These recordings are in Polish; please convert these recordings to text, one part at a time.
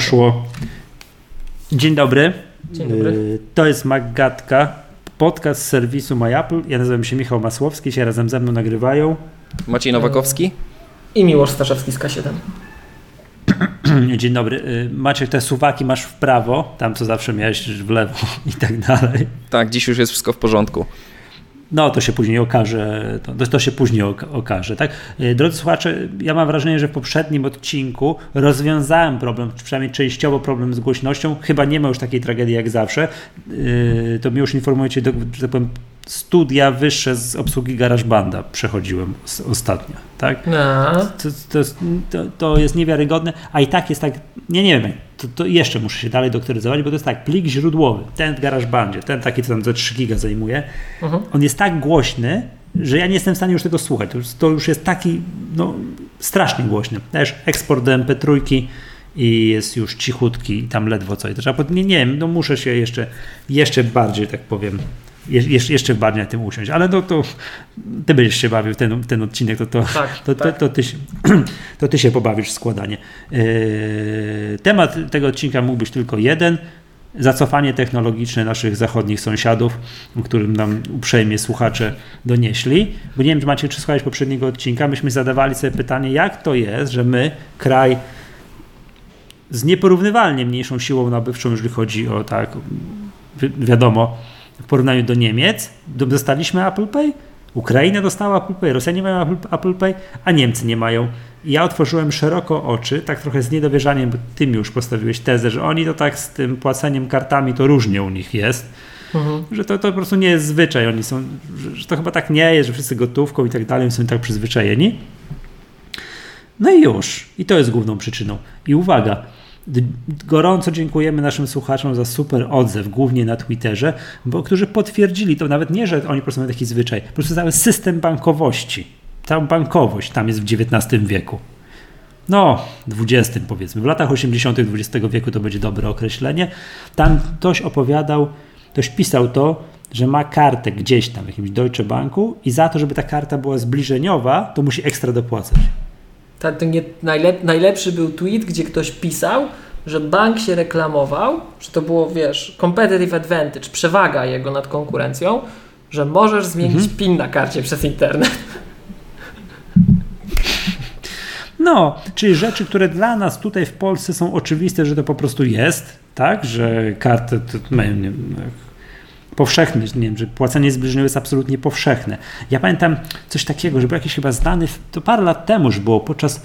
Poszło. Dzień dobry. Dzień dobry. Y, To jest Maggatka, podcast z serwisu MyApple. Ja nazywam się Michał Masłowski, się razem ze mną nagrywają. Maciej Nowakowski? I Miłosz Staszewski z K7. Dzień dobry. Y, Maciek, te suwaki masz w prawo, tam co zawsze miałeś w lewo i tak dalej. Tak, dziś już jest wszystko w porządku. No, to się później okaże, to, to się później oka- okaże, tak? Y, Drodzy słuchacze, ja mam wrażenie, że w poprzednim odcinku rozwiązałem problem, przynajmniej częściowo problem z głośnością. Chyba nie ma już takiej tragedii jak zawsze. Yy, To mi już informujecie, że tak powiem, studia wyższe z obsługi GarageBanda przechodziłem ostatnio, tak? No. To, to, jest, to, to jest niewiarygodne, a i tak jest tak, nie, nie wiem, to, jeszcze muszę się dalej doktoryzować, bo to jest tak, plik źródłowy, ten w GarageBandzie, ten taki, co tam ze 3 giga zajmuje, Mhm. on jest tak głośny, że ja nie jestem w stanie już tego słuchać. To już, to już jest taki, no, strasznie głośny. Też eksport do MP3 i jest już cichutki i tam ledwo coś. Nie, nie wiem, no muszę się jeszcze, jeszcze bardziej, tak powiem, je- jeszcze, jeszcze bardziej na tym usiąść. Ale no to ty będziesz się bawił w ten, ten odcinek, to, to, Tak, to, to, tak. to, ty, się, to ty się pobawisz w składanie. Yy, temat tego odcinka mógł być tylko jeden. Zacofanie technologiczne naszych zachodnich sąsiadów, o którym nam uprzejmie słuchacze donieśli. Bo nie wiem, czy macie czy słuchać poprzedniego odcinka, myśmy zadawali sobie pytanie, jak to jest, że my, kraj z nieporównywalnie mniejszą siłą nabywczą, jeżeli chodzi o tak, wi- wiadomo, w porównaniu do Niemiec, do- dostaliśmy Apple Pay, Ukraina dostała Apple Pay, Rosjanie mają Apple, Pay, a Niemcy nie mają. I ja otworzyłem szeroko oczy, tak trochę z niedowierzaniem, bo ty mi już postawiłeś tezę, że oni to tak z tym płaceniem kartami to różnie u nich jest, Mhm. że to, to po prostu nie jest zwyczaj, oni są, że, to chyba tak nie jest, że wszyscy gotówką i tak dalej są tak przyzwyczajeni. No i już. I to jest główną przyczyną. I uwaga, gorąco dziękujemy naszym słuchaczom za super odzew, głównie na Twitterze, bo którzy potwierdzili to nawet nie, że oni po prostu mają taki zwyczaj, po prostu cały system bankowości, cała bankowość tam jest w XIX wieku. No, XX powiedzmy, w latach 80. XX wieku to będzie dobre określenie. Tam ktoś opowiadał, ktoś pisał to, że ma kartę gdzieś tam w jakimś Deutsche Banku i za to, żeby ta karta była zbliżeniowa, to musi ekstra dopłacać. Ta, to nie, najlep, najlepszy był tweet, gdzie ktoś pisał, że bank się reklamował, że to było, wiesz, competitive advantage, przewaga jego nad konkurencją, że możesz zmienić Mhm. PIN na karcie przez internet. No, czyli rzeczy, które dla nas tutaj w Polsce są oczywiste, że to po prostu jest, tak, że karty to mają powszechne, nie wiem, że płacenie zbliżeniowe jest absolutnie powszechne. Ja pamiętam coś takiego, że był jakiś chyba znany, to parę lat temu już było, podczas,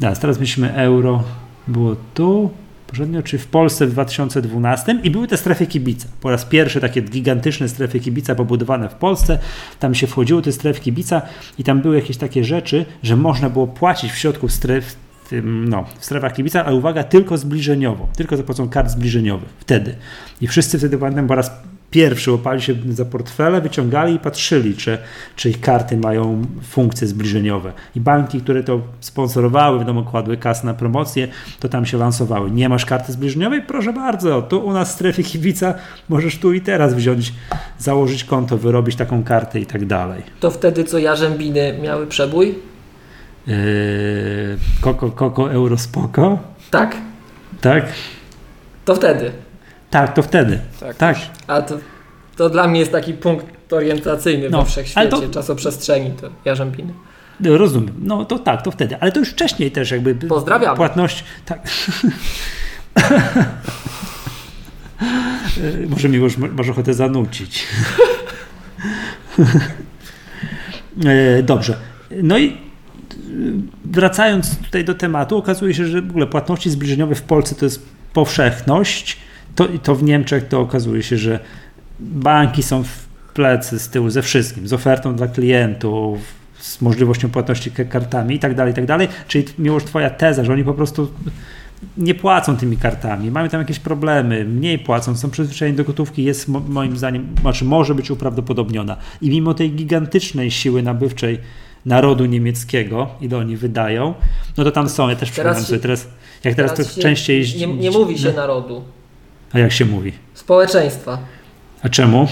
teraz, teraz myślimy euro, było tu, poprzednio, czy w Polsce w 2012 i były te strefy kibica. Po raz pierwszy takie gigantyczne strefy kibica pobudowane w Polsce. Tam się wchodziło te strefy kibica i tam były jakieś takie rzeczy, że można było płacić w środku stref, no, w strefach kibica, ale uwaga, tylko zbliżeniowo, tylko za pomocą kart zbliżeniowych. Wtedy. I wszyscy wtedy, pamiętam, po raz pierwszy łapali się za portfele, wyciągali i patrzyli, czy, czy ich karty mają funkcje zbliżeniowe. I banki, które to sponsorowały, wiadomo, kładły kas na promocję, to tam się lansowały. Nie masz karty zbliżeniowej? Proszę bardzo, tu u nas w strefie kibica możesz tu i teraz wziąć, założyć konto, wyrobić taką kartę i tak dalej. To wtedy, co Jarzębiny miały przebój? Yy, koko, koko, euro, spoko? Tak, Tak? to wtedy. Tak, to wtedy. Tak. Tak. A to, to dla mnie jest taki punkt orientacyjny No, we wszechświecie, to- czasoprzestrzeni, to Jarzębiny. Rozumiem. No to tak, to wtedy. Ale to już wcześniej też jakby. Pozdrawiamy. Płatność. Tak. Może mi już masz ochotę zanucić. E, Dobrze. No i e, wracając tutaj do tematu, okazuje się, że w ogóle płatności zbliżeniowe w Polsce to jest powszechność. To, to w Niemczech to okazuje się, że banki są w plecy z tyłu ze wszystkim, z ofertą dla klientów, z możliwością płatności kartami i tak dalej, i tak dalej. Czyli miłoż twoja teza, że oni po prostu nie płacą tymi kartami, mają tam jakieś problemy, mniej płacą, są przyzwyczajeni do gotówki, jest mo- moim zdaniem, znaczy może być uprawdopodobniona. I mimo tej gigantycznej siły nabywczej narodu niemieckiego, ile oni wydają, no to tam są, ja też Teraz przypominam się- sobie teraz, jak teraz, to się częściej Nie, nie mówi się narodu, A jak się mówi? społeczeństwa. A czemu?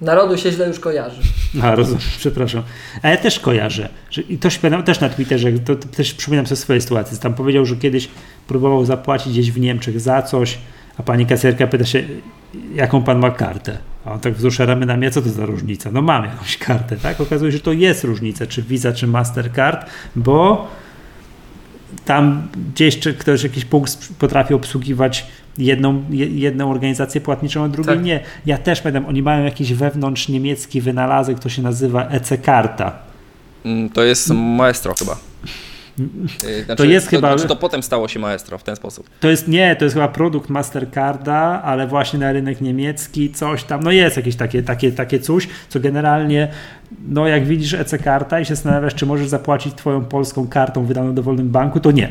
Narodu się źle już kojarzy. A, rozumiem, przepraszam. A ja też kojarzę. I też, pamiętam- też na Twitterze, to, to też przypominam sobie swoje sytuacje. Tam powiedział, że kiedyś próbował zapłacić gdzieś w Niemczech za coś, a pani kasjerka pyta się, jaką pan ma kartę. A on tak wzrusza ramionami, a co to za różnica? No mam jakąś kartę, tak? Okazuje się, że to jest różnica, czy Visa, czy Mastercard, bo tam gdzieś ktoś jakiś punkt potrafi obsługiwać jedną, je- jedną organizację płatniczą, a drugiej Tak. nie. Ja też pamiętam, oni mają jakiś wewnątrz niemiecki wynalazek, to się nazywa EC-karta. Mm, To jest Maestro chyba. Y, Znaczy, jest chyba- Znaczy to potem stało się Maestro w ten sposób. To jest nie, to jest chyba produkt Mastercarda, ale właśnie na rynek niemiecki coś tam, no jest jakieś takie, takie, takie coś, co generalnie, no jak widzisz EC-karta i się zastanawiasz, czy możesz zapłacić twoją polską kartą wydaną w dowolnym banku, to nie.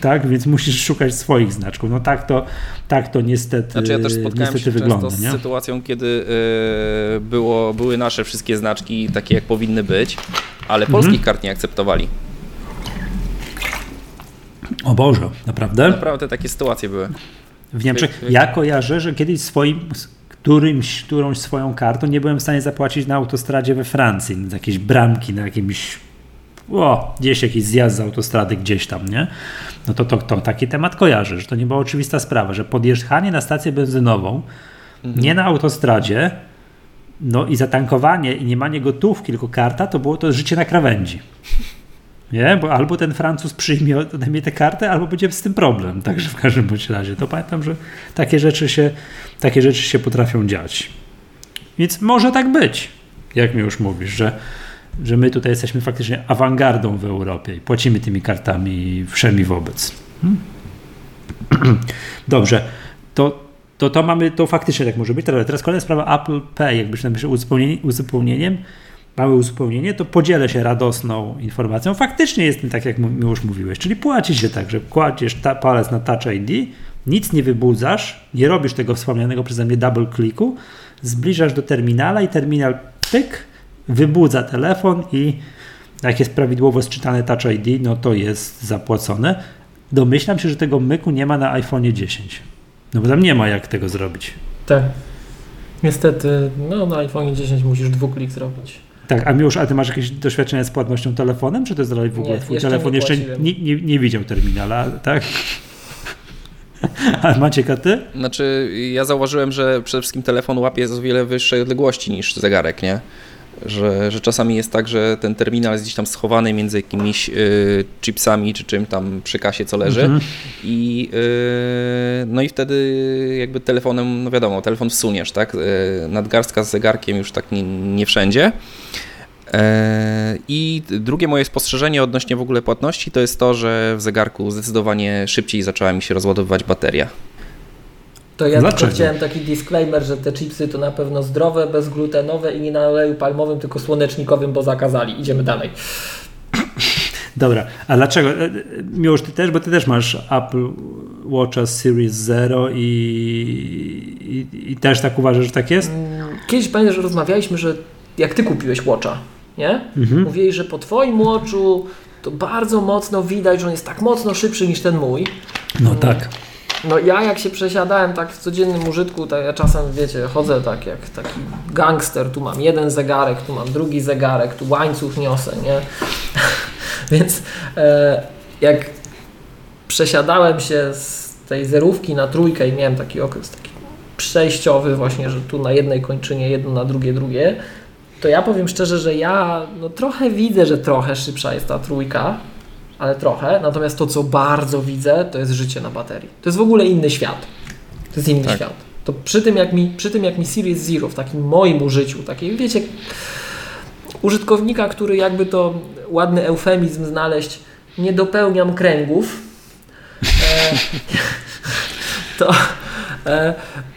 Tak, więc musisz szukać swoich znaczków. No tak to, tak to niestety, Znaczy ja też spotkałem się wygląda, często z nie? sytuacją, kiedy y, było, były nasze wszystkie znaczki takie jak powinny być, ale Mhm. polskich kart nie akceptowali. O Boże, naprawdę? Naprawdę takie sytuacje były. W Niemczech. Ja kojarzę, że kiedyś swoim, którymś, którąś swoją kartą nie byłem w stanie zapłacić na autostradzie we Francji, jakieś bramki, na jakimś o, gdzieś jakiś zjazd z autostrady gdzieś tam, nie? No to, to, to taki temat kojarzę, że to nie była oczywista sprawa, że podjeżdżanie na stację benzynową, nie na autostradzie, no i zatankowanie i nie manie gotówki, tylko karta, to było to życie na krawędzi. Nie, bo albo ten Francuz przyjmie ode mnie tę kartę, albo będzie z tym problem. Także w każdym bądź razie. To pamiętam, że takie rzeczy się, takie rzeczy się potrafią dziać. Więc może tak być, jak mi już mówisz, że, że my tutaj jesteśmy faktycznie awangardą w Europie i płacimy tymi kartami wszemi wobec. Hmm? Dobrze, to, to to mamy, to faktycznie tak może być. Teraz, teraz kolejna sprawa Apple Pay, jakbyś napisał uzupełnienie, uzupełnieniem, małe uzupełnienie, to podzielę się radosną informacją. Faktycznie jest tak, jak już mówiłeś, czyli płaci się tak, że kładziesz ta, palec na Touch ID, nic nie wybudzasz, nie robisz tego wspomnianego przeze mnie double clicku, zbliżasz do terminala i terminal pyk, wybudza telefon i jak jest prawidłowo sczytane Touch ID, no to jest zapłacone. Domyślam się, że tego myku nie ma na iPhone 10. No bo tam nie ma jak tego zrobić. Tak. Niestety, no na iPhone 10 musisz dwuklik zrobić. Tak, a Miłosz, a ty masz jakieś doświadczenie z płatnością telefonem, czy to jest dalej w ogóle Nie, twój jeszcze telefon nie jeszcze nie, nie, nie widział terminala, tak? A Maciek, a ty? Znaczy, ja zauważyłem, że przede wszystkim telefon łapie z o wiele wyższej odległości niż zegarek, nie? Że, że czasami jest tak, że ten terminal jest gdzieś tam schowany między jakimiś y, chipsami czy czym tam przy kasie co leży Mhm. i y, no i wtedy jakby telefonem, no wiadomo, telefon wsuniesz, tak? Y, nadgarstka z zegarkiem już tak nie, nie wszędzie. E, I drugie moje spostrzeżenie odnośnie w ogóle płatności to jest to, że w zegarku zdecydowanie szybciej zaczęła mi się rozładowywać bateria. To ja Dlaczego? tylko chciałem taki disclaimer, że te chipsy to na pewno zdrowe, bezglutenowe i nie na oleju palmowym, tylko słonecznikowym, bo zakazali. Idziemy dalej. Dobra, a dlaczego? E, e, Miłosz, ty też, bo ty też masz Apple Watcha Series Zero i, i, i też tak uważasz, że tak jest? Mm, Kiedyś pamiętam, że rozmawialiśmy, że jak ty kupiłeś Watcha, nie? Mhm. Mówiłeś, że po twoim Watchu to bardzo mocno widać, że on jest tak mocno szybszy niż ten mój. No tak. No ja jak się przesiadałem tak w codziennym użytku, to ja czasem, wiecie, chodzę tak jak taki gangster, tu mam jeden zegarek, tu mam drugi zegarek, tu łańcuch niosę, nie? Więc e, jak przesiadałem się z tej zerówki na trójkę i miałem taki okres taki przejściowy właśnie, że tu na jednej kończynie jedno, na drugie drugie, to ja powiem szczerze, że ja no, trochę widzę, że trochę szybsza jest ta trójka, ale trochę. Natomiast to, co bardzo widzę, to jest życie na baterii. To jest w ogóle inny świat. To jest inny Tak. świat. To przy tym, jak mi, przy tym, jak mi Series Zero w takim moim użyciu, takiej, wiecie, użytkownika, który jakby to ładny eufemizm znaleźć, nie dopełniam kręgów, e, to, e,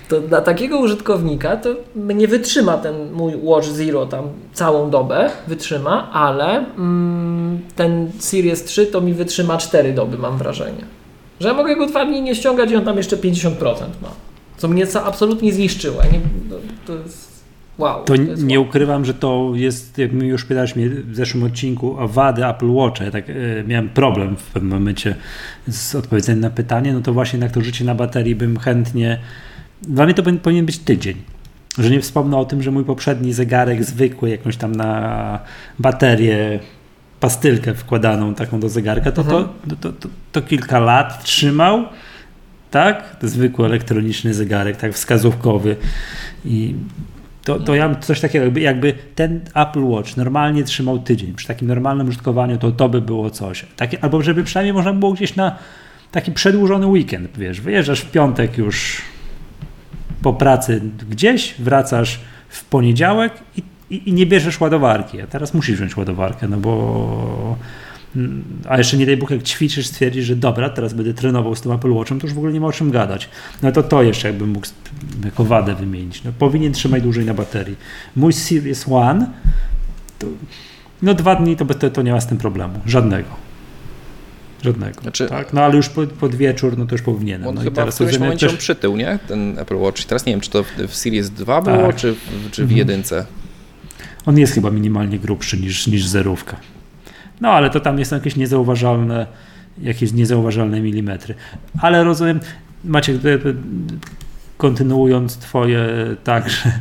to dla takiego użytkownika to nie wytrzyma ten mój Watch Zero tam całą dobę, wytrzyma, ale mm, ten Series 3 to mi wytrzyma 4 doby, mam wrażenie. Że ja mogę go dwa dni nie ściągać i on tam jeszcze 50% ma. Co mnie ca- absolutnie zniszczyło. Nie, no, to jest wow. To jest nie wow. ukrywam, że to jest, jak mi już pytałeś mnie w zeszłym odcinku o wady Apple Watcha, ja tak e, miałem problem w pewnym momencie z odpowiedzeniem na pytanie, no to właśnie jednak to życie na baterii bym chętnie, dla mnie to powinien- być tydzień. że nie wspomnę o tym, że mój poprzedni zegarek zwykły, jakąś tam na baterię, pastylkę wkładaną taką do zegarka, to, to, to, to, to kilka lat trzymał, tak? Zwykły elektroniczny zegarek, tak wskazówkowy i to, to ja coś takiego, jakby, jakby ten Apple Watch normalnie trzymał tydzień, przy takim normalnym użytkowaniu, to to by było coś. Takie, albo żeby przynajmniej można było gdzieś na taki przedłużony weekend, wiesz, wyjeżdżasz w piątek już po pracy gdzieś, wracasz w poniedziałek i, i, i nie bierzesz ładowarki, a teraz musisz wziąć ładowarkę, no bo a jeszcze nie daj Bóg, jak ćwiczysz, stwierdzisz, że dobra, teraz będę trenował z tym Apple Watchem, to już w ogóle nie ma o czym gadać. No to to jeszcze jakbym mógł jako wadę wymienić. No, powinien trzymać dłużej na baterii. Mój Series One, to, no dwa dni to, to, to nie ma z tym problemu. Żadnego. Żadnego. Znaczy, tak? No ale już pod, pod wieczór, no to już powinienem. On no chyba teraz w którymś momencie też... on przytył, nie? Ten Apple Watch. Teraz nie wiem, czy to w, w Series 2 było, tak. czy, czy w mhm. jedynce. On jest chyba minimalnie grubszy niż, niż zerówka. No ale to tam jest jakieś niezauważalne, jakieś niezauważalne milimetry. Ale rozumiem, Maciek, kontynuując twoje tak, że,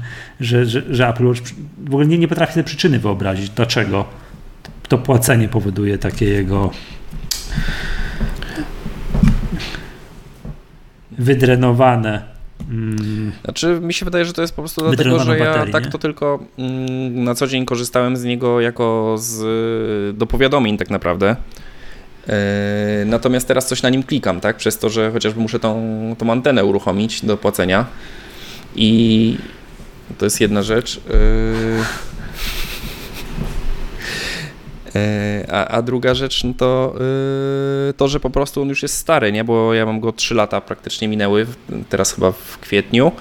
że, że, że Apple Watch w ogóle nie, nie potrafi sobie przyczyny wyobrazić, dlaczego to płacenie powoduje takie jego wydrenowane Mm. Znaczy, mi się wydaje, że to jest po prostu dlatego, że ja tak to tylko mm, na co dzień korzystałem z niego jako z, do powiadomień tak naprawdę. E, natomiast teraz coś na nim klikam, tak? Przez to, że chociażby muszę tą, tą antenę uruchomić do płacenia. I to jest jedna rzecz. E, a, a druga rzecz no to yy, to, że po prostu on już jest stary, nie? bo ja mam go 3 lata praktycznie minęły, teraz chyba w kwietniu.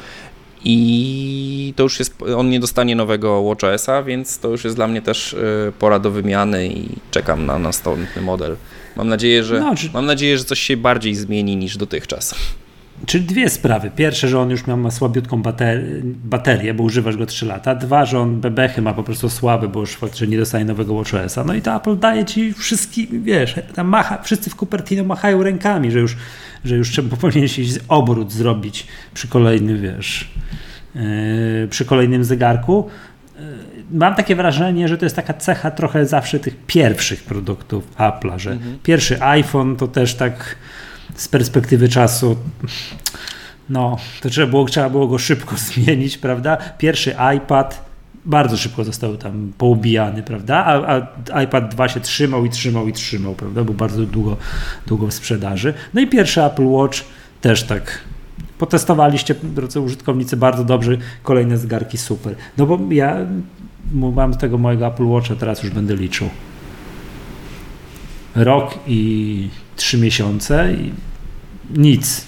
I to już jest, on nie dostanie nowego WatchOS-a, więc to już jest dla mnie też y, pora do wymiany i czekam na następny model. Mam nadzieję, że, no, czy... mam nadzieję, że coś się bardziej zmieni niż dotychczas. Czyli dwie sprawy. Pierwsze, że on już miał ma słabiutką baterię, bo używasz go 3 lata. Dwa, że on bebechy ma po prostu słaby, bo już faktycznie nie dostaje nowego WatchOS-a. No i to Apple daje ci wszystkich, wiesz, tam macha, wszyscy w Cupertino machają rękami, że już, że już trzeba powinieneś iść obrót zrobić przy kolejnym, wiesz, yy, przy kolejnym zegarku. Yy, mam takie wrażenie, że to jest taka cecha trochę zawsze tych pierwszych produktów Apple'a, że mhm. pierwszy iPhone to też tak z perspektywy czasu no, to trzeba było, trzeba było go szybko zmienić, prawda? Pierwszy iPad bardzo szybko został tam poubijany, prawda? A, a, iPad 2 się trzymał i trzymał i trzymał, prawda? Był bardzo długo, długo w sprzedaży. No i pierwszy Apple Watch też tak potestowaliście, drodzy użytkownicy, bardzo dobrze, kolejne zegarki super. No bo ja mam tego mojego Apple Watcha, teraz już będę liczył. Rok i trzy miesiące i nic.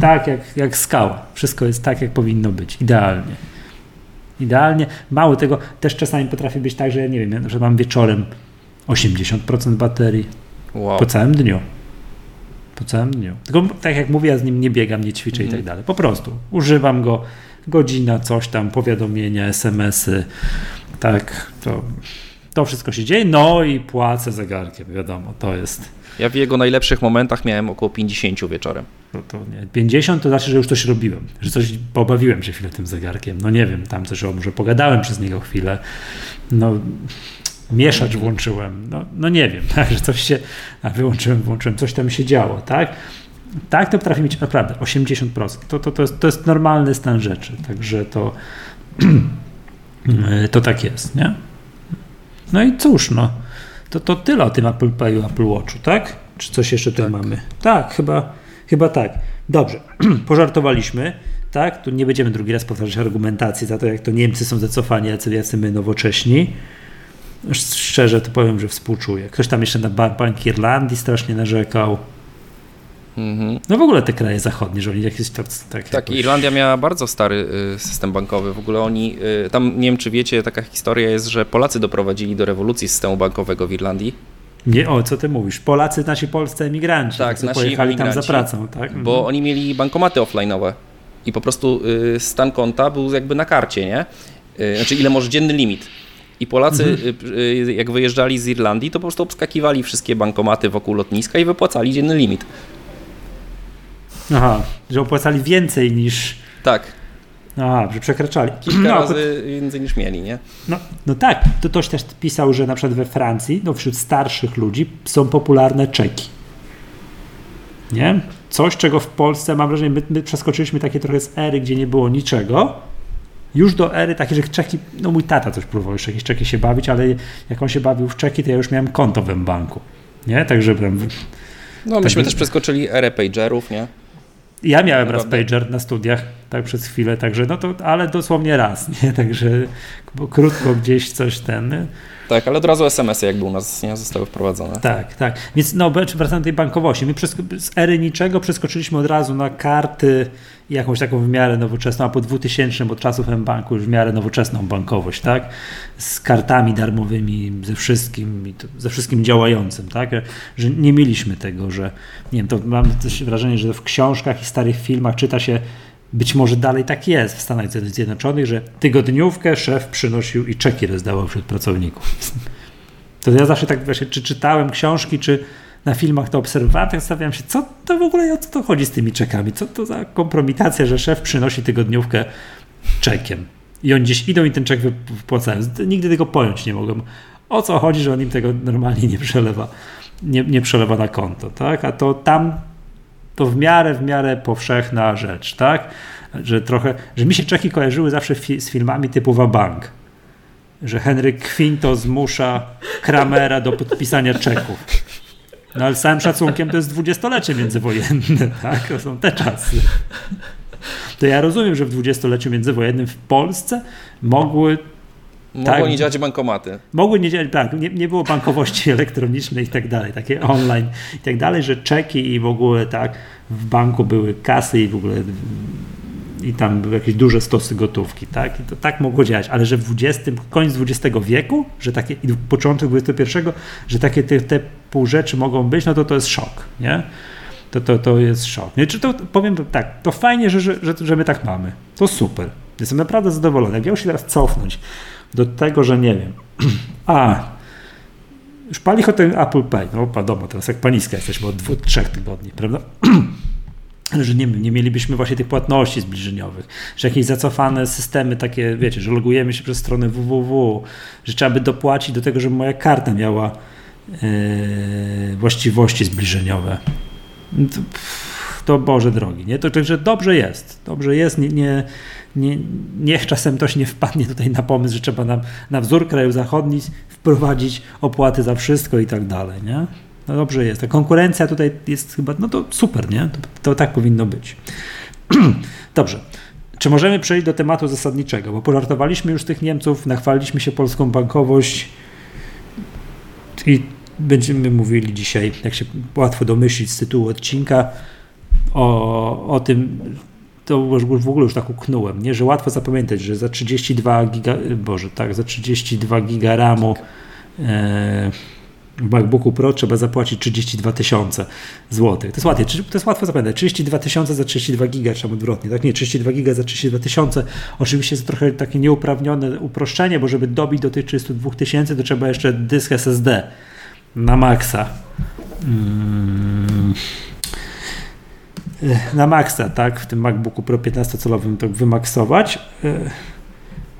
Tak jak, jak skała. Wszystko jest tak, jak powinno być. Idealnie. Idealnie. Mało tego, też czasami potrafi być tak, że nie wiem, że mam wieczorem 80% baterii. Wow. Po całym dniu. Po całym dniu. Tylko tak jak mówię, ja z nim nie biegam, nie ćwiczę mm. i tak mhm. dalej. Po prostu używam go godzina, coś tam, powiadomienia, SMS-y. Tak, to, to wszystko się dzieje. No i płacę zegarkiem, wiadomo, to jest ja w jego najlepszych momentach miałem około 50 wieczorem. No to nie. 50 to znaczy, że już coś robiłem, że coś pobawiłem się chwilę tym zegarkiem. No nie wiem, tam coś, o, może pogadałem przez niego chwilę. No mieszacz włączyłem, no, no nie wiem, tak, że coś się, a wyłączyłem, włączyłem, coś tam się działo, tak? Tak, to potrafi mieć naprawdę 80%. To, to, to, jest, to jest normalny stan rzeczy, także to, to tak jest, nie? No i cóż, no. To, to tyle o tym Apple Payu, Apple Watchu, tak? Czy coś jeszcze tu tak. mamy? Tak, chyba, chyba tak. Dobrze, pożartowaliśmy, tak? Tu nie będziemy drugi raz powtarzać argumentacji za to, jak to Niemcy są zacofani, jacy, jacy my nowocześni. Szczerze to powiem, że współczuję. Ktoś tam jeszcze na Bank Irlandii strasznie narzekał. Mhm. No w ogóle te kraje zachodnie, że oni jakieś tak, tak, tak jakoś... Irlandia miała bardzo stary y, system bankowy. W ogóle oni, y, tam nie wiem czy wiecie, taka historia jest, że Polacy doprowadzili do rewolucji systemu bankowego w Irlandii. Nie, o co ty mówisz? Polacy, nasi polscy emigranci, tak, co pojechali tam za pracą, tak? Bo mhm. oni mieli bankomaty offline'owe i po prostu y, stan konta był jakby na karcie, nie? Znaczy ile może dzienny limit. I Polacy, mhm. jak wyjeżdżali z Irlandii, to po prostu obskakiwali wszystkie bankomaty wokół lotniska i wypłacali dzienny limit. Aha, że opłacali więcej niż. Tak. A, że przekraczali. Kilka no, razy więcej niż mieli, nie? No, no tak, to ktoś też pisał, że na przykład we Francji, no wśród starszych ludzi są popularne czeki. Nie? Coś, czego w Polsce, mam wrażenie, my, my przeskoczyliśmy takie trochę z ery, gdzie nie było niczego, już do ery takiej, że czeki, no mój tata coś próbował jeszcze jakieś czeki się bawić, ale jak on się bawił w czeki, to ja już miałem konto w banku. Nie? Także no myśmy tak, też przeskoczyli erę pagerów, nie? Ja miałem raz pager na studiach, tak przez chwilę, także no to, ale dosłownie raz, nie? Także krótko gdzieś coś ten. Tak, ale od razu SMS-y jakby u nas nie zostały wprowadzone. Tak, tak. Więc no, wracając do tej bankowości. My z ery niczego przeskoczyliśmy od razu na karty jakąś taką w miarę nowoczesną, a po 2000 od czasów M-Banku już w miarę nowoczesną bankowość, tak? Z kartami darmowymi, ze wszystkim, ze wszystkim działającym, tak? Że nie mieliśmy tego, że nie wiem, to mam też wrażenie, że w książkach i starych filmach czyta się być może dalej tak jest w Stanach Zjednoczonych, że tygodniówkę szef przynosił i czeki rozdawał wśród pracowników. To ja zawsze tak właśnie, czy czytałem książki, czy na filmach to obserwowałem, tak zastanawiałem się, co to w ogóle, o co to chodzi z tymi czekami? Co to za kompromitacja, że szef przynosi tygodniówkę czekiem i oni gdzieś idą i ten czek wypłacają. Nigdy tego pojąć nie mogłem. O co chodzi, że on im tego normalnie nie przelewa, nie, nie przelewa na konto, tak? A to tam to w miarę, w miarę powszechna rzecz, tak? Że trochę, że mi się Czeki kojarzyły zawsze fi z filmami typu Wabank. Że Henryk Quinto zmusza Kramera do podpisania czeków. No ale z całym szacunkiem to jest dwudziestolecie międzywojenne, tak? To są te czasy. To ja rozumiem, że w dwudziestoleciu międzywojennym w Polsce mogły Mogły tak, nie działać bankomaty. Mogły nie działać, tak, nie, nie było bankowości elektronicznej i tak dalej, takie online i tak dalej, że czeki i w ogóle tak, w banku były kasy i w ogóle i tam były jakieś duże stosy gotówki, tak? I to tak mogło działać, ale że w 20, koniec XX wieku, że takie, i początek XXI, że takie te, te pół rzeczy mogą być, no to to jest szok, nie? To, to, to jest szok. Nie? Czy to powiem tak, to fajnie, że, że, że, że my tak mamy. To super. Jestem naprawdę zadowolony. Jak miał się teraz cofnąć do tego, że nie wiem. A, już pali ten Apple Pay. No wiadomo, teraz jak paniska jesteśmy od dwóch, trzech tygodni, prawda? że nie, nie mielibyśmy właśnie tych płatności zbliżeniowych, że jakieś zacofane systemy takie, wiecie, że logujemy się przez stronę www, że trzeba by dopłacić do tego, żeby moja karta miała yy, właściwości zbliżeniowe. To, to Boże drogi, nie? To także dobrze jest, dobrze jest, nie, nie, nie, niech czasem ktoś nie wpadnie tutaj na pomysł, że trzeba na, na wzór krajów zachodnich wprowadzić opłaty za wszystko i tak dalej, nie? No dobrze jest. Ta konkurencja tutaj jest chyba, no to super, nie? To, to tak powinno być. dobrze. Czy możemy przejść do tematu zasadniczego? Bo pożartowaliśmy już tych Niemców, nachwaliliśmy się polską bankowość i będziemy mówili dzisiaj, jak się łatwo domyślić z tytułu odcinka, o, o tym, to w ogóle już tak uknąłem, nie? że łatwo zapamiętać, że za 32 giga, Boże, tak, za 32 giga RAMu e, w MacBooku Pro trzeba zapłacić 32 tysiące złotych. To jest łatwiej, to jest łatwo zapamiętać. 32 tysiące za 32 giga, czy odwrotnie, tak? Nie, 32 giga za 32 tysiące. Oczywiście jest to trochę takie nieuprawnione uproszczenie, bo żeby dobić do tych 32 tysięcy, to trzeba jeszcze dysk SSD na maksa. Hmm na maksa, tak, w tym MacBooku Pro 15-calowym to wymaksować, e,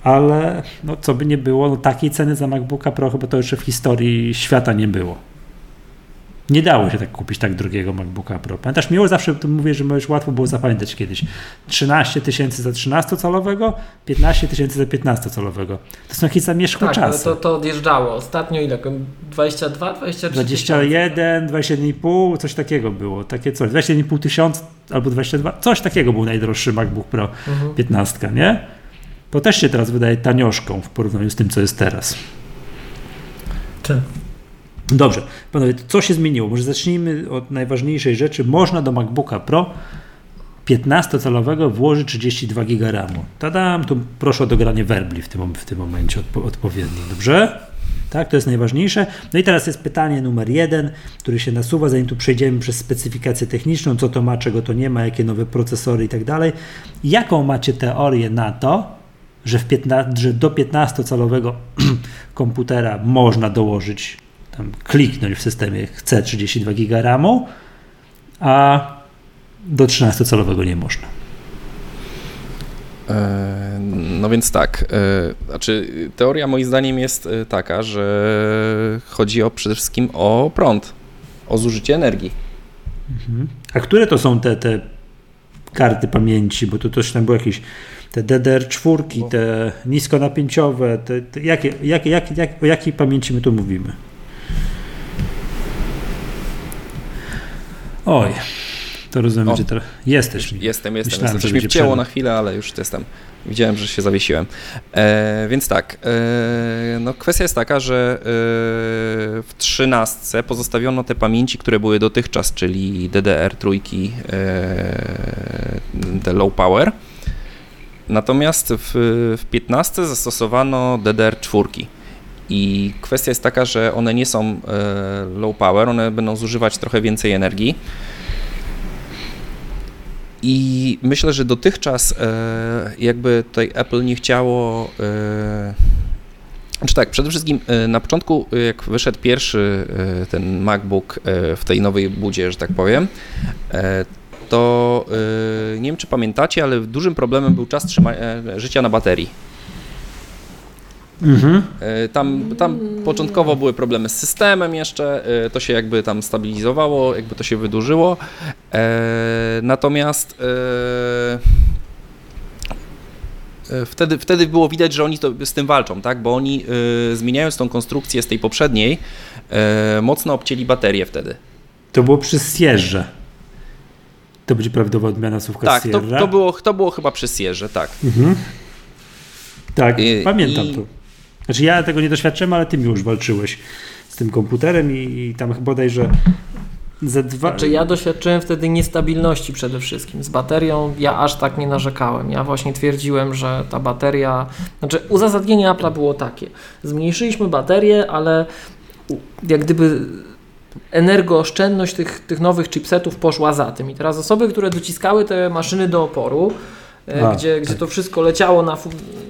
ale no, co by nie było, no, takiej ceny za MacBooka Pro chyba to jeszcze w historii świata nie było. Nie dało się tak kupić tak drugiego MacBooka Pro. Pamiętasz, miło zawsze mówię, że już łatwo było zapamiętać kiedyś. 13 tysięcy za 13-calowego, 15 tysięcy za 15-calowego. To są jakieś zamierzchłe tak, czasy. Ale to, to odjeżdżało. Ostatnio ile? 22, 23 21, 21,5, coś takiego było. Takie coś. 21,5 tysiąca albo 22, coś takiego był najdroższy MacBook Pro mhm. 15, nie? To też się teraz wydaje tanioszką w porównaniu z tym, co jest teraz. Tak. Dobrze, panowie, co się zmieniło? Może zacznijmy od najważniejszej rzeczy. Można do MacBooka Pro 15-calowego włożyć 32 GB RAMu. Tadam, tu proszę o dogranie werbli w tym, w tym momencie odpo odpowiednio, dobrze? Tak, to jest najważniejsze. No i teraz jest pytanie numer jeden, który się nasuwa, zanim tu przejdziemy przez specyfikację techniczną, co to ma, czego to nie ma, jakie nowe procesory i tak dalej. Jaką macie teorię na to, że, 15, że do 15-calowego komputera można dołożyć tam kliknąć w systemie chcę 32 GB RAMu, a do 13-calowego nie można. E, no więc tak, e, znaczy teoria moim zdaniem jest e, taka, że chodzi o przede wszystkim o prąd, o zużycie energii. Mhm. A które to są te, te karty pamięci? Bo to też tam były jakieś te DDR4, te niskonapięciowe, te, te jakie, jakie, jakie, jak, o jakiej pamięci my tu mówimy? Oj, to rozumiem, o, że teraz jesteś. Jestem, jestem. Myślałem, jestem. Coś mi wcięło na chwilę, ale już jestem. Widziałem, że się zawiesiłem. E, więc tak, e, no kwestia jest taka, że e, w trzynastce pozostawiono te pamięci, które były dotychczas, czyli DDR trójki, e, low power. Natomiast w, w 15 zastosowano DDR czwórki. I kwestia jest taka, że one nie są e, low power, one będą zużywać trochę więcej energii. I myślę, że dotychczas e, jakby tutaj Apple nie chciało. E, znaczy tak, przede wszystkim na początku, jak wyszedł pierwszy ten MacBook w tej nowej budzie, że tak powiem, to nie wiem czy pamiętacie, ale dużym problemem był czas życia na baterii. Mhm. E, tam, tam początkowo były problemy z systemem jeszcze, e, to się jakby tam stabilizowało, jakby to się wydłużyło. E, natomiast wtedy, wtedy było widać, że oni to, z tym walczą, tak? bo oni zmieniając tą konstrukcję z tej poprzedniej, mocno obcięli baterię wtedy. To było przy Sierze. To będzie prawidłowa odmiana słówka Tak, to, to, było, to było chyba przy Sierze, tak. Mhm. Tak, I, pamiętam i, to. Znaczy ja tego nie doświadczyłem, ale ty mi już walczyłeś z tym komputerem i, i tam bodajże ze dwa... Znaczy ja doświadczyłem wtedy niestabilności przede wszystkim. Z baterią ja aż tak nie narzekałem. Ja właśnie twierdziłem, że ta bateria... Znaczy uzasadnienie Apple było takie. Zmniejszyliśmy baterię, ale jak gdyby energooszczędność tych, tych nowych chipsetów poszła za tym. I teraz osoby, które dociskały te maszyny do oporu, A, gdzie, gdzie to wszystko leciało na,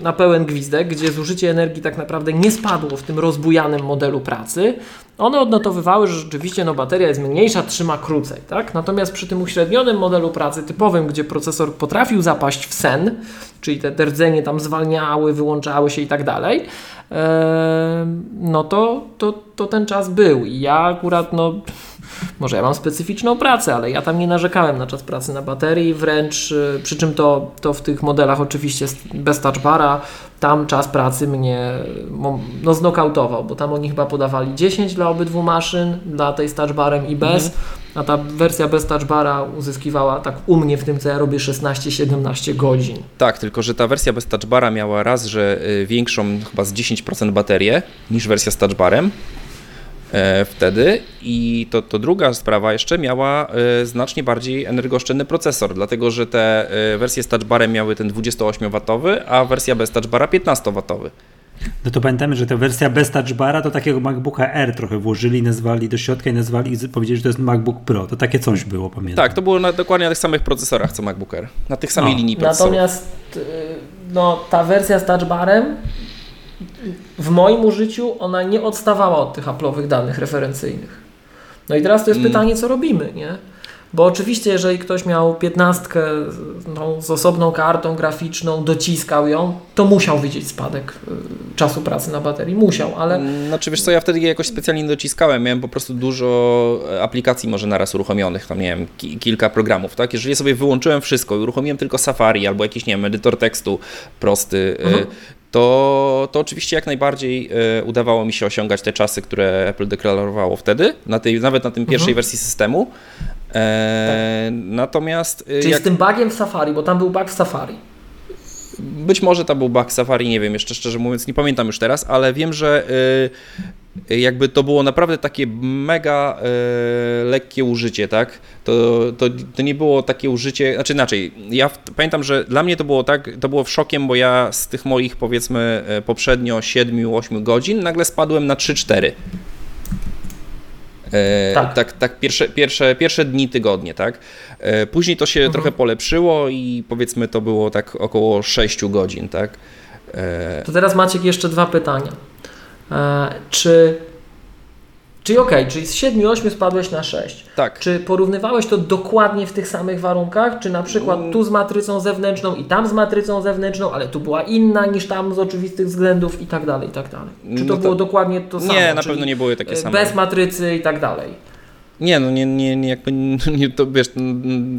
na pełen gwizdek, gdzie zużycie energii tak naprawdę nie spadło w tym rozbujanym modelu pracy, one odnotowywały, że rzeczywiście no, bateria jest mniejsza, trzyma krócej. Tak? Natomiast przy tym uśrednionym modelu pracy typowym, gdzie procesor potrafił zapaść w sen, czyli te rdzenie tam zwalniały, wyłączały się i tak dalej, e, no to, to, to ten czas był. I ja akurat no może ja mam specyficzną pracę, ale ja tam nie narzekałem na czas pracy na baterii, wręcz y, przy czym to, to w tych modelach oczywiście bez touchbara, tam czas pracy mnie no, znokautował, bo tam oni chyba podawali 10 dla obydwu maszyn, dla tej z touchbarem i bez, mhm. a ta wersja bez touchbara uzyskiwała tak u mnie w tym, co ja robię 16-17 godzin. Tak, tylko że ta wersja bez touchbara miała raz, że y, większą chyba z 10% baterię niż wersja z touchbarem, wtedy i to, to druga sprawa jeszcze miała e, znacznie bardziej energooszczędny procesor, dlatego że te e, wersje z touchbarem miały ten 28W, a wersja bez touchbara 15W. No to pamiętamy, że ta wersja bez touchbara to takiego MacBooka R trochę włożyli, nazwali do środka i nazwali i powiedzieli, że to jest MacBook Pro. To takie coś było, pamiętam. Tak, to było na, dokładnie na tych samych procesorach co MacBook R. Na tych samej no. linii procesorów. Natomiast no, ta wersja z touchbarem w moim użyciu ona nie odstawała od tych Apple'owych danych referencyjnych. No i teraz to jest mm. pytanie, co robimy, nie? Bo oczywiście, jeżeli ktoś miał piętnastkę no, z osobną kartą graficzną, dociskał ją, to musiał widzieć spadek y, czasu pracy na baterii. Musiał, ale. Znaczy, wiesz co, ja wtedy jakoś specjalnie nie dociskałem. Miałem po prostu dużo aplikacji może naraz uruchomionych, tam miałem ki kilka programów, tak? Jeżeli sobie wyłączyłem wszystko, uruchomiłem tylko Safari albo jakiś, nie wiem, edytor tekstu prosty, y, mhm to, to oczywiście jak najbardziej e, udawało mi się osiągać te czasy, które Apple deklarowało wtedy, na tej, nawet na tym pierwszej mhm. wersji systemu. E, tak. Natomiast. E, Czyli jak... z tym bugiem w Safari, bo tam był bug w Safari. Być może to był bug Safari, nie wiem, jeszcze szczerze mówiąc, nie pamiętam już teraz, ale wiem, że y, jakby to było naprawdę takie mega y, lekkie użycie, tak? To, to, to nie było takie użycie, znaczy inaczej, ja w, pamiętam, że dla mnie to było tak, to było w szokiem, bo ja z tych moich powiedzmy y, poprzednio 7-8 godzin nagle spadłem na 3-4. E, tak, tak, tak pierwsze, pierwsze, pierwsze dni, tygodnie, tak. E, później to się mhm. trochę polepszyło i powiedzmy to było tak około 6 godzin, tak. E, to teraz Maciek jeszcze dwa pytania. Czy Czyli okej, okay, czyli z 7-8 spadłeś na 6. Tak. Czy porównywałeś to dokładnie w tych samych warunkach? Czy na przykład tu z matrycą zewnętrzną i tam z matrycą zewnętrzną, ale tu była inna niż tam z oczywistych względów i tak dalej, i tak dalej? Czy to, No to- było dokładnie to samo? Nie, na pewno nie były takie e, same. Bez matrycy i tak dalej. Nie, no nie, nie, nie jakby, nie, to wiesz,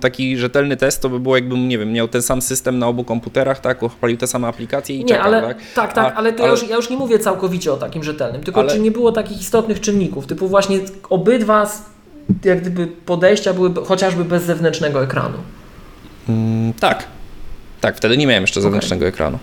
taki rzetelny test to by było jakbym, nie wiem, miał ten sam system na obu komputerach, tak, odpalił te same aplikacje i Nie, czekał, ale tak? tak, tak, A- ale, to Ja, już, ja już nie mówię całkowicie o takim rzetelnym, tylko Ale- czy nie było takich istotnych czynników, typu właśnie obydwa jak gdyby podejścia były chociażby bez zewnętrznego ekranu. Mm, tak. Tak, wtedy nie miałem jeszcze zewnętrznego ekranu.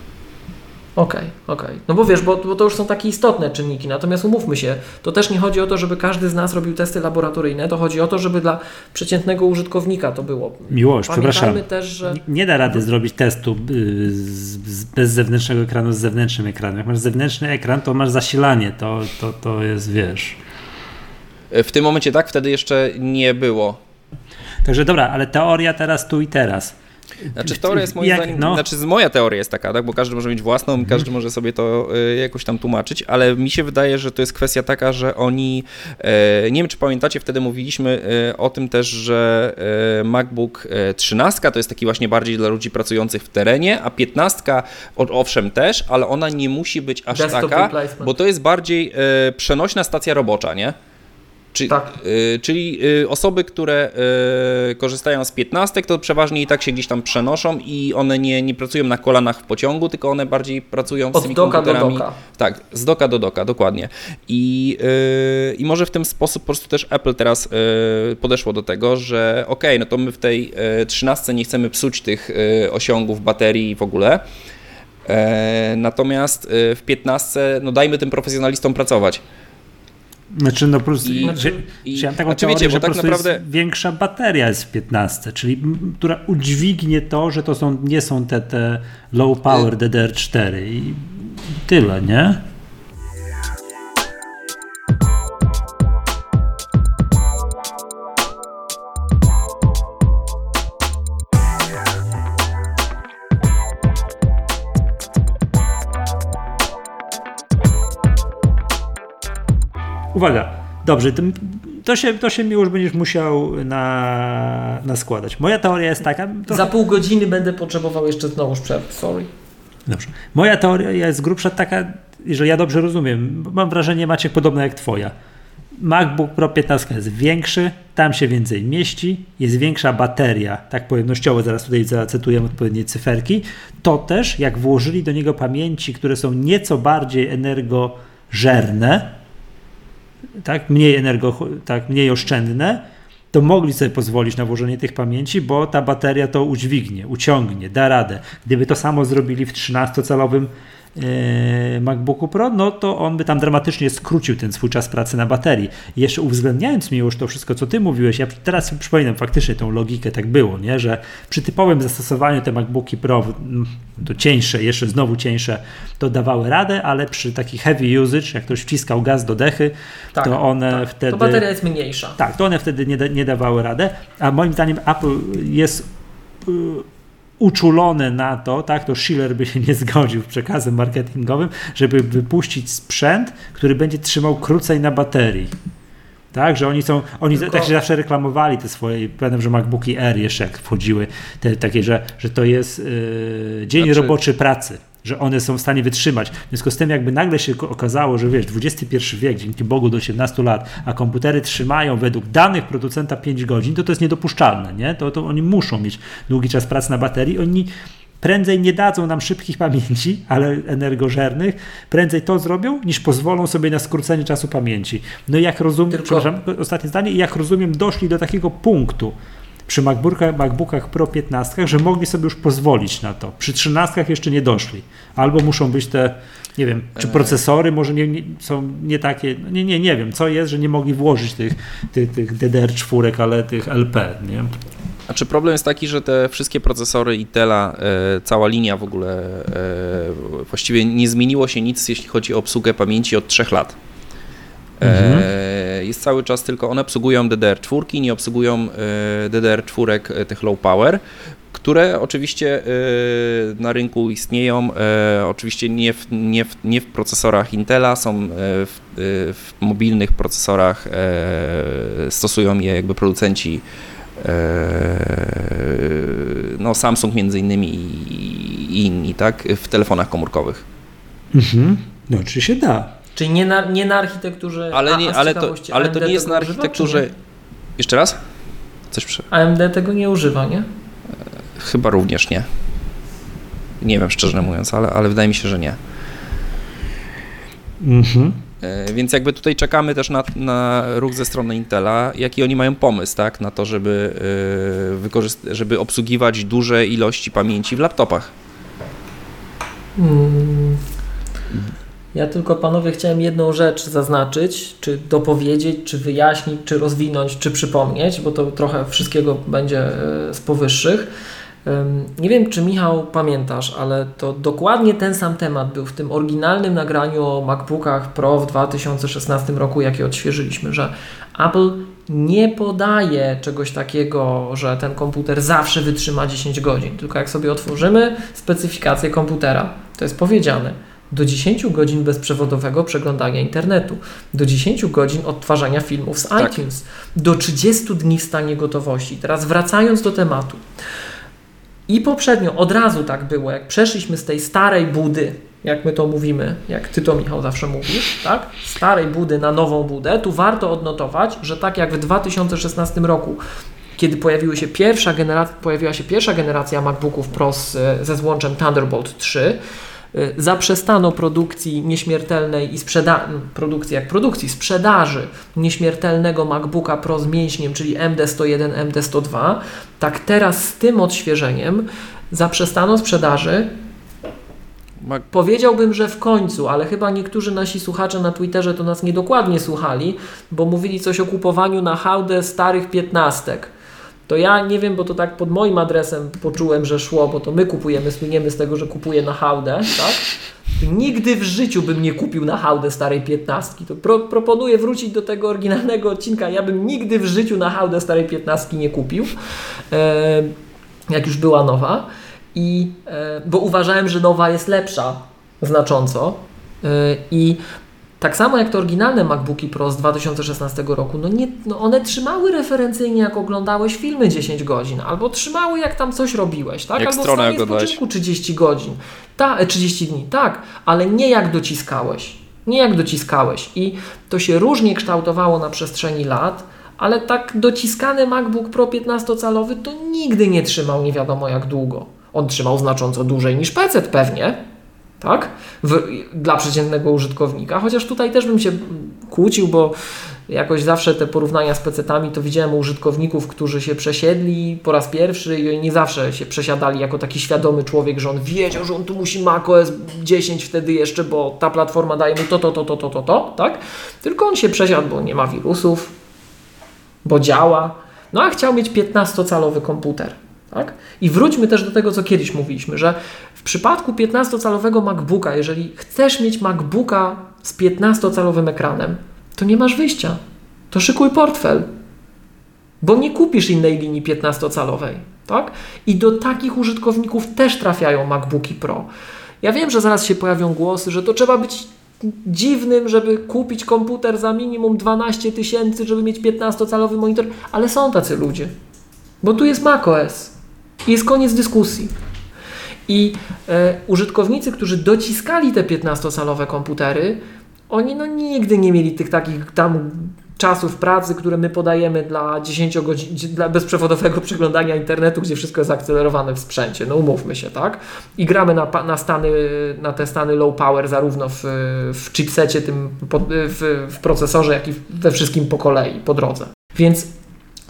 Okej, okej. No bo wiesz, bo, bo to już są takie istotne czynniki. Natomiast umówmy się, to też nie chodzi o to, żeby każdy z nas robił testy laboratoryjne. To chodzi o to, żeby dla przeciętnego użytkownika to było. Miłość, Pamiętajmy przepraszam. też, że. Nie- da rady zrobić testu y, z, z, bez zewnętrznego ekranu z zewnętrznym ekranem. Jak masz zewnętrzny ekran, to masz zasilanie. To, to, to jest, wiesz. W tym momencie tak, wtedy jeszcze nie było. Także dobra, ale teoria teraz tu i teraz. Znaczy teoria jest moim Jak- zdaniem, no. znaczy moja teoria jest taka, tak, bo każdy może mieć własną, Mhm. każdy może sobie to y, jakoś tam tłumaczyć, ale mi się wydaje, że to jest kwestia taka, że oni, e, nie wiem czy pamiętacie, wtedy mówiliśmy e, o tym też, że MacBook e, 13 to jest taki właśnie bardziej dla ludzi pracujących w terenie, a 15 o- owszem też, ale ona nie musi być aż Desktop taka, replacement. bo to jest bardziej przenośna stacja robocza, nie? Czy, Tak. y, czyli y, osoby, które y, korzystają z 15, to przeważnie i tak się gdzieś tam przenoszą i one nie, nie pracują na kolanach w pociągu, tylko one bardziej pracują z Od tymi doka do komputerami. doka. Tak, z doka do doka, dokładnie. I, y, I może w ten sposób po prostu też Apple teraz y, podeszło do tego, że okej, no to my w tej y, 13 nie chcemy psuć tych osiągów baterii i w ogóle. E, natomiast w 15 no dajmy tym profesjonalistom pracować. Znaczy, no po prostu. I- że, i- ja taką znaczy, teorię, wiecie, bo tak prostu naprawdę- jest większa bateria jest w 15, czyli która udźwignie to, że to są, nie są te, te low power DDR4 i tyle, nie? Uwaga, dobrze, to, się, to się mi już będziesz musiał na, na składać. Moja teoria jest taka. Za pół godziny będę potrzebował jeszcze znowu przerwy. Sorry. Dobrze. Moja teoria jest grubsza taka, że ja dobrze rozumiem. Mam wrażenie, Maciek, podobne jak twoja. MacBook Pro 15 jest większy, tam się więcej mieści, jest większa bateria, tak pojemnościowo, zaraz tutaj zacytuję odpowiednie cyferki. To też, jak włożyli do niego pamięci, które są nieco bardziej energożerne, tak, mniej energo, tak, mniej oszczędne, to mogli sobie pozwolić na włożenie tych pamięci, bo ta bateria to udźwignie, uciągnie, da radę. Gdyby to samo zrobili w 13-calowym e, MacBooku Pro, no to on by tam dramatycznie skrócił ten swój czas pracy na baterii. Jeszcze uwzględniając mi już to wszystko, co ty mówiłeś, ja teraz sobie przypominam faktycznie tą logikę, tak było, nie? że przy typowym zastosowaniu te MacBooki Pro, mm, to cieńsze, jeszcze znowu cieńsze, to dawały radę, ale przy takich heavy usage, jak ktoś wciskał gaz do dechy, Tak, to one tak. wtedy... To bateria jest mniejsza. Tak, to one wtedy nie, da, nie dawały radę, a moim zdaniem Apple jest y, uczulone na to, tak, to Schiller by się nie zgodził w przekazem marketingowym, żeby wypuścić sprzęt, który będzie trzymał krócej na baterii. Tak, że oni są, oni Tylko- tak się zawsze reklamowali te swoje, pamiętam, że MacBooki Air jeszcze jak wchodziły, te, takie, że, że to jest y, dzień Znaczy- roboczy pracy, że one są w stanie wytrzymać. W związku z tym jakby nagle się okazało, że wiesz, XXI wiek, dzięki Bogu do 18 lat, a komputery trzymają według danych producenta 5 godzin, to to jest niedopuszczalne, nie? To, to oni muszą mieć długi czas pracy na baterii, oni prędzej nie dadzą nam szybkich pamięci, ale energożernych, prędzej to zrobią, niż pozwolą sobie na skrócenie czasu pamięci. No i jak rozumiem, Tylko- przepraszam, ostatnie zdanie, i jak rozumiem, doszli do takiego punktu przy MacBookach, MacBookach Pro 15, że mogli sobie już pozwolić na to. Przy 13 jeszcze nie doszli. Albo muszą być te, nie wiem, czy procesory może nie, nie, są nie takie, no nie, nie, nie wiem, co jest, że nie mogli włożyć tych, tych, tych DDR4, ale tych LP, nie? Znaczy problem jest taki, że te wszystkie procesory Intela, e, cała linia w ogóle, e, właściwie nie zmieniło się nic, jeśli chodzi o obsługę pamięci od 3 lat. E, jest cały czas tylko, one obsługują DDR4, nie obsługują e, DDR4 tych low power. które oczywiście na rynku istnieją, oczywiście nie w, nie w, nie w procesorach Intela, są w, w mobilnych procesorach, stosują je jakby producenci no Samsung między innymi i inni, tak, w telefonach komórkowych. Mhm. No, czy się da. Czyli nie na, nie na architekturze. Ale, nie, ale, to, ale to nie jest na architekturze. Używa, Jeszcze raz? Coś przy... AMD tego nie używa, nie? Chyba również nie. Nie wiem szczerze mówiąc, ale, ale wydaje mi się, że nie. Mhm. E, więc jakby tutaj czekamy też na, na ruch ze strony Intela, jaki oni mają pomysł tak, na to, żeby, e, żeby obsługiwać duże ilości pamięci w laptopach. Hmm. Ja tylko panowie chciałem jedną rzecz zaznaczyć, czy dopowiedzieć, czy wyjaśnić, czy rozwinąć, czy przypomnieć, bo to trochę wszystkiego będzie e, z powyższych. Nie wiem, czy Michał pamiętasz, ale to dokładnie ten sam temat był w tym oryginalnym nagraniu o MacBookach Pro w 2016 roku, jakie odświeżyliśmy, że Apple nie podaje czegoś takiego, że ten komputer zawsze wytrzyma 10 godzin. Tylko jak sobie otworzymy specyfikację komputera, to jest powiedziane do 10 godzin bezprzewodowego przeglądania internetu, do 10 godzin odtwarzania filmów z tak. iTunes, do 30 dni w stanie gotowości. Teraz wracając do tematu. I poprzednio od razu tak było, jak przeszliśmy z tej starej budy, jak my to mówimy, jak ty to Michał zawsze mówisz, tak? Starej budy na nową budę, tu warto odnotować, że tak jak w 2016 roku kiedy pojawiły się pierwsza generacja, pojawiła się pierwsza generacja MacBooków Pro z, ze złączem Thunderbolt 3, y, zaprzestano produkcji nieśmiertelnej i sprzedaży, produkcji jak produkcji, sprzedaży nieśmiertelnego MacBooka Pro z mięśniem, czyli MD101, MD102, tak teraz z tym odświeżeniem zaprzestano sprzedaży Powiedziałbym, że w końcu, ale chyba niektórzy nasi słuchacze na Twitterze to nas niedokładnie słuchali, bo mówili coś o kupowaniu na hałdę starych piętnastek. To ja nie wiem, bo to tak pod moim adresem poczułem, że szło, bo to my kupujemy, słyniemy z tego, że kupuję na hałdę, tak? Nigdy w życiu bym nie kupił na hałdę starej piętnastki. To pro, proponuję wrócić do tego oryginalnego odcinka. Ja bym nigdy w życiu na hałdę starej piętnastki nie kupił, e, jak już była nowa. I, e, bo uważałem, że nowa jest lepsza znacząco. E, I tak samo jak te oryginalne MacBooki Pro z 2016 roku, no, nie, no one trzymały referencyjnie, jak oglądałeś filmy 10 godzin, albo trzymały, jak tam coś robiłeś, tak? Jak albo stronę w spoczynku 30 godzin, ta, 30 dni, tak, ale nie jak dociskałeś. Nie jak dociskałeś. I to się różnie kształtowało na przestrzeni lat, ale tak dociskany MacBook Pro 15-calowy to nigdy nie trzymał nie wiadomo jak długo. On trzymał znacząco dłużej niż PC pewnie, tak? W, dla przeciętnego użytkownika, chociaż tutaj też bym się kłócił, bo jakoś zawsze te porównania z PC-tami to widziałem u użytkowników, którzy się przesiedli po raz pierwszy i nie zawsze się przesiadali jako taki świadomy człowiek, że on wiedział, że on tu musi macOS 10 wtedy jeszcze, bo ta platforma daje mu to, to, to, to, to, to, to, tak? Tylko on się przesiadł, bo nie ma wirusów, bo działa, no a chciał mieć 15-calowy komputer. Tak? I wróćmy też do tego, co kiedyś mówiliśmy, że w przypadku 15-calowego MacBooka, jeżeli chcesz mieć MacBooka z 15-calowym ekranem, to nie masz wyjścia. To szykuj portfel, bo nie kupisz innej linii 15-calowej. Tak? I do takich użytkowników też trafiają MacBooki Pro. Ja wiem, że zaraz się pojawią głosy, że to trzeba być dziwnym, żeby kupić komputer za minimum 12 tysięcy, żeby mieć 15-calowy monitor, ale są tacy ludzie. Bo tu jest macOS. Jest koniec dyskusji. I e, użytkownicy, którzy dociskali te 15-calowe komputery, oni no nigdy nie mieli tych takich tam czasów pracy, które my podajemy dla 10 godzin, dla bezprzewodowego przeglądania internetu, gdzie wszystko jest akcelerowane w sprzęcie, no umówmy się, tak? I na, na, stany, na te stany low power zarówno w, w chipsecie, tym, w, w procesorze, jak i we wszystkim po kolei, po drodze. Więc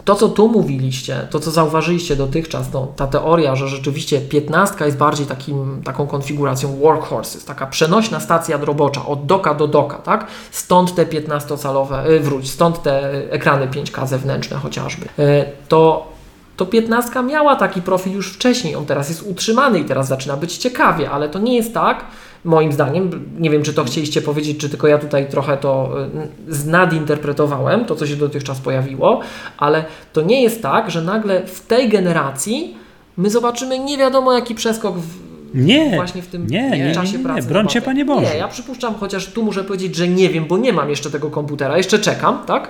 to, co tu mówiliście, to, co zauważyliście dotychczas, no, ta teoria, że rzeczywiście 15 jest bardziej takim, taką konfiguracją workhorses, taka przenośna stacja robocza od doka do doka, tak? Stąd te 15-calowe, yy, wróć, stąd te ekrany 5K zewnętrzne chociażby. Yy, to to 15 miała taki profil już wcześniej, on teraz jest utrzymany i teraz zaczyna być ciekawie, ale to nie jest tak, moim zdaniem, nie wiem czy to chcieliście powiedzieć, czy tylko ja tutaj trochę to y, nadinterpretowałem, to co się dotychczas pojawiło, ale to nie jest tak, że nagle w tej generacji My zobaczymy nie wiadomo jaki przeskok w, Nie, właśnie w tym nie, nie, czasie nie, nie, pracy. nie. baterii. Panie Boże. Nie, ja przypuszczam, chociaż tu muszę powiedzieć, że nie wiem, bo nie mam jeszcze tego komputera, jeszcze czekam, tak?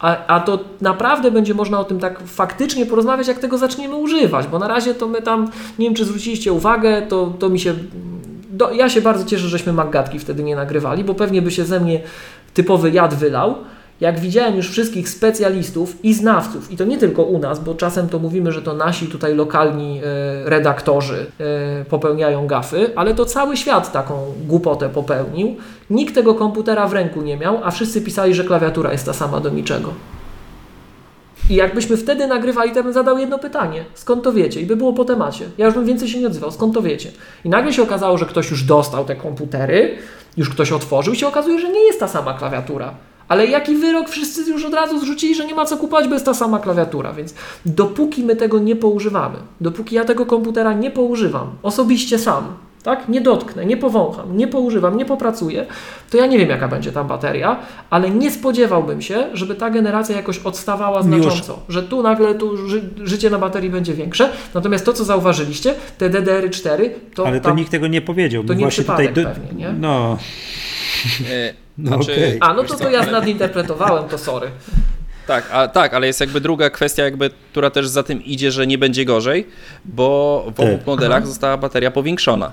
A, a to naprawdę będzie można o tym tak faktycznie porozmawiać, jak tego zaczniemy używać, bo na razie to my tam, nie wiem czy zwróciliście uwagę, to, to mi się... Do, ja się bardzo cieszę, żeśmy Maggatki wtedy nie nagrywali, bo pewnie by się ze mnie typowy jad wylał. Jak widziałem już wszystkich specjalistów i znawców, i to nie tylko u nas, bo czasem to mówimy, że to nasi tutaj lokalni e, redaktorzy e, popełniają gafy, ale to cały świat taką głupotę popełnił. Nikt tego komputera w ręku nie miał, a wszyscy pisali, że klawiatura jest ta sama do niczego. I jakbyśmy wtedy nagrywali, to bym zadał jedno pytanie. Skąd to wiecie? I by było po temacie. Ja już bym więcej się nie odzywał. Skąd to wiecie? I nagle się okazało, że ktoś już dostał te komputery, już ktoś otworzył i się okazuje, że nie jest ta sama klawiatura. Ale jaki wyrok wszyscy już od razu zrzucili, że nie ma co kupować, bo jest ta sama klawiatura. Więc dopóki my tego nie poużywamy, dopóki ja tego komputera nie poużywam, osobiście sam, tak? Nie dotknę, nie powącham, nie poużywam, nie popracuję, to ja nie wiem, jaka będzie tam bateria, ale nie spodziewałbym się, żeby ta generacja jakoś odstawała Już. znacząco. Że tu nagle tu ży życie na baterii będzie większe. Natomiast to, co zauważyliście, te DDR4, to Ale to tam... nikt tego nie powiedział. to nie właśnie tutaj przypadek pewnie, nie? No, E, No znaczy, okej. A, no to, to ja nadinterpretowałem, to sorry. Tak, a, tak, ale jest jakby druga kwestia, jakby, która też za tym idzie, że nie będzie gorzej, bo w obu Tak. modelach została bateria powiększona.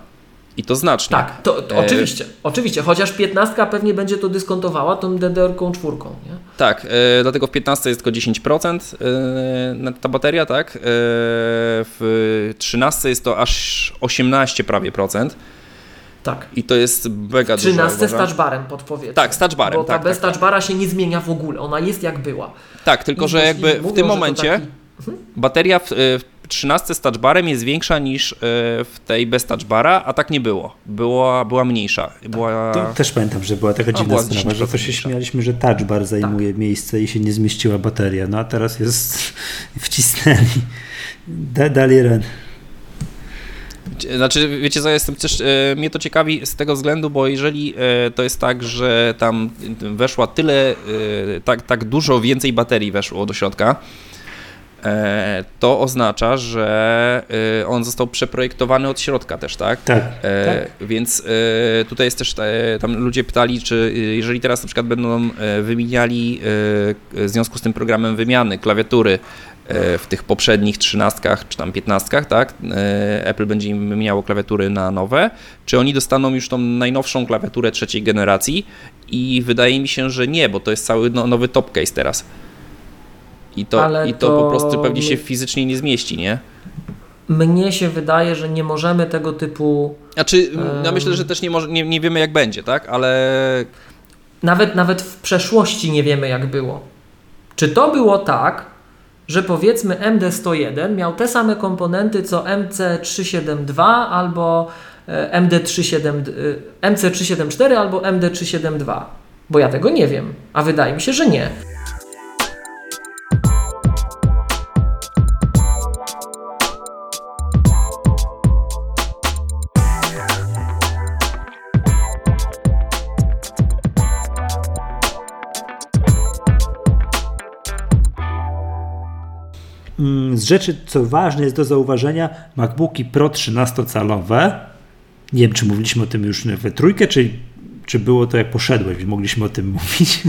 I to znacznie. Tak, to, to E, oczywiście, oczywiście, chociaż 15 pewnie będzie to dyskontowała tą DDR-ką czwórką, nie? Tak, e, dlatego w 15 jest tylko 10% e, ta bateria, tak? E, w 13 jest to aż 18 prawie procent Tak. i to jest mega dużo. 13 z touchbarem podpowiedzmy. Tak, z touchbarem, Bo ta tak, bez tak, tak. touchbara się nie zmienia w ogóle, ona jest jak była. Tak, tylko I że jakby w tym momencie taki- bateria w, e, w 13 z touchbarem jest większa niż e, w tej bez touchbara, a tak nie było. Była, była mniejsza. Była... to też pamiętam, że była taka dziwna sprawa, że to się 10% śmialiśmy, że touch bar zajmuje miejsce i się nie zmieściła bateria. No a teraz jest wcisnęli. Da, dali ren. Znaczy, wiecie co, jestem też, e, mnie to ciekawi z tego względu, bo jeżeli e, to jest tak, że tam weszła tyle, e, tak, tak dużo więcej baterii weszło do środka, to oznacza, że e, on został przeprojektowany od środka też, tak? Tak. E, Więc e, tutaj jest też, e, tam ludzie pytali, czy e, jeżeli teraz na przykład będą e, wymieniali e, w związku z tym programem wymiany klawiatury e, w tych poprzednich trzynastkach czy tam piętnastkach, tak, e, Apple będzie im wymieniało klawiatury na nowe, czy oni dostaną już tą najnowszą klawiaturę trzeciej generacji i wydaje mi się, że nie, bo to jest cały no, nowy top case teraz. I to, Ale I to, to po prostu pewnie się nie- fizycznie nie zmieści, nie? Mnie się wydaje, że nie możemy tego typu, Znaczy, ja myślę, że też nie, może, nie, nie wiemy jak będzie, tak? Ale nawet, nawet w przeszłości nie wiemy jak było. Czy to było tak, że powiedzmy MD101 miał te same komponenty co MC372 albo e, MD37, e, MC374 albo MD372? Bo ja tego nie wiem, a wydaje mi się, że nie. Z rzeczy, co ważne jest do zauważenia, MacBooki Pro 13-calowe, nie wiem, czy mówiliśmy o tym już we trójkę, czy, czy było to jak poszedłeś, mogliśmy o tym mówić.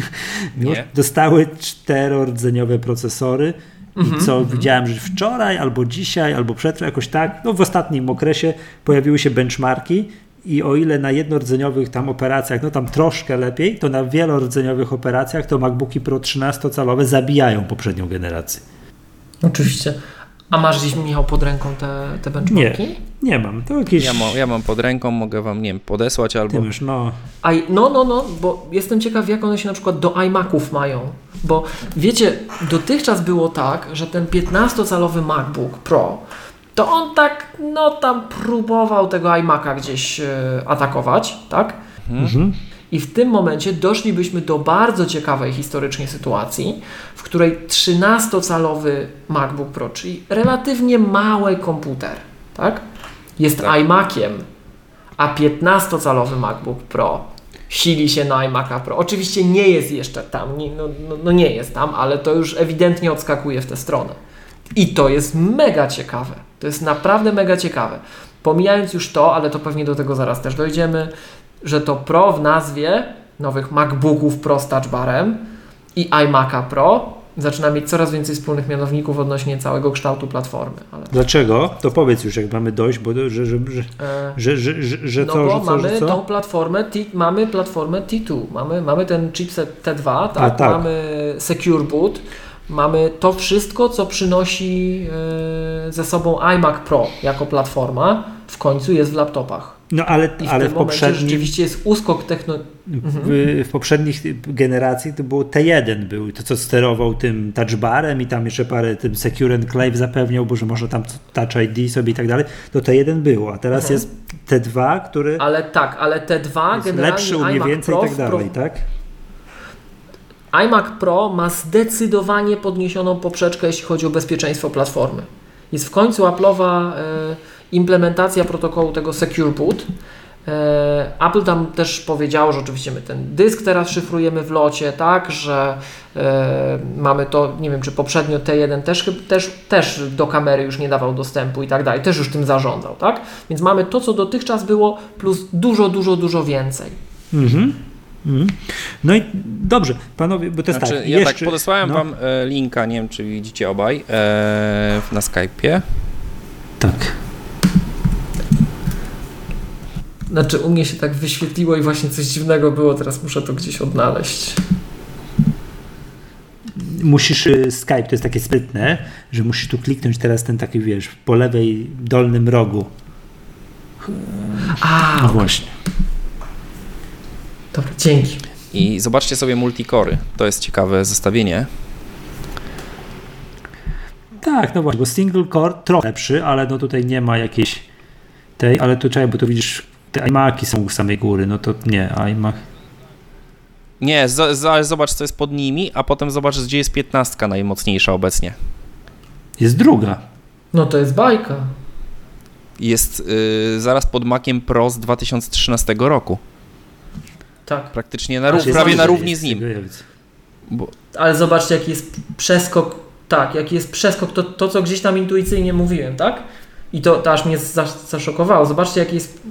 Nie. Dostały czterordzeniowe procesory Mhm, i co widziałem, że wczoraj, albo dzisiaj, albo przedwczoraj, jakoś tak, no w ostatnim okresie pojawiły się benchmarki i o ile na jednorodzeniowych tam operacjach, no tam troszkę lepiej, to na wielorodzeniowych operacjach to MacBooki Pro 13-calowe zabijają poprzednią generację. Oczywiście. A masz gdzieś, Michał, pod ręką te, te benchmarki? Nie, nie mam. To jakieś. Ja mam, ja mam pod ręką, mogę wam, nie wiem, podesłać albo... Ty wiesz, no. A, no, no, no, bo jestem ciekaw, jak one się na przykład do iMaców mają. Bo wiecie, dotychczas było tak, że ten 15-calowy MacBook Pro, to on tak, no tam próbował tego iMac'a gdzieś e, atakować, tak? Mhm. I w tym momencie doszlibyśmy do bardzo ciekawej historycznie sytuacji, w której 13-calowy MacBook Pro, czyli relatywnie mały komputer, tak? jest Tak. iMaciem, a 15-calowy MacBook Pro sili się na iMac'a Pro. Oczywiście nie jest jeszcze tam, nie, no, no, no nie jest tam, ale to już ewidentnie odskakuje w tę stronę. I to jest mega ciekawe. To jest naprawdę mega ciekawe. Pomijając już to, ale to pewnie do tego zaraz też dojdziemy, że to Pro w nazwie nowych MacBooków Pro z Touch Barem i iMac'a Pro zaczyna mieć coraz więcej wspólnych mianowników odnośnie całego kształtu platformy. Ale, Dlaczego? To powiedz już, jak mamy dojść, bo że, że, że, e, że, że, że, że no co, bo że co, mamy że co? tą platformę, T, mamy platformę T2, mamy, mamy ten chipset T2, tak? A, tak. mamy Secure Boot, mamy to wszystko, co przynosi e, ze sobą iMac Pro jako platforma, w końcu jest w laptopach. No ale, I w ale w poprzednim, rzeczywiście jest uskok techno... w, w poprzednich generacji to było T1 był, to co sterował tym touchbarem i tam jeszcze parę tym Secure Enclave zapewniał, bo że można tam Touch ID sobie i tak dalej, to T1 było, a teraz Mhm. jest T2, który Ale tak, ale te dwa jest generalnie lepszy u mnie iMac więcej Pro i tak dalej, wpro- tak? iMac Pro ma zdecydowanie podniesioną poprzeczkę, jeśli chodzi o bezpieczeństwo platformy. Jest w końcu Apple'owa e, implementacja protokołu tego Secure Boot. E, Apple tam też powiedziało, że oczywiście my ten dysk teraz szyfrujemy w locie, tak, że e, mamy to, nie wiem, czy poprzednio T1 też, też, też do kamery już nie dawał dostępu i tak dalej, też już tym zarządzał, tak? Więc mamy to, co dotychczas było, plus dużo, dużo, dużo więcej. Mhm. Mhm. No i dobrze, panowie, bo to jest Znaczy, tak. ja jeszcze, tak podesłałem no, wam e, linka, nie wiem czy widzicie obaj, e, na Skype'ie. Tak. Znaczy, u mnie się tak wyświetliło i właśnie coś dziwnego było, teraz muszę to gdzieś odnaleźć. Musisz, y, Skype to jest takie sprytne, że musisz tu kliknąć teraz ten taki, wiesz, po lewej dolnym rogu. A, No właśnie. dobra, dzięki. I zobaczcie sobie multikory. To jest ciekawe zestawienie. Tak, no właśnie, bo single core trochę lepszy, ale no tutaj nie ma jakiejś tej, ale tu czekaj, bo tu widzisz, te iMaki są u samej góry, no to nie, iMac. Nie, z, z, zobacz co jest pod nimi, a potem zobacz gdzie jest 15 najmocniejsza obecnie. Jest druga. No to jest bajka. Jest y, zaraz pod Maciem Pro z 2013 roku. Tak. Praktycznie na, prawie na równi z nim. Bo, Ale zobaczcie, jaki jest przeskok. Tak, jaki jest przeskok, to, to co gdzieś tam intuicyjnie mówiłem, tak? I to, to aż mnie zas- zaszokowało. Zobaczcie, jaki jest,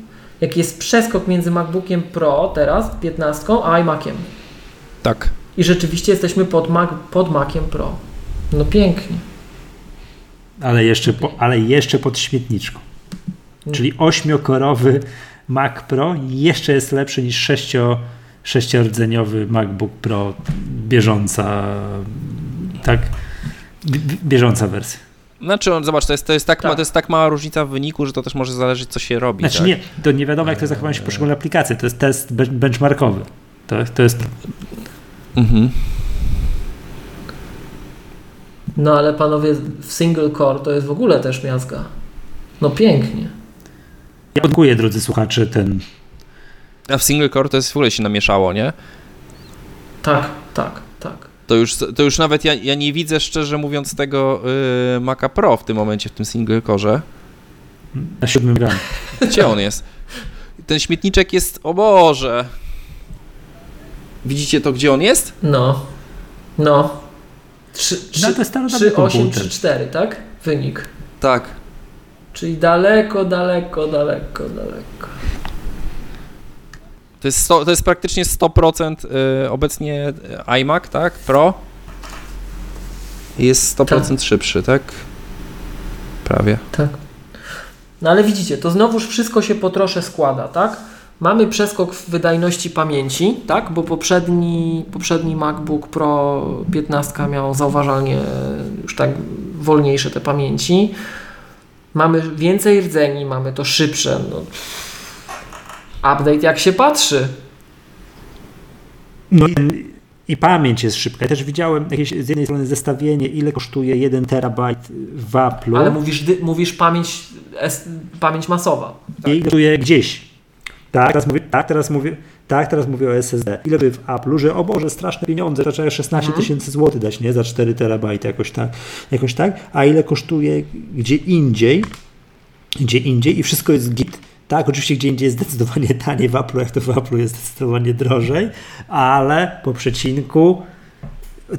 jaki jest przeskok między MacBookiem Pro teraz, 15, a iMaciem. tak. I rzeczywiście jesteśmy pod, Mac, pod Maciem Pro. No pięknie. Ale jeszcze, po, ale jeszcze pod śmietniczką. Czyli ośmiokorowy Mac Pro jeszcze jest lepszy niż sześcio, sześciordzeniowy MacBook Pro bieżąca, tak? Bieżąca wersja. Znaczy, on, zobacz, to jest, to, jest tak, Tak. Ma, to jest tak mała różnica w wyniku, że to też może zależeć, co się robi. Znaczy tak? nie, to nie wiadomo jak to zachowuje się poszczególne aplikacje, to jest test be- benchmarkowy. To, to jest Mhm. No ale panowie, w single core to jest w ogóle też miazga. No pięknie. Ja dziękuję, drodzy słuchacze, ten. A w single core to jest w ogóle się namieszało, nie? Tak, tak, tak. To już, to już nawet ja, ja nie widzę, szczerze mówiąc, tego y, Maca Pro w tym momencie, w tym single core. Na siódmym gram. Gdzie on jest? Ten śmietniczek jest, o Boże. Widzicie to, gdzie on jest? No. No. 3, No to jest starodawny 3, 8, komputer. 3, 4, tak? Wynik. Tak. Czyli daleko, daleko, daleko, daleko. To jest, 100, to jest praktycznie 100% y, obecnie iMac, tak? Pro. Jest 100% szybszy, tak? Prawie. Tak. No ale widzicie, to znowuż wszystko się po trosze składa, tak? Mamy przeskok w wydajności pamięci, tak? Bo poprzedni, poprzedni MacBook Pro 15 miał zauważalnie już tak wolniejsze te pamięci. Mamy więcej rdzeni, mamy to szybsze. No. Update jak się patrzy. No i, i pamięć jest szybka. Ja też widziałem jakieś z jednej strony zestawienie, ile kosztuje 1 terabajt w Apple'u Ale mówisz, mówisz pamięć, pamięć masowa. i ile kosztuje gdzieś. Tak, teraz mówię, tak, teraz mówię, tak, teraz mówię o SSD. Ile by w Apple'u, że o Boże, straszne pieniądze, to trzeba 16 tysięcy złotych dać, nie? Za 4 terabajty jakoś tak, jakoś tak. A ile kosztuje gdzie indziej, gdzie indziej i wszystko jest git. Tak, oczywiście gdzie indziej jest zdecydowanie taniej w Apple'u, jak to w Apple'u jest zdecydowanie drożej, ale po przecinku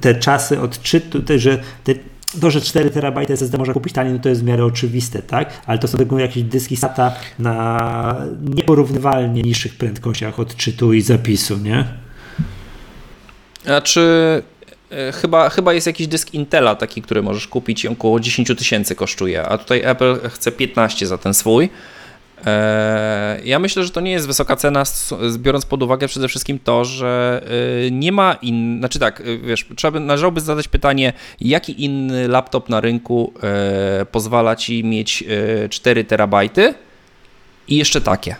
te czasy odczytu, te, że te, to, że 4 terabajty SSD można kupić taniej, no to jest w miarę oczywiste, tak? Ale to są tylko jakieś dyski SATA na nieporównywalnie niższych prędkościach odczytu i zapisu, nie? Znaczy, e, chyba, chyba jest jakiś dysk Intela taki, który możesz kupić i około 10 tysięcy kosztuje, a tutaj Apple chce 15 za ten swój. E, ja myślę, że to nie jest wysoka cena, biorąc pod uwagę przede wszystkim to, że e, nie ma in, znaczy tak, wiesz, trzeba by, należałoby zadać pytanie, jaki inny laptop na rynku pozwala ci mieć 4 terabajty i jeszcze takie.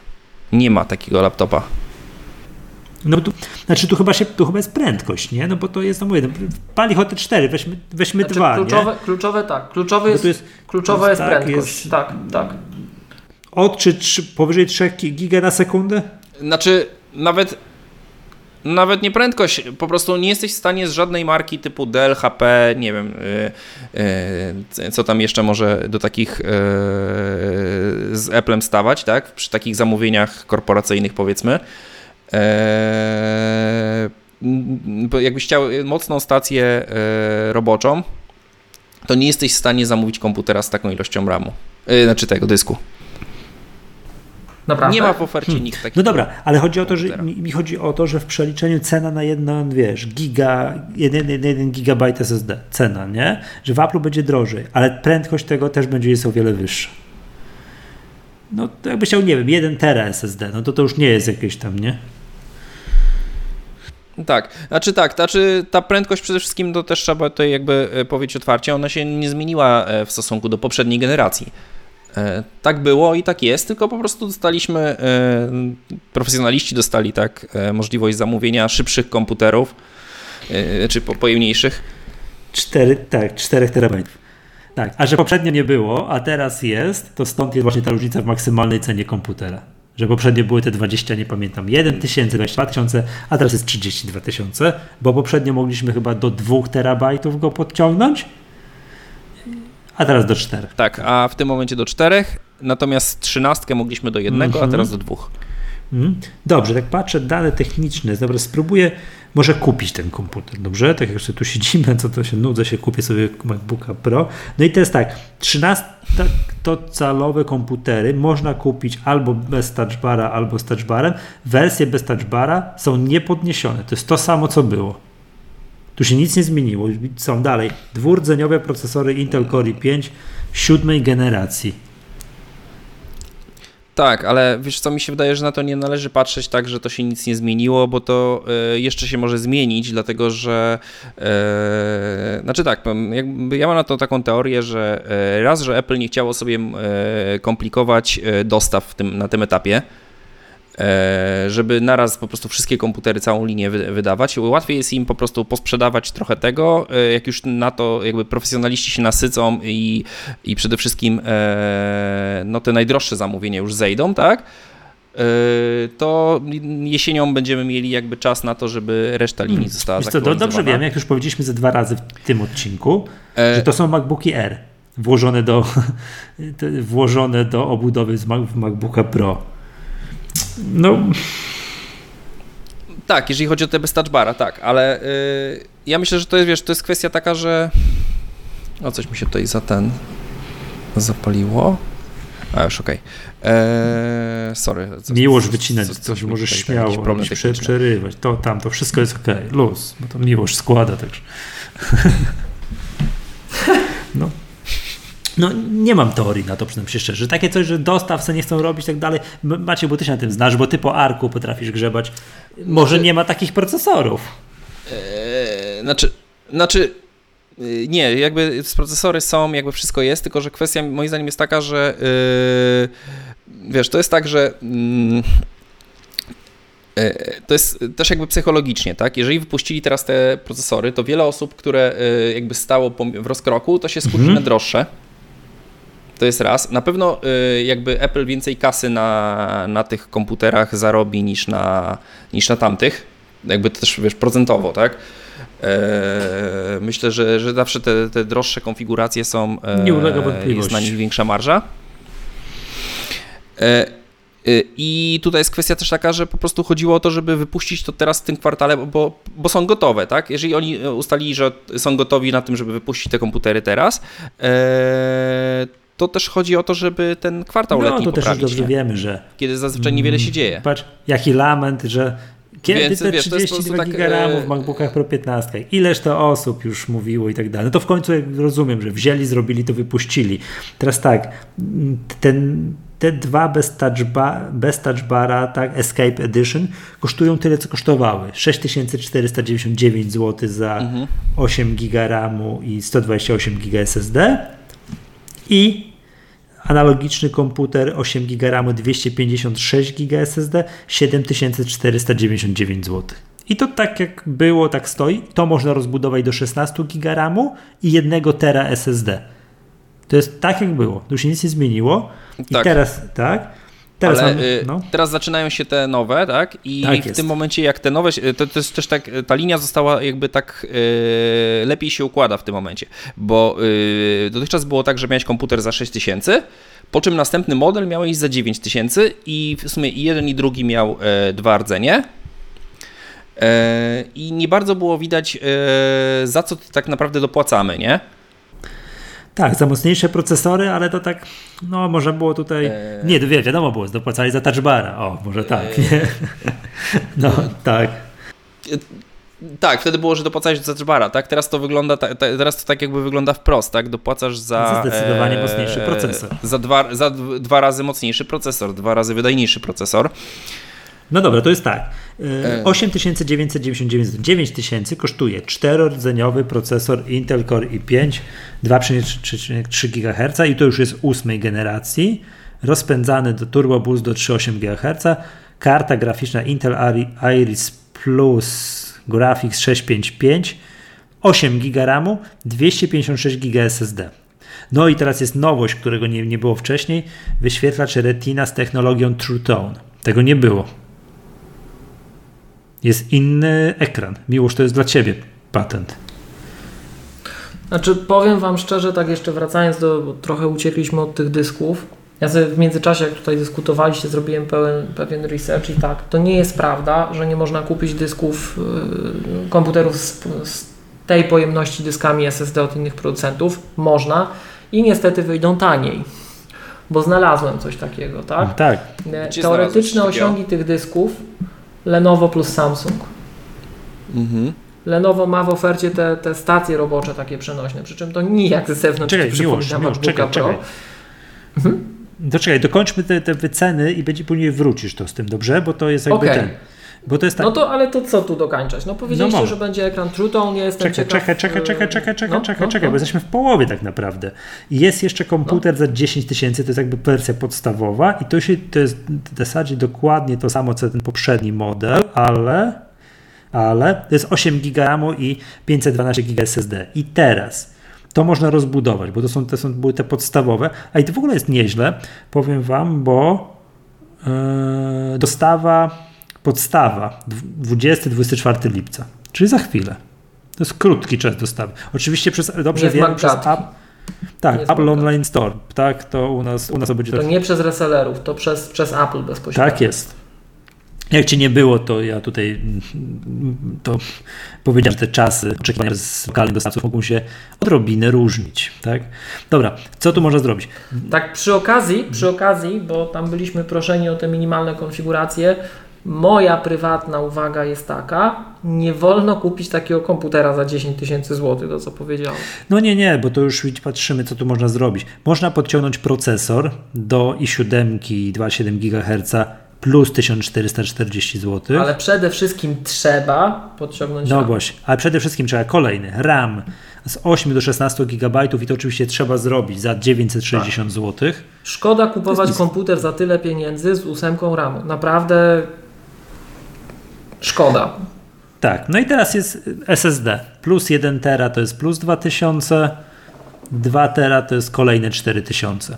Nie ma takiego laptopa. No tu, znaczy tu chyba się, tu chyba jest prędkość, nie? No bo to jest, no mówię, no, pali hot 4, weźmy, weźmy znaczy, dwa, kluczowe, nie? kluczowe tak, kluczowe jest, jest, kluczowa jest, tak, prędkość, jest, tak, tak. Od czy, czy powyżej 3 giga na sekundę? Znaczy, nawet nawet nie prędkość, po prostu nie jesteś w stanie z żadnej marki typu Dell, HP, nie wiem, yy, yy, co tam jeszcze może do takich yy, z Applem stawać, tak? Przy takich zamówieniach korporacyjnych powiedzmy. Eee, jakbyś chciał mocną stację e, roboczą, to nie jesteś w stanie zamówić komputera z taką ilością RAMu, e, znaczy tego dysku. Naprawdę? Nie ma w ofercie hmm. nikt takiego. No dobra, ale chodzi o to, że mi chodzi o to, że w przeliczeniu cena na jedno, wiesz, giga, 1, 1 gigabajt SSD, cena, nie? Że w Apple będzie drożej, ale prędkość tego też będzie jest o wiele wyższa. No to jakby chciał, nie wiem, 1 tera SSD, no to to już nie jest jakieś tam, nie? Tak, znaczy tak, znaczy ta prędkość przede wszystkim to też trzeba tutaj jakby e, powiedzieć otwarcie, ona się nie zmieniła e, w stosunku do poprzedniej generacji. E, tak było i tak jest, tylko po prostu dostaliśmy, profesjonaliści dostali tak możliwość zamówienia szybszych komputerów, czy pojemniejszych. 4, tak, 4 terabajtów. Tak, a że poprzednio nie było, a teraz jest, to stąd jest właśnie ta różnica w maksymalnej cenie komputera że poprzednio były te 20, nie pamiętam, 1 tysięcy, 22 tysiące, a teraz jest 32 tysiące, bo poprzednio mogliśmy chyba do 2 terabajtów go podciągnąć, a teraz do 4. Tak, a w tym momencie do 4, natomiast 13 mogliśmy do 1, mm -hmm. a mhm. teraz do 2. Mm. Dobrze, tak patrzę, dane techniczne, dobra, spróbuję może kupić ten komputer, dobrze? Tak jak sobie tu siedzimy, co to się nudzę, się kupię sobie MacBooka Pro. No i to jest tak, 13-calowe komputery można kupić albo bez touchbara, albo z touchbarem. Wersje bez touchbara są niepodniesione. To jest to samo, co było. Tu się nic nie zmieniło. Są dalej dwurdzeniowe procesory Intel Core i5 siódmej generacji tak, ale wiesz co, mi się wydaje, że na to nie należy patrzeć tak, że to się nic nie zmieniło, bo to y, jeszcze się może zmienić, dlatego że y, znaczy tak, ja mam na to taką teorię, że y, raz, że Apple nie chciało sobie komplikować dostaw tym, na tym etapie, E, żeby naraz po prostu wszystkie komputery, całą linię wydawać. Łatwiej jest im po prostu posprzedawać trochę tego, e, jak już na to jakby profesjonaliści się nasycą i, i przede wszystkim e, no, te najdroższe zamówienia już zejdą, tak? to jesienią będziemy mieli jakby czas na to, żeby reszta linii hmm. została Wiesz co, Dobrze wiem, jak już powiedzieliśmy ze dwa razy w tym odcinku, e... że to są MacBooki R włożone do, włożone do obudowy z MacBooka Pro. No. Tak, jeżeli chodzi o te bez touchbara, tak, ale yy, ja myślę, że to jest, wiesz, to jest kwestia taka, że o coś mi się tutaj za ten zapaliło. A już okej. Okay. Eee, sorry. Co, Miłość wycinać coś, coś możesz śmiało problem prze, przerywać. To tam, to wszystko jest ok, luz, bo to miłość składa także. no. No nie mam teorii na to, przyznam się szczerze. Takie coś, że dostaw se nie chcą robić tak dalej. Macie, bo ty się na tym znasz, bo ty po arku potrafisz grzebać. Może znaczy, nie ma takich procesorów. Yy, znaczy, znaczy yy, nie, jakby procesory są, jakby wszystko jest, tylko że kwestia moim zdaniem jest taka, że yy, wiesz, to jest tak, że mm, to jest też jakby psychologicznie, tak? Jeżeli wypuścili teraz te procesory, to wiele osób, które jakby stało w rozkroku, to się skupi mhm. na droższe. To jest raz. Na pewno y, jakby Apple więcej kasy na, na tych komputerach zarobi niż na, niż na tamtych. Jakby też wiesz, procentowo, tak? E, myślę, że, że zawsze te, te droższe konfiguracje są. E, Nie ulega wątpliwości. Jest na nich większa marża. E, Y, I tutaj jest kwestia też taka, że po prostu chodziło o to, żeby wypuścić to teraz w tym kwartale, bo, bo są gotowe, tak? Jeżeli oni ustalili, że są gotowi na tym, żeby wypuścić te komputery teraz, to też chodzi o to, żeby ten kwartał no, letni to też już dobrze nie? wiemy, że Kiedy zazwyczaj niewiele się dzieje. patrz, jaki lament, że kiedy Więc, te wiesz, to jest po 32 prostu tak, giga RAMu e, w MacBookach Pro 15? Ileż to osób już mówiło i tak dalej. No to w końcu rozumiem, że wzięli, zrobili, to wypuścili. Teraz tak, ten, te dwa bez touch, bar, bez touch bara, tak, Escape Edition, kosztują tyle, co kosztowały. 6499 zł za Mhm. 8 giga RAMu i 128 giga SSD i analogiczny komputer 8 GB RAMu 256 GB SSD 7499 zł. I to tak jak było, tak stoi. To można rozbudować do 16 GB RAMu i 1 tera SSD. To jest tak jak było. Tu się nic nie zmieniło. I Tak. teraz tak. Teraz Ale mamy, y, no. teraz zaczynają się te nowe, tak? I Tak w jest. tym momencie, jak te nowe, to, to jest też tak, ta linia została jakby tak y, lepiej się układa w tym momencie, bo y, dotychczas było tak, że miałeś komputer za 6000, po czym następny model miałeś za 9000 i w sumie i jeden i drugi miał e, dwa rdzenie. E, I nie bardzo było widać, e, za co tak naprawdę dopłacamy, nie? Tak, za mocniejsze procesory, ale to tak, no może było tutaj, Eee. nie, wie, wiadomo było, dopłacali za touch bara, o, może tak, Eee. nie? No, tak. Tak, wtedy było, że dopłacałeś za Touchbara, tak? Teraz to wygląda, ta, ta, teraz to tak jakby wygląda wprost, tak? Dopłacasz za... Za zdecydowanie mocniejszy procesor. Za, dwa, za dwa razy mocniejszy procesor, dwa razy wydajniejszy procesor. No dobra, to jest tak. E. 8999, 9000 kosztuje czterordzeniowy procesor Intel Core i5 2,3 GHz i to już jest ósmej generacji, rozpędzany do Turbo Boost do 3,8 GHz, karta graficzna Intel Iris Plus Graphics 655, 8 GB RAMu, 256 GB SSD. No i teraz jest nowość, którego nie, nie było wcześniej, wyświetlacz Retina z technologią True Tone. Tego nie było. Jest inny ekran. Miłość, to jest dla Ciebie patent. Znaczy, powiem Wam szczerze, tak jeszcze wracając do, bo trochę uciekliśmy od tych dysków. Ja sobie w międzyczasie, jak tutaj dyskutowaliście, zrobiłem pełen, pewien research i tak, to nie jest prawda, że nie można kupić dysków, yy, komputerów z, z tej pojemności dyskami SSD od innych producentów. Można i niestety wyjdą taniej, bo znalazłem coś takiego, tak? Tak. Gdzie znalazłeś Teoretyczne osiągi tych dysków Lenovo plus Samsung. Mhm. Lenovo ma w ofercie te, te stacje robocze takie przenośne, przy czym to nijak z zewnątrz Czekaj, nie miłość, przypomina miłość, czekaj, Pro. czekaj. To czekaj, dokończmy te, te wyceny i będzie później wrócisz to z tym, dobrze? Bo to jest jakby Okej. ten. Bo to jest tak. No to, ale to co tu dokańczać? No powiedzieliście, No że będzie ekran True Tone, ja jestem Czekaj, ciekaw... czekaj, czekaj, e, czekaj, czekaj, czekaj, no, czekaj, no, czekaj, no. bo jesteśmy w połowie tak naprawdę. Jest jeszcze komputer za 10 tysięcy, to jest jakby wersja podstawowa i to się, to jest w zasadzie dokładnie to samo, co ten poprzedni model, ale, ale to jest 8 GB RAMu i 512 GB SSD. I teraz to można rozbudować, bo to są, to są były te podstawowe, a i to w ogóle jest nieźle, powiem Wam, bo e, dostawa, podstawa 20-24 lipca, czyli za chwilę. To jest krótki czas dostawy. Oczywiście przez, dobrze Nie wiem, przez app, tak, Apple. Online Store, tak, to u nas, u nas to będzie To tak. nie przez resellerów, to przez, przez Apple bezpośrednio. Tak jest. Jak cię nie było, to ja tutaj mm, to powiedziałem, że te czasy oczekiwania z lokalnych dostawców mogą się odrobinę różnić. Tak? Dobra, co tu można zrobić? Tak przy okazji, przy okazji, bo tam byliśmy proszeni o te minimalne konfiguracje, moja prywatna uwaga jest taka, nie wolno kupić takiego komputera za 10 tysięcy złotych, to co powiedziałem. No nie, nie, bo to już patrzymy, co tu można zrobić. Można podciągnąć procesor do i7 2,7 GHz plus 1440 zł. Ale przede wszystkim trzeba podciągnąć No RAM. właśnie, ale przede wszystkim trzeba kolejny RAM z 8 do 16 GB i to oczywiście trzeba zrobić za 960 zł. Szkoda kupować komputer za tyle pieniędzy z ósemką RAMu. Naprawdę szkoda. Tak, no i teraz jest SSD. Plus 1 tera to jest plus 2000, 2 tera to jest kolejne 4000.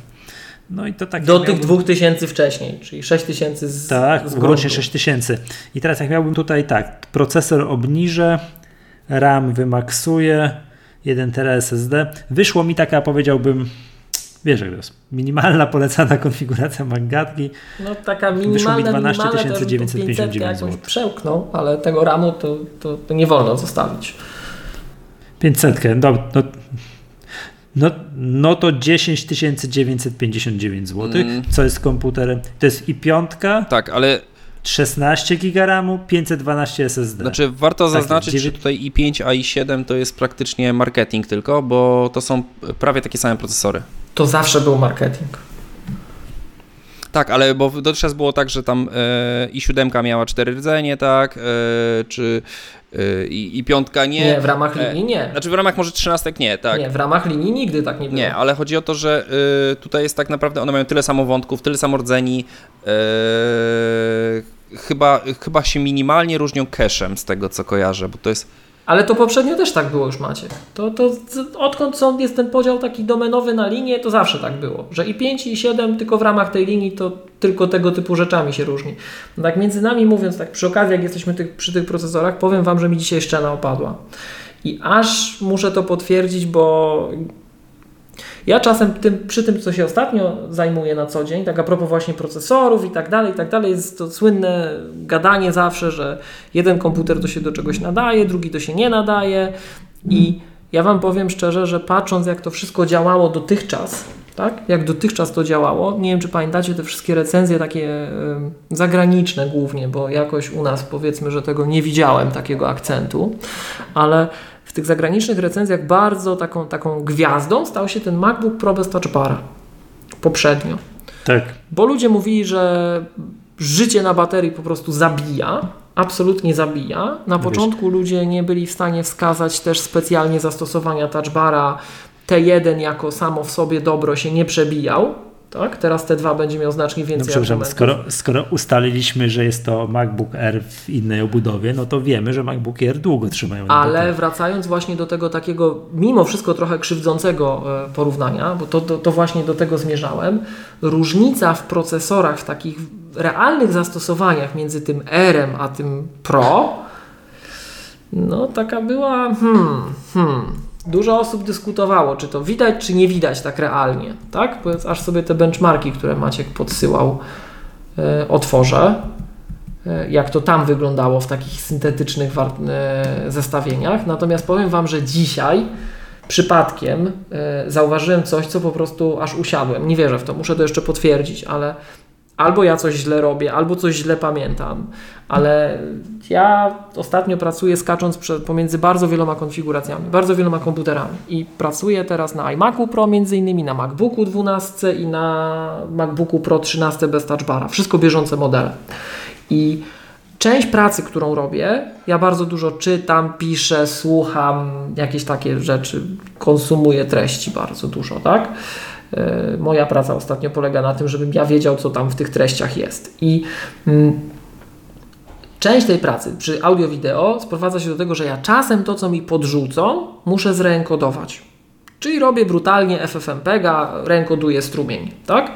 No i to tak. Do tych miałbym- 2000 wcześniej, czyli 6000 z, Tak, z łącznie gruntu. 6000. I teraz jak miałbym tutaj tak, procesor obniżę, RAM wymaksuję, 1 tera SSD. Wyszło mi taka, powiedziałbym, wiesz jak to jest, minimalna polecana konfiguracja Magatki. No taka minimalna, 12 959 jakąś przełknął, ale tego ramu to, to, to nie wolno zostawić. 500, no, no, no, no to 10 959 zł. Mm. Co jest komputerem? To jest i piątka. Tak, ale 16 GB RAMu, 512 SSD. Znaczy warto tak, zaznaczyć, 9... że tutaj i5, a i7 to jest praktycznie marketing tylko, bo to są prawie takie same procesory. To zawsze był marketing. Tak, ale bo dotychczas było tak, że tam e, i siódemka miała cztery rdzenie, tak, e, czy e, i, i, piątka nie. Nie, w ramach linii nie. Znaczy w ramach może trzynastek nie, tak. Nie, w ramach linii nigdy tak nie było. Nie, ale chodzi o to, że tutaj jest tak naprawdę, one mają tyle samo wątków, tyle samo rdzeni, chyba, chyba się minimalnie różnią cache'em z tego, co kojarzę, bo to jest ale to poprzednio też tak było już macie. To, to odkąd są, jest ten podział taki domenowy na linię, to zawsze tak było. Że i 5 i 7 tylko w ramach tej linii to tylko tego typu rzeczami się różni. No tak między nami mówiąc, tak przy okazji jak jesteśmy przy tych procesorach, powiem Wam, że mi dzisiaj szczena opadła. I aż muszę to potwierdzić, bo ja czasem tym, przy tym, co się ostatnio zajmuję na co dzień, tak a propos właśnie procesorów i tak dalej, i tak dalej, jest to słynne gadanie zawsze, że jeden komputer to się do czegoś nadaje, drugi to się nie nadaje i ja Wam powiem szczerze, że patrząc jak to wszystko działało dotychczas, tak? Jak dotychczas to działało. Nie wiem, czy pamiętacie te wszystkie recenzje takie y, zagraniczne głównie, bo jakoś u nas powiedzmy, że tego nie widziałem, takiego akcentu, ale w tych zagranicznych recenzjach bardzo taką, taką gwiazdą stał się ten MacBook Pro bez Touch Bara poprzednio. Tak. Bo ludzie mówili, że życie na baterii po prostu zabija, absolutnie zabija. Na początku ludzie nie byli w stanie wskazać też specjalnie zastosowania Touch Bara. T1 jako samo w sobie dobro się nie przebijał, tak? Teraz T2 będzie miał znacznie więcej no, przepraszam, skoro, skoro ustaliliśmy, że jest to MacBook Air w innej obudowie, no to wiemy, że MacBook Air długo trzymają. Ale wracając właśnie do tego takiego, mimo wszystko trochę krzywdzącego e, porównania, bo to, to, to właśnie do tego zmierzałem, różnica w procesorach, w takich realnych zastosowaniach między tym R a tym Pro, no taka była, hmm, hmm, Dużo osób dyskutowało, czy to widać, czy nie widać tak realnie, tak? Bo aż sobie te benchmarki, które Maciek podsyłał, e, otworzę, e, jak to tam wyglądało w takich syntetycznych e, zestawieniach. Natomiast powiem Wam, że dzisiaj przypadkiem zauważyłem coś, co po prostu aż usiadłem. Nie wierzę w to, muszę to jeszcze potwierdzić, ale albo ja coś źle robię, albo coś źle pamiętam, ale ja ostatnio pracuję skacząc pomiędzy bardzo wieloma konfiguracjami, bardzo wieloma komputerami i pracuję teraz na iMacu Pro między innymi, na MacBooku 12 i na MacBooku Pro 13 bez touch bara. Wszystko bieżące modele. I część pracy, którą robię, ja bardzo dużo czytam, piszę, słucham, jakieś takie rzeczy, konsumuję treści bardzo dużo, tak? E, moja praca ostatnio polega na tym, żebym ja wiedział, co tam w tych treściach jest. I mm, część tej pracy przy audio-wideo sprowadza się do tego, że ja czasem to, co mi podrzucą, muszę zreenkodować. Czyli robię brutalnie FFmpega, reenkoduję strumień, tak?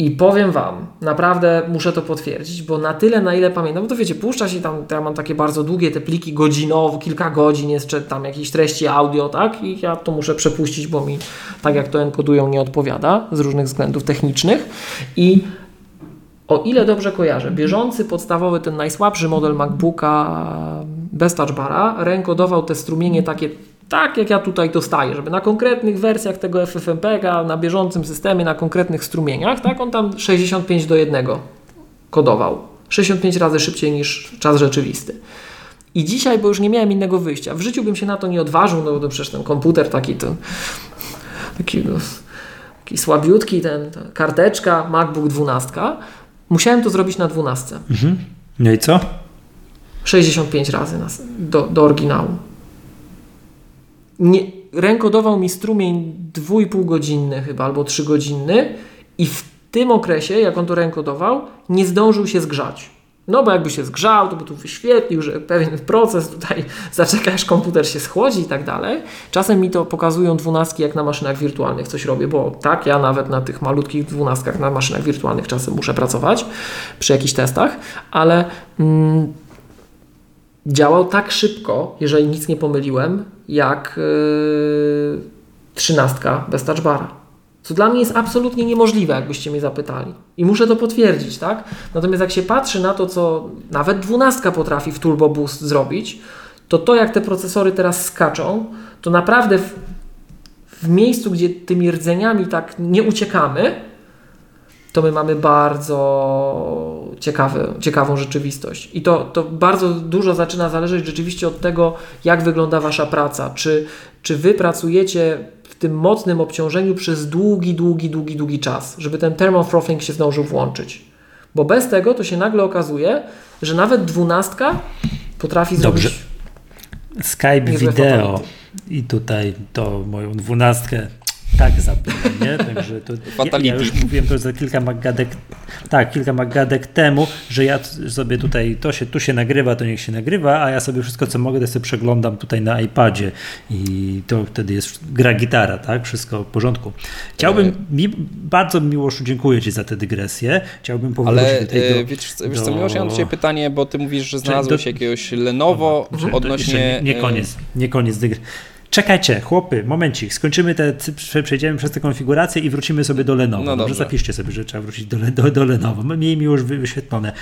I powiem Wam, naprawdę muszę to potwierdzić, bo na tyle, na ile pamiętam, bo to wiecie, puszcza się tam, ja mam takie bardzo długie te pliki godzinowe, kilka godzin jest tam jakieś treści audio, tak? I ja to muszę przepuścić, bo mi tak jak to enkodują nie odpowiada z różnych względów technicznych. I o ile dobrze kojarzę, bieżący podstawowy, ten najsłabszy model MacBooka bez touchbara reenkodował te strumienie takie tak jak ja tutaj dostaję, żeby na konkretnych wersjach tego FFmpeg, na bieżącym systemie, na konkretnych strumieniach, tak, on tam 65 do 1 kodował. 65 razy szybciej niż czas rzeczywisty. I dzisiaj, bo już nie miałem innego wyjścia, w życiu bym się na to nie odważył, no bo przecież ten komputer taki, to, taki, no, taki słabiutki, ten, ta karteczka, MacBook 12, musiałem to zrobić na 12. Mhm. No i co? 65 razy na, do, do oryginału nie, rękodował mi strumień 2,5 godzinny chyba, albo 3 godzinny i w tym okresie, jak on to rękodował, nie zdążył się zgrzać. No bo jakby się zgrzał, to by tu wyświetlił, że pewien proces tutaj zaczeka, aż komputer się schłodzi i tak dalej. Czasem mi to pokazują dwunastki, jak na maszynach wirtualnych coś robię, bo tak, ja nawet na tych malutkich dwunastkach na maszynach wirtualnych czasem muszę pracować przy jakichś testach, ale mm, działał tak szybko, jeżeli nic nie pomyliłem, jak yy, trzynastka bez touchbara. Co dla mnie jest absolutnie niemożliwe, jakbyście mnie zapytali. I muszę to potwierdzić, tak? Natomiast jak się patrzy na to, co nawet dwunastka potrafi w Turbo Boost zrobić, to to, jak te procesory teraz skaczą, to naprawdę w, w miejscu, gdzie tymi rdzeniami tak nie uciekamy, to my mamy bardzo ciekawy, ciekawą rzeczywistość. I to, to bardzo dużo zaczyna zależeć rzeczywiście od tego, jak wygląda Wasza praca. Czy, czy Wy pracujecie w tym mocnym obciążeniu przez długi, długi, długi, długi czas, żeby ten thermofrothing się zdążył włączyć. Bo bez tego to się nagle okazuje, że nawet dwunastka potrafi Dobrze. zrobić Skype wideo i tutaj to moją dwunastkę tak zabiłem, nie? Także to, ja, ja już mówiłem to za kilka magadek, tak, kilka magadek temu, że ja sobie tutaj, to się, tu się nagrywa, to niech się nagrywa, a ja sobie wszystko co mogę, to sobie przeglądam tutaj na iPadzie i to wtedy jest gra gitara, tak? Wszystko w porządku. Chciałbym, mi, bardzo Miłoszu dziękuję Ci za tę dygresję, chciałbym powrócić Ale tutaj e, do, wiesz, wiesz do- co, Miłosz, ja mam do Ciebie pytanie, bo Ty mówisz, że znalazłeś do- jakiegoś Lenovo To odnośnie... nie, nie e, koniec, nie koniec dygresji. Czekajcie, chłopy, momencik, skończymy te, prze- przejdziemy przez tę konfigurację i wrócimy sobie do Lenovo. No Dobrze, dobrze. zapiszcie sobie, że trzeba wrócić do, do, do Lenovo. Miej mi już wy- wyświetlone.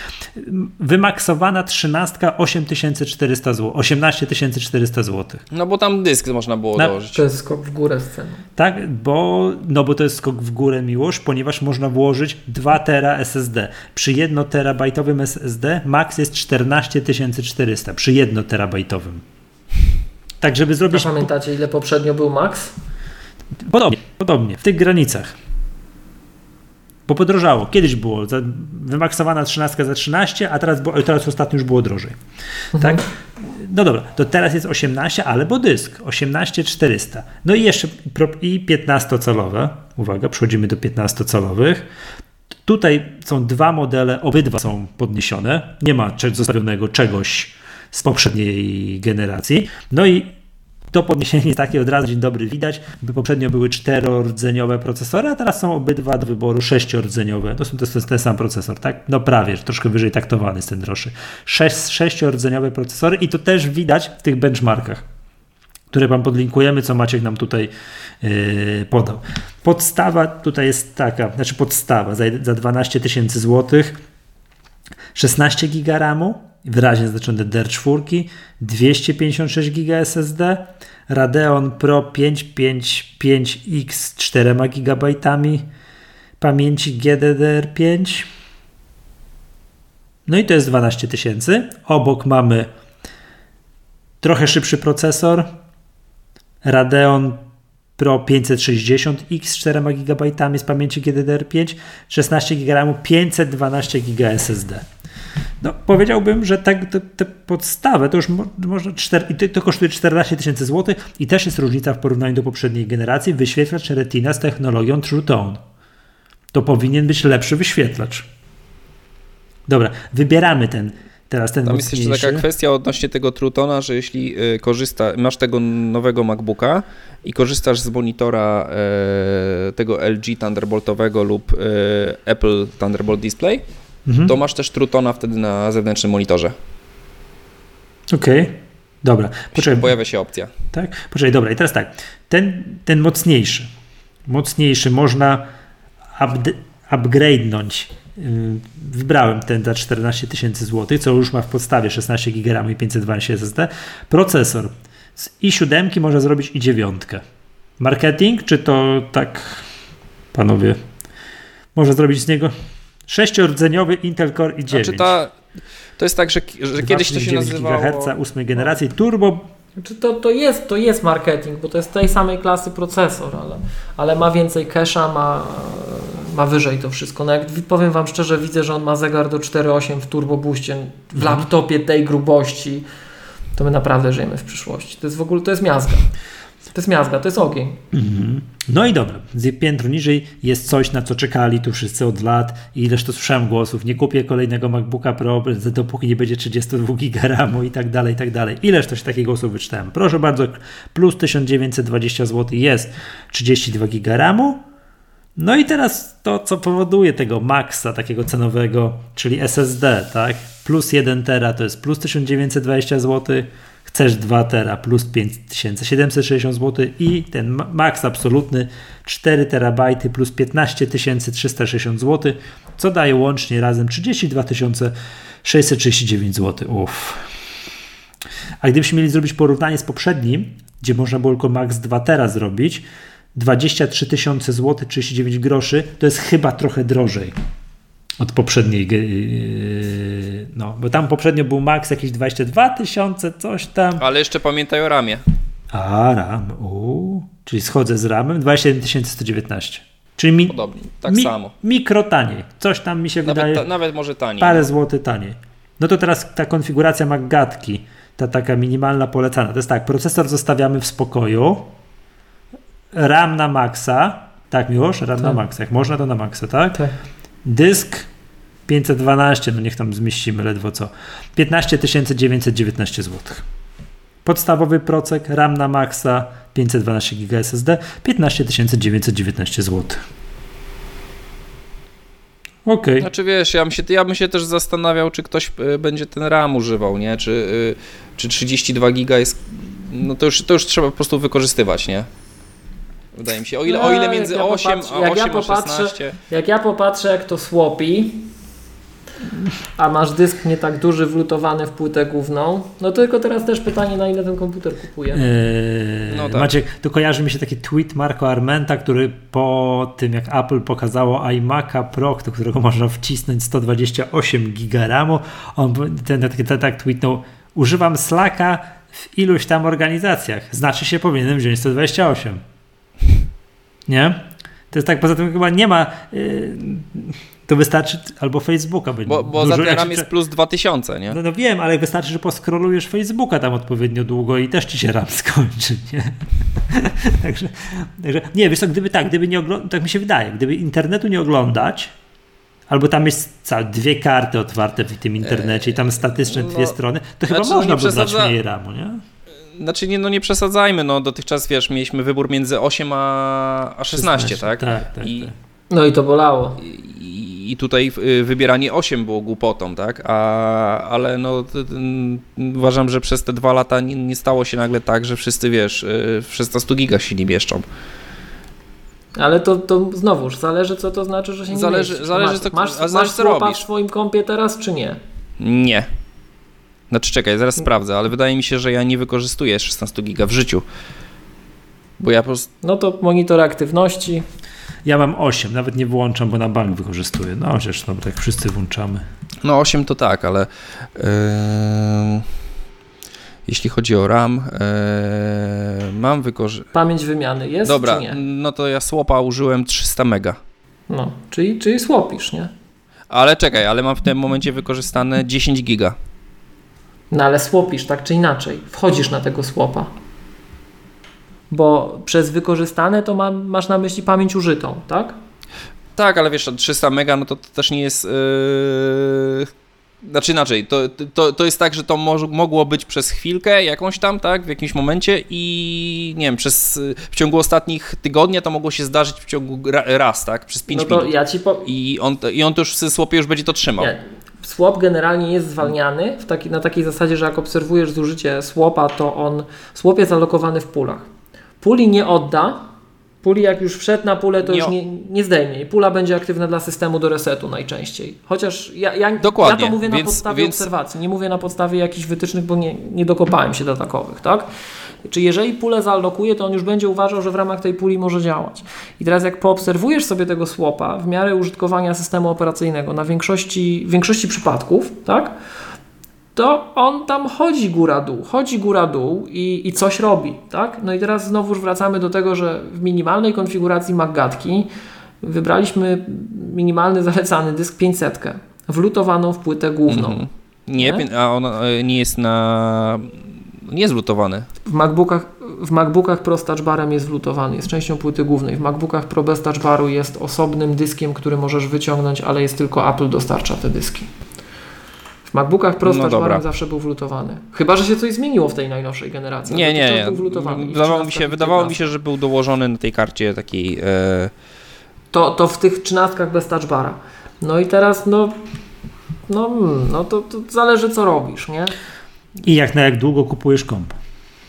Wymaksowana 13 8400 zł, 18400 zł. No bo tam dysk można było Na- dołożyć. To jest skok w górę z ceną. Tak, bo, no bo to jest skok w górę miłość, ponieważ można włożyć 2 tera SSD. Przy 1 terabajtowym SSD max jest 14400 przy 1 terabajtowym. Tak, żeby A zrobić pamiętacie, ile poprzednio był max? Podobnie, podobnie, w tych granicach. Bo podrożało. Kiedyś było za, wymaksowana 13 za 13, a teraz, było, teraz ostatnio już było drożej. Tak? No dobra, to teraz jest 18, ale bo dysk 18400. No i jeszcze i 15-calowe. Uwaga, przechodzimy do 15-calowych. Tutaj są dwa modele, obydwa są podniesione. Nie ma zostawionego czegoś z poprzedniej generacji. No i to podniesienie takie od razu dzień dobry widać, by poprzednio były czterordzeniowe procesory, a teraz są obydwa do wyboru sześciordzeniowe. To, są, to jest ten sam procesor, tak? No prawie, troszkę wyżej taktowany jest ten droższy. Sześć, sześciordzeniowe procesory i to też widać w tych benchmarkach, które Wam podlinkujemy, co Maciek nam tutaj yy, podał. Podstawa tutaj jest taka, znaczy podstawa za, za 12 tysięcy złotych 16 GB RAMu, wyraźnie znaczone DDR4, 256 GB SSD, Radeon Pro 555X z 4 GB pamięci GDDR5. No i to jest 12 tysięcy. Obok mamy trochę szybszy procesor, Radeon Pro 560X z 4 GB z pamięci GDDR5, 16 GB RAMu, 512 GB SSD. No, powiedziałbym, że tak te, te podstawę to już mo, można 4, i to, kosztuje 14 tysięcy złotych i też jest różnica w porównaniu do poprzedniej generacji. Wyświetlacz Retina z technologią True Tone. To powinien być lepszy wyświetlacz. Dobra, wybieramy ten teraz ten Tam jest jeszcze taka kwestia odnośnie tego Trutona, że jeśli y, korzysta, masz tego nowego MacBooka i korzystasz z monitora e, tego LG Thunderboltowego lub e, Apple Thunderbolt Display, Mhm. to masz też Trutona wtedy na zewnętrznym monitorze. Okej, dobra. Poczekaj, Pojawia się opcja. Tak? Poczekaj, dobra, i teraz tak. Ten, ten mocniejszy, mocniejszy można upd- upgrade'nąć. Yy, Wybrałem ten za 14 tysięcy złotych, co już ma w podstawie 16 GB i 512 SSD. Procesor z i7 może zrobić i 9. Marketing, czy to tak, panowie, może zrobić z niego sześciordzeniowy Intel Core i9. Znaczy ta, to jest tak, że, że kiedyś to się 2,9 nazywało... GHz 8 generacji turbo Znaczy to, to, jest, to jest marketing, bo to jest tej samej klasy procesor, ale, ale ma więcej cache'a, ma, ma wyżej to wszystko. No jak powiem Wam szczerze, widzę, że on ma zegar do 4.8 w turbo w laptopie tej grubości, to my naprawdę żyjemy w przyszłości. To jest w ogóle, to jest miazga. To jest miazga, to jest ogień. Mhm. No i dobra, z piętro niżej jest coś, na co czekali tu wszyscy od lat i ileż to słyszałem głosów, nie kupię kolejnego MacBooka Pro, dopóki nie będzie 32 GB RAMu i tak dalej, i tak dalej. Ileż to się takich głosów wyczytałem. Proszę bardzo, plus 1920 zł jest 32 GB RAMu. No i teraz to, co powoduje tego maksa takiego cenowego, czyli SSD, tak? Plus 1 tera to jest plus 1920 zł. Chcesz 2 tera plus 5760 zł i ten max absolutny 4 terabajty plus 15360 zł, co daje łącznie razem 32 639 zł. Uff. A gdybyśmy mieli zrobić porównanie z poprzednim, gdzie można było tylko max 2 tera zrobić, 23 tysiące zł 39 groszy, to jest chyba trochę drożej od poprzedniej. Yy, no, bo tam poprzednio był max jakieś 22 tysiące, coś tam. Ale jeszcze pamiętaj o ramie. A, RAM, u, czyli schodzę z ramem 27 119. Czyli mi, Podobnie, tak mi, samo. mikro taniej. Coś tam mi się Nawet, wydaje. ta, nawet może taniej. Parę złotych taniej. No to teraz ta konfiguracja Maggatki, ta taka minimalna polecana. To jest tak, procesor zostawiamy w spokoju, RAM na maksa, tak miłosz? RAM na Tak. maksa, jak można to na maksa, tak? Tak. Dysk 512, no niech tam zmieścimy ledwo co. 15 919 zł. Podstawowy procek, RAM na maksa, 512 GB SSD, 15 919 zł. Okej. Znaczy wiesz, ja bym, się, ja bym się też zastanawiał, czy ktoś y, będzie ten RAM używał, nie? Czy, y, czy 32 giga jest. No to już, to już trzeba po prostu wykorzystywać, nie? Wydaje mi się. O ile, o ile No, między ja 8 popatrzę- a jak ja 8 a popatrzę- 16. Jak ja popatrzę, jak to słopi, a masz dysk nie tak duży wlutowany w płytę główną, no to tylko teraz też pytanie, na ile ten komputer kupuje. Eee, No tak. Maciek, to kojarzy mi się taki tweet Marco Armenta, który po tym jak Apple pokazało iMac'a Pro, do którego można wcisnąć 128 giga RAMu, on ten, ten, ten, tak tweetnął, używam Slacka w iluś tam organizacjach, znaczy się powinienem wziąć 128. Nie? To jest tak, poza tym chyba nie ma, yy, to wystarczy, albo Facebooka będzie. Bo, bo dużo- za znaczy, jest plus 2000, nie? no, no wiem, ale wystarczy, że poskrolujesz Facebooka tam odpowiednio długo i też ci się RAM skończy, nie? także, także, nie, wiesz co, gdyby tak, gdyby nie oglądać, tak mi się wydaje, gdyby internetu nie oglądać, albo tam jest całe dwie karty otwarte w tym internecie i tam statyczne no, dwie strony, to chyba znaczy, no można by przesadza- mniej RAMu, nie? Znaczy nie, no nie przesadzajmy, no dotychczas wiesz, mieliśmy wybór między 8 a, a 16, tak? Tak, tak, I, tak. No i to bolało. i, I tutaj y, wybieranie 8 było głupotą, tak? A, ale no t- t- n- uważam, że przez te dwa lata nie, nie stało się nagle tak, że wszyscy wiesz, y, w 16 giga się nie mieszczą. Ale to, to znowuż, zależy co to znaczy, że się nie Zależy- mieścisz. zależy, masz, co- masz, zależy, masz co robisz. w swoim kompie teraz, czy nie? Nie. Znaczy czekaj, zaraz sprawdzę, ale wydaje mi się, że ja nie wykorzystuję 16 giga w życiu. Bo ja po prostu. No to monitor aktywności. Ja mam 8, nawet nie włączam, bo na bank wykorzystuję. No przecież no, tak wszyscy włączamy. No 8 to tak, ale. Yy, jeśli chodzi o RAM, yy, mam wykorzystać. Pamięć wymiany jest, Dobra, czy nie? no to ja słopa użyłem 300 mega. No, czyli, czyli słopisz, nie? Ale czekaj, ale mam w tym momencie wykorzystane 10 giga. No ale słopisz, tak czy inaczej. Wchodzisz na tego słopa. Bo przez wykorzystane to ma, masz na myśli pamięć użytą, tak? Tak, ale wiesz, 300 mega, no to, to też nie jest. Yy... Znaczy inaczej, to, to, to jest tak, że to moż, mogło być przez chwilkę jakąś tam, tak, w jakimś momencie i nie wiem, przez, w ciągu ostatnich tygodnia to mogło się zdarzyć w ciągu ra, raz, tak, przez 5 No minut. ja ci po... I on, I on to już w słopie już będzie to trzymał. Nie. Swap generalnie jest zwalniany taki, na takiej zasadzie, że jak obserwujesz zużycie słopa, to on swap jest alokowany w pulach. Puli nie odda. Puli jak już wszedł na pulę, to Nie już nie, nie zdejmie. Pula będzie aktywna dla systemu do resetu najczęściej. Chociaż ja, ja, ja to mówię na więc- podstawie więc- obserwacji, nie mówię na podstawie jakichś wytycznych, bo nie, nie dokopałem się do takowych, tak? Czy jeżeli pulę zaalokuje, to on już będzie uważał, że w ramach tej puli może działać. I teraz jak poobserwujesz sobie tego słopa w miarę użytkowania systemu operacyjnego na większości, w większości przypadków, tak? To on tam chodzi góra-dół, chodzi góra-dół i, i coś robi, tak? No i teraz znowuż wracamy do tego, że w minimalnej konfiguracji Maggatki wybraliśmy minimalny zalecany dysk 500, wlutowaną w płytę główną. Mhm. Nie, Nie? a on e, nie jest na. Nie jest lutowany. W MacBookach, w MacBookach Pro z Touch Barem jest wlutowany, jest częścią płyty głównej. W MacBookach Pro bez Touch Baru jest osobnym dyskiem, który możesz wyciągnąć, ale jest tylko Apple dostarcza te dyski. W MacBookach Pro z No Touch dobra. Barem zawsze był wlutowany. Chyba, że się coś zmieniło w tej najnowszej generacji. Nie, ale nie, nie. Wydawało mi 13 się, wydawało mi 15. się, że był dołożony na tej karcie takiej. E, To, to w tych trzynastkach bez Touch Bara. No i teraz, no, no, mm, no to, to zależy co robisz, nie? I jak na jak długo kupujesz komp?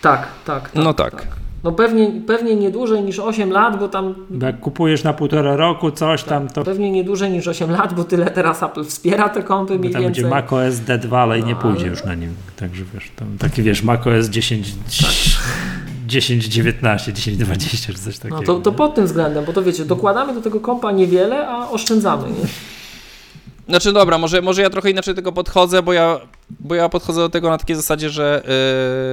Tak, tak. tak no tak. No pewnie, pewnie nie dłużej niż 8 lat, bo tam... Bo jak kupujesz na półtora roku coś tam, to... Pewnie nie dłużej niż 8 lat, bo tyle teraz Apple wspiera te kompy bo mniej tam więcej. będzie macOS D2, ale i nie No, pójdzie ale- już na nim. Także wiesz, tam taki wiesz, macOS 10... Tak. 10, 19, 10, 20 czy coś takiego. No to, to pod tym względem, bo to wiecie, dokładamy do tego kompa niewiele, a oszczędzamy, nie? Znaczy dobra, może, może ja trochę inaczej do tego podchodzę, bo ja, bo ja podchodzę do tego na takiej zasadzie, że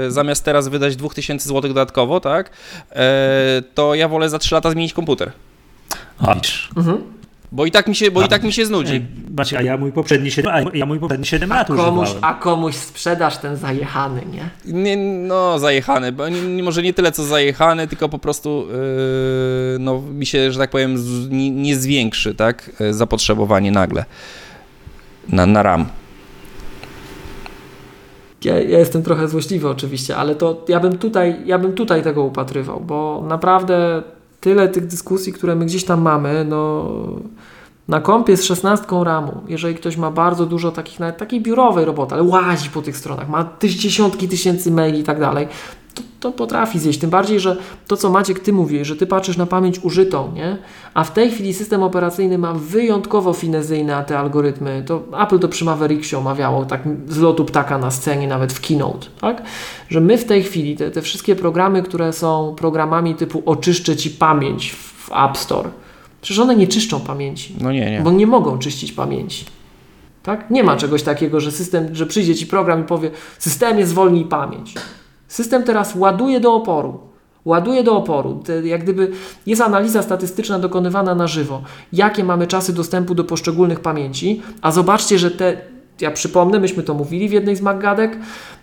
yy, zamiast teraz wydać 2000 zł dodatkowo, tak, yy, to ja wolę za 3 lata zmienić komputer. Widzisz. Mhm. Bo i tak mi się, bo A, i tak mi się znudzi. Macie, a ja mój poprzedni 7, a ja mój poprzedni 7 lat Komuś, używałem. a komuś sprzedasz ten zajechany, nie? Nie, no, zajechany, bo nie, nie, może nie tyle co zajechany, tylko po prostu yy, no, mi się, że tak powiem, z, nie, nie zwiększy, tak, zapotrzebowanie nagle na, na RAM. Ja, ja jestem trochę złośliwy oczywiście, ale to ja bym tutaj, ja bym tutaj tego upatrywał, bo naprawdę tyle tych dyskusji, które my gdzieś tam mamy, no na kompie z 16 ramu, jeżeli ktoś ma bardzo dużo takich, nawet takiej biurowej roboty, ale łazi po tych stronach, ma tyś, dziesiątki tysięcy maili i tak dalej, to, to potrafi zjeść. Tym bardziej, że to, co Maciek, ty mówisz, że ty patrzysz na pamięć użytą, nie? A w tej chwili system operacyjny ma wyjątkowo finezyjne te algorytmy. To Apple to przy Mavericksie omawiało, tak z lotu ptaka na scenie, nawet w Keynote, tak? Że my w tej chwili, te, te wszystkie programy, które są programami typu oczyszczę Ci pamięć w App Store, przecież one nie czyszczą pamięci. No nie, nie. Bo nie mogą czyścić pamięci. Tak? Nie ma czegoś takiego, że system, że przyjdzie ci program i powie, systemie zwolnij pamięć. System teraz ładuje do oporu. Ładuje do oporu. Jak gdyby jest analiza statystyczna dokonywana na żywo. Jakie mamy czasy dostępu do poszczególnych pamięci, a zobaczcie, że te, ja przypomnę, myśmy to mówili w jednej z MacGadek,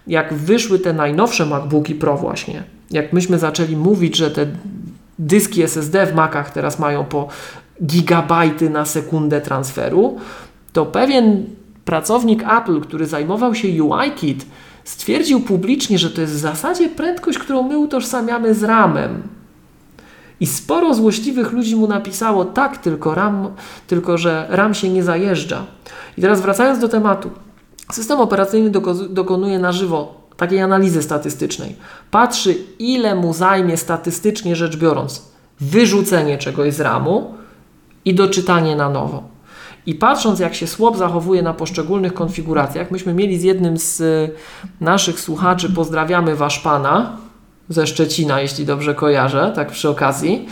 jak wyszły te najnowsze MacBooki Pro właśnie, jak myśmy zaczęli mówić, że te dyski SSD w Macach teraz mają po gigabajty na sekundę transferu, to pewien pracownik Apple, który zajmował się UIKit, stwierdził publicznie, że to jest w zasadzie prędkość, którą my utożsamiamy z RAM-em. I sporo złośliwych ludzi mu napisało, tak, tylko RAM, tylko że RAM się nie zajeżdża. I teraz wracając do tematu. System operacyjny doko- dokonuje na żywo takiej analizy statystycznej. Patrzy, ile mu zajmie statystycznie rzecz biorąc wyrzucenie czegoś z RAMu i doczytanie na nowo. I patrząc, jak się swap zachowuje na poszczególnych konfiguracjach, myśmy mieli z jednym z y, naszych słuchaczy, pozdrawiamy Wasz Pana ze Szczecina, jeśli dobrze kojarzę, tak przy okazji,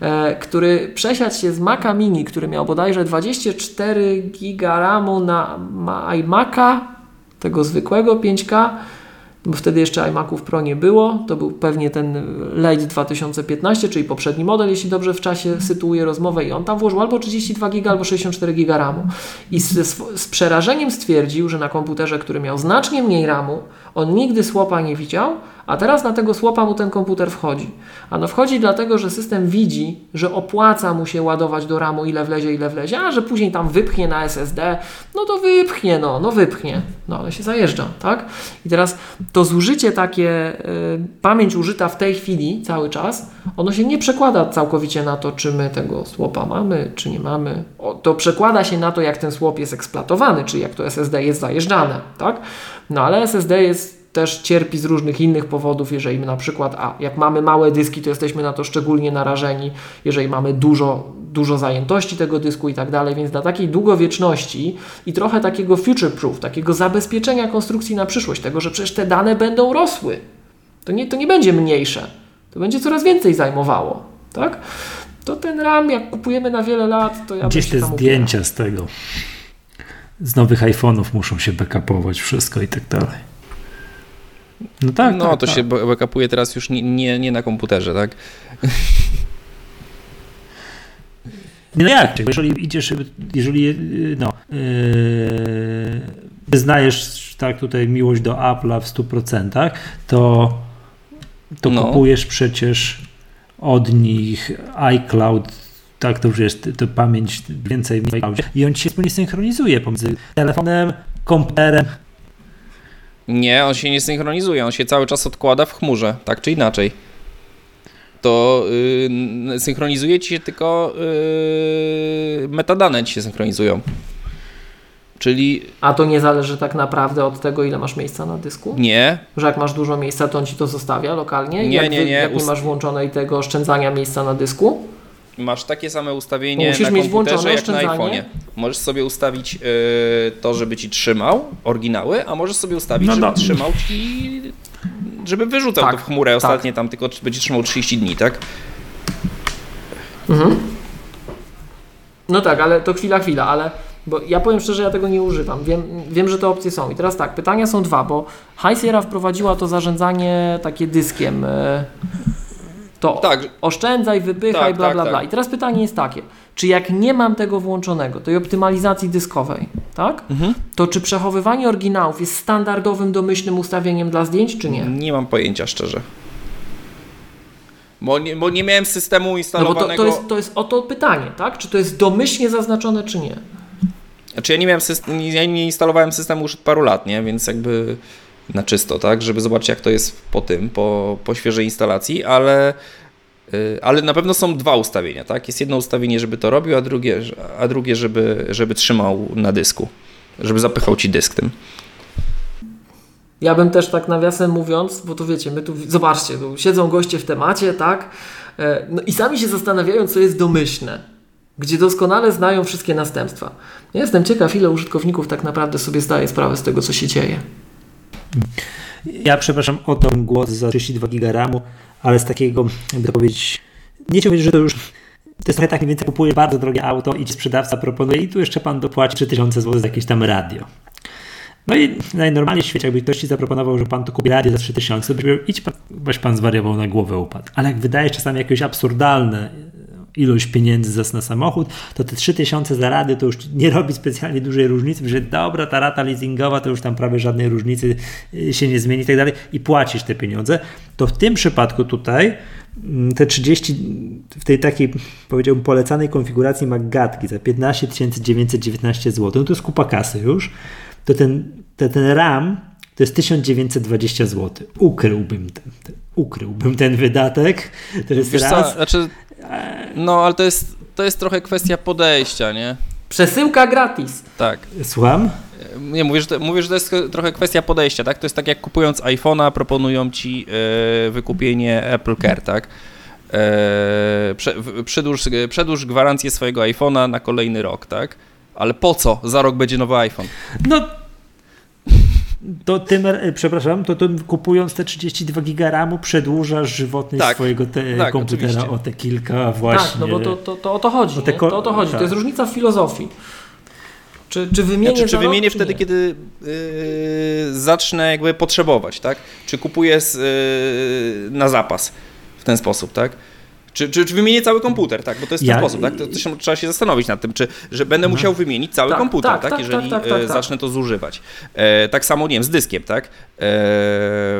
e, który przesiadł się z Maca Mini, który miał bodajże 24 giga RAMu na ma- iMaca, tego zwykłego 5K, bo wtedy jeszcze iMaców Pro nie było. To był pewnie ten late 2015, czyli poprzedni model, jeśli dobrze w czasie sytuuję rozmowę i on tam włożył albo 32 giga, albo 64 giga RAMu. I z, z przerażeniem stwierdził, że na komputerze, który miał znacznie mniej RAMu, on nigdy słopa nie widział, a teraz na tego słopa mu ten komputer wchodzi. A no wchodzi dlatego, że system widzi, że opłaca mu się ładować do RAMu ile wlezie, ile wlezie, a że później tam wypchnie na SSD, no to wypchnie, no, no wypchnie, no ale się zajeżdża, tak? I teraz to zużycie takie, y, pamięć użyta w tej chwili cały czas, ono się nie przekłada całkowicie na to, czy my tego słopa mamy, czy nie mamy. O, to przekłada się na to, jak ten słop jest eksploatowany, czy jak to SSD jest zajeżdżane, tak? No ale SSD jest też cierpi z różnych innych powodów, jeżeli my na przykład, a jak mamy małe dyski, to jesteśmy na to szczególnie narażeni, jeżeli mamy dużo, dużo zajętości tego dysku i tak dalej, więc dla takiej długowieczności i trochę takiego future proof, takiego zabezpieczenia konstrukcji na przyszłość, tego, że przecież te dane będą rosły, to nie, to nie będzie mniejsze, to będzie coraz więcej zajmowało, tak? To ten RAM, jak kupujemy na wiele lat, to ja Gdzieś te zdjęcia z tego. Z nowych iPhone'ów muszą się backupować wszystko i tak dalej. No tak, no tak, to tak. się backupuje teraz już nie, nie, nie na komputerze, tak? No jak? Jeżeli idziesz, jeżeli yy, no, yy, wyznajesz tak tutaj miłość do Apple'a w 100%, to, to No. kupujesz przecież od nich iCloud, tak to już jest, to pamięć więcej w iCloudzie i on ci się wspólnie synchronizuje pomiędzy telefonem, komputerem. Nie, on się nie synchronizuje, on się cały czas odkłada w chmurze, tak czy inaczej. To yy, synchronizuje ci się tylko yy, metadane ci się synchronizują. Czyli A to nie zależy tak naprawdę od tego, ile masz miejsca na dysku? nie, Że jak masz dużo miejsca, to on ci to zostawia lokalnie? Nie, jak nie, nie. Jak nie Ust- masz włączonej tego oszczędzania miejsca na dysku? Masz takie same ustawienie Musisz na komputerze jak na iPhone'ie. Możesz sobie ustawić y, to, żeby ci trzymał oryginały, a możesz sobie ustawić, No żeby no. trzymał ci żeby wyrzucał Tak, to w chmurę tak. ostatnie tam tylko będzie trzymał 30 dni, tak? No tak, ale to chwila, chwila, ale bo ja powiem szczerze, ja tego nie używam. Wiem, wiem, że te opcje są. I teraz tak, pytania są dwa, bo High Sierra wprowadziła to zarządzanie takie dyskiem. e, To Tak. oszczędzaj, wypychaj, Tak, bla, tak, bla, tak. bla. I teraz pytanie jest takie, czy jak nie mam tego włączonego, tej optymalizacji dyskowej, tak? Mhm. To czy przechowywanie oryginałów jest standardowym, domyślnym ustawieniem dla zdjęć, czy nie? Nie mam pojęcia szczerze. Bo nie, bo nie miałem systemu No bo to, instalowanego. to, jest, to jest o to pytanie, tak? Czy to jest domyślnie zaznaczone, czy nie? Znaczy ja nie miałem system, ja nie instalowałem systemu już od paru lat, nie? Więc jakby na czysto, tak? Żeby zobaczyć jak to jest po tym, po, po świeżej instalacji, ale, y, ale na pewno są dwa ustawienia, tak? Jest jedno ustawienie, żeby to robił, a drugie, a drugie żeby, żeby trzymał na dysku. Żeby zapychał ci dysk tym. Ja bym też tak nawiasem mówiąc, bo to wiecie, my tu, zobaczcie, tu siedzą goście w temacie, tak? E, No i sami się zastanawiają, co jest domyślne, gdzie doskonale znają wszystkie następstwa. Ja jestem ciekaw, ile użytkowników tak naprawdę sobie zdaje sprawę z tego, co się dzieje. Ja przepraszam o ten głos za 32 giga RAMu, ale z takiego, jakby to powiedzieć, nie chciałbym powiedzieć, że to już to jest trochę tak mniej więcej kupuje bardzo drogie auto i sprzedawca proponuje i tu jeszcze pan dopłaci 3000 zł za jakieś tam radio. No i najnormalniej w świecie, jakby ktoś ci zaproponował, że pan to kupi radio za 3000, to byś powiedział, idź pan, weź pan zwariował na głowę upadł. Ale jak wydajesz czasami jakieś absurdalne ilość pieniędzy za na samochód, to te 3000 za radio to już nie robi specjalnie dużej różnicy, że dobra, ta rata leasingowa to już tam prawie żadnej różnicy y, się nie zmieni i tak dalej i płacisz te pieniądze, to w tym przypadku tutaj mm, te 30 w tej takiej powiedziałbym polecanej konfiguracji Maggatki za 15 919 zł, no to jest kupa kasy już, to ten, to ten RAM to jest 1920 zł. Ukryłbym ten, ten, ukryłbym ten wydatek. To jest Wiesz raz. co, znaczy, no ale to jest, to jest trochę kwestia podejścia, nie? Przesyłka gratis. Tak. Słucham? Nie, mówię że, to, mówię, że to jest trochę kwestia podejścia, tak? To jest tak jak kupując iPhone'a proponują ci e, wykupienie Apple Care, tak? W- przedłuż, przedłuż gwarancję swojego iPhone'a na kolejny rok, tak? Ale po co? Za rok będzie nowy iPhone. No. To tym, e, przepraszam, to tym kupując te 32 giga RAMu przedłużasz żywotność Tak, swojego te, tak, komputera oczywiście. o te kilka właśnie. Tak, no bo to, to, to o to chodzi. Ko- To o to chodzi. tak. To jest różnica w filozofii. Czy, czy wymienię Znaczy, czy rok, wymienię czy wtedy, nie? kiedy yy, zacznę jakby potrzebować, tak? Czy kupuję z, yy, na zapas w ten sposób, tak? Czy, czy, czy wymienię cały komputer, tak? Bo to jest Ja- ten sposób, tak? To, to się, trzeba się zastanowić nad tym, czy że będę musiał wymienić cały Tak, komputer, tak, tak? tak, Jeżeli tak, tak, tak, e, zacznę to zużywać. E, tak samo, nie wiem, z dyskiem, tak? E,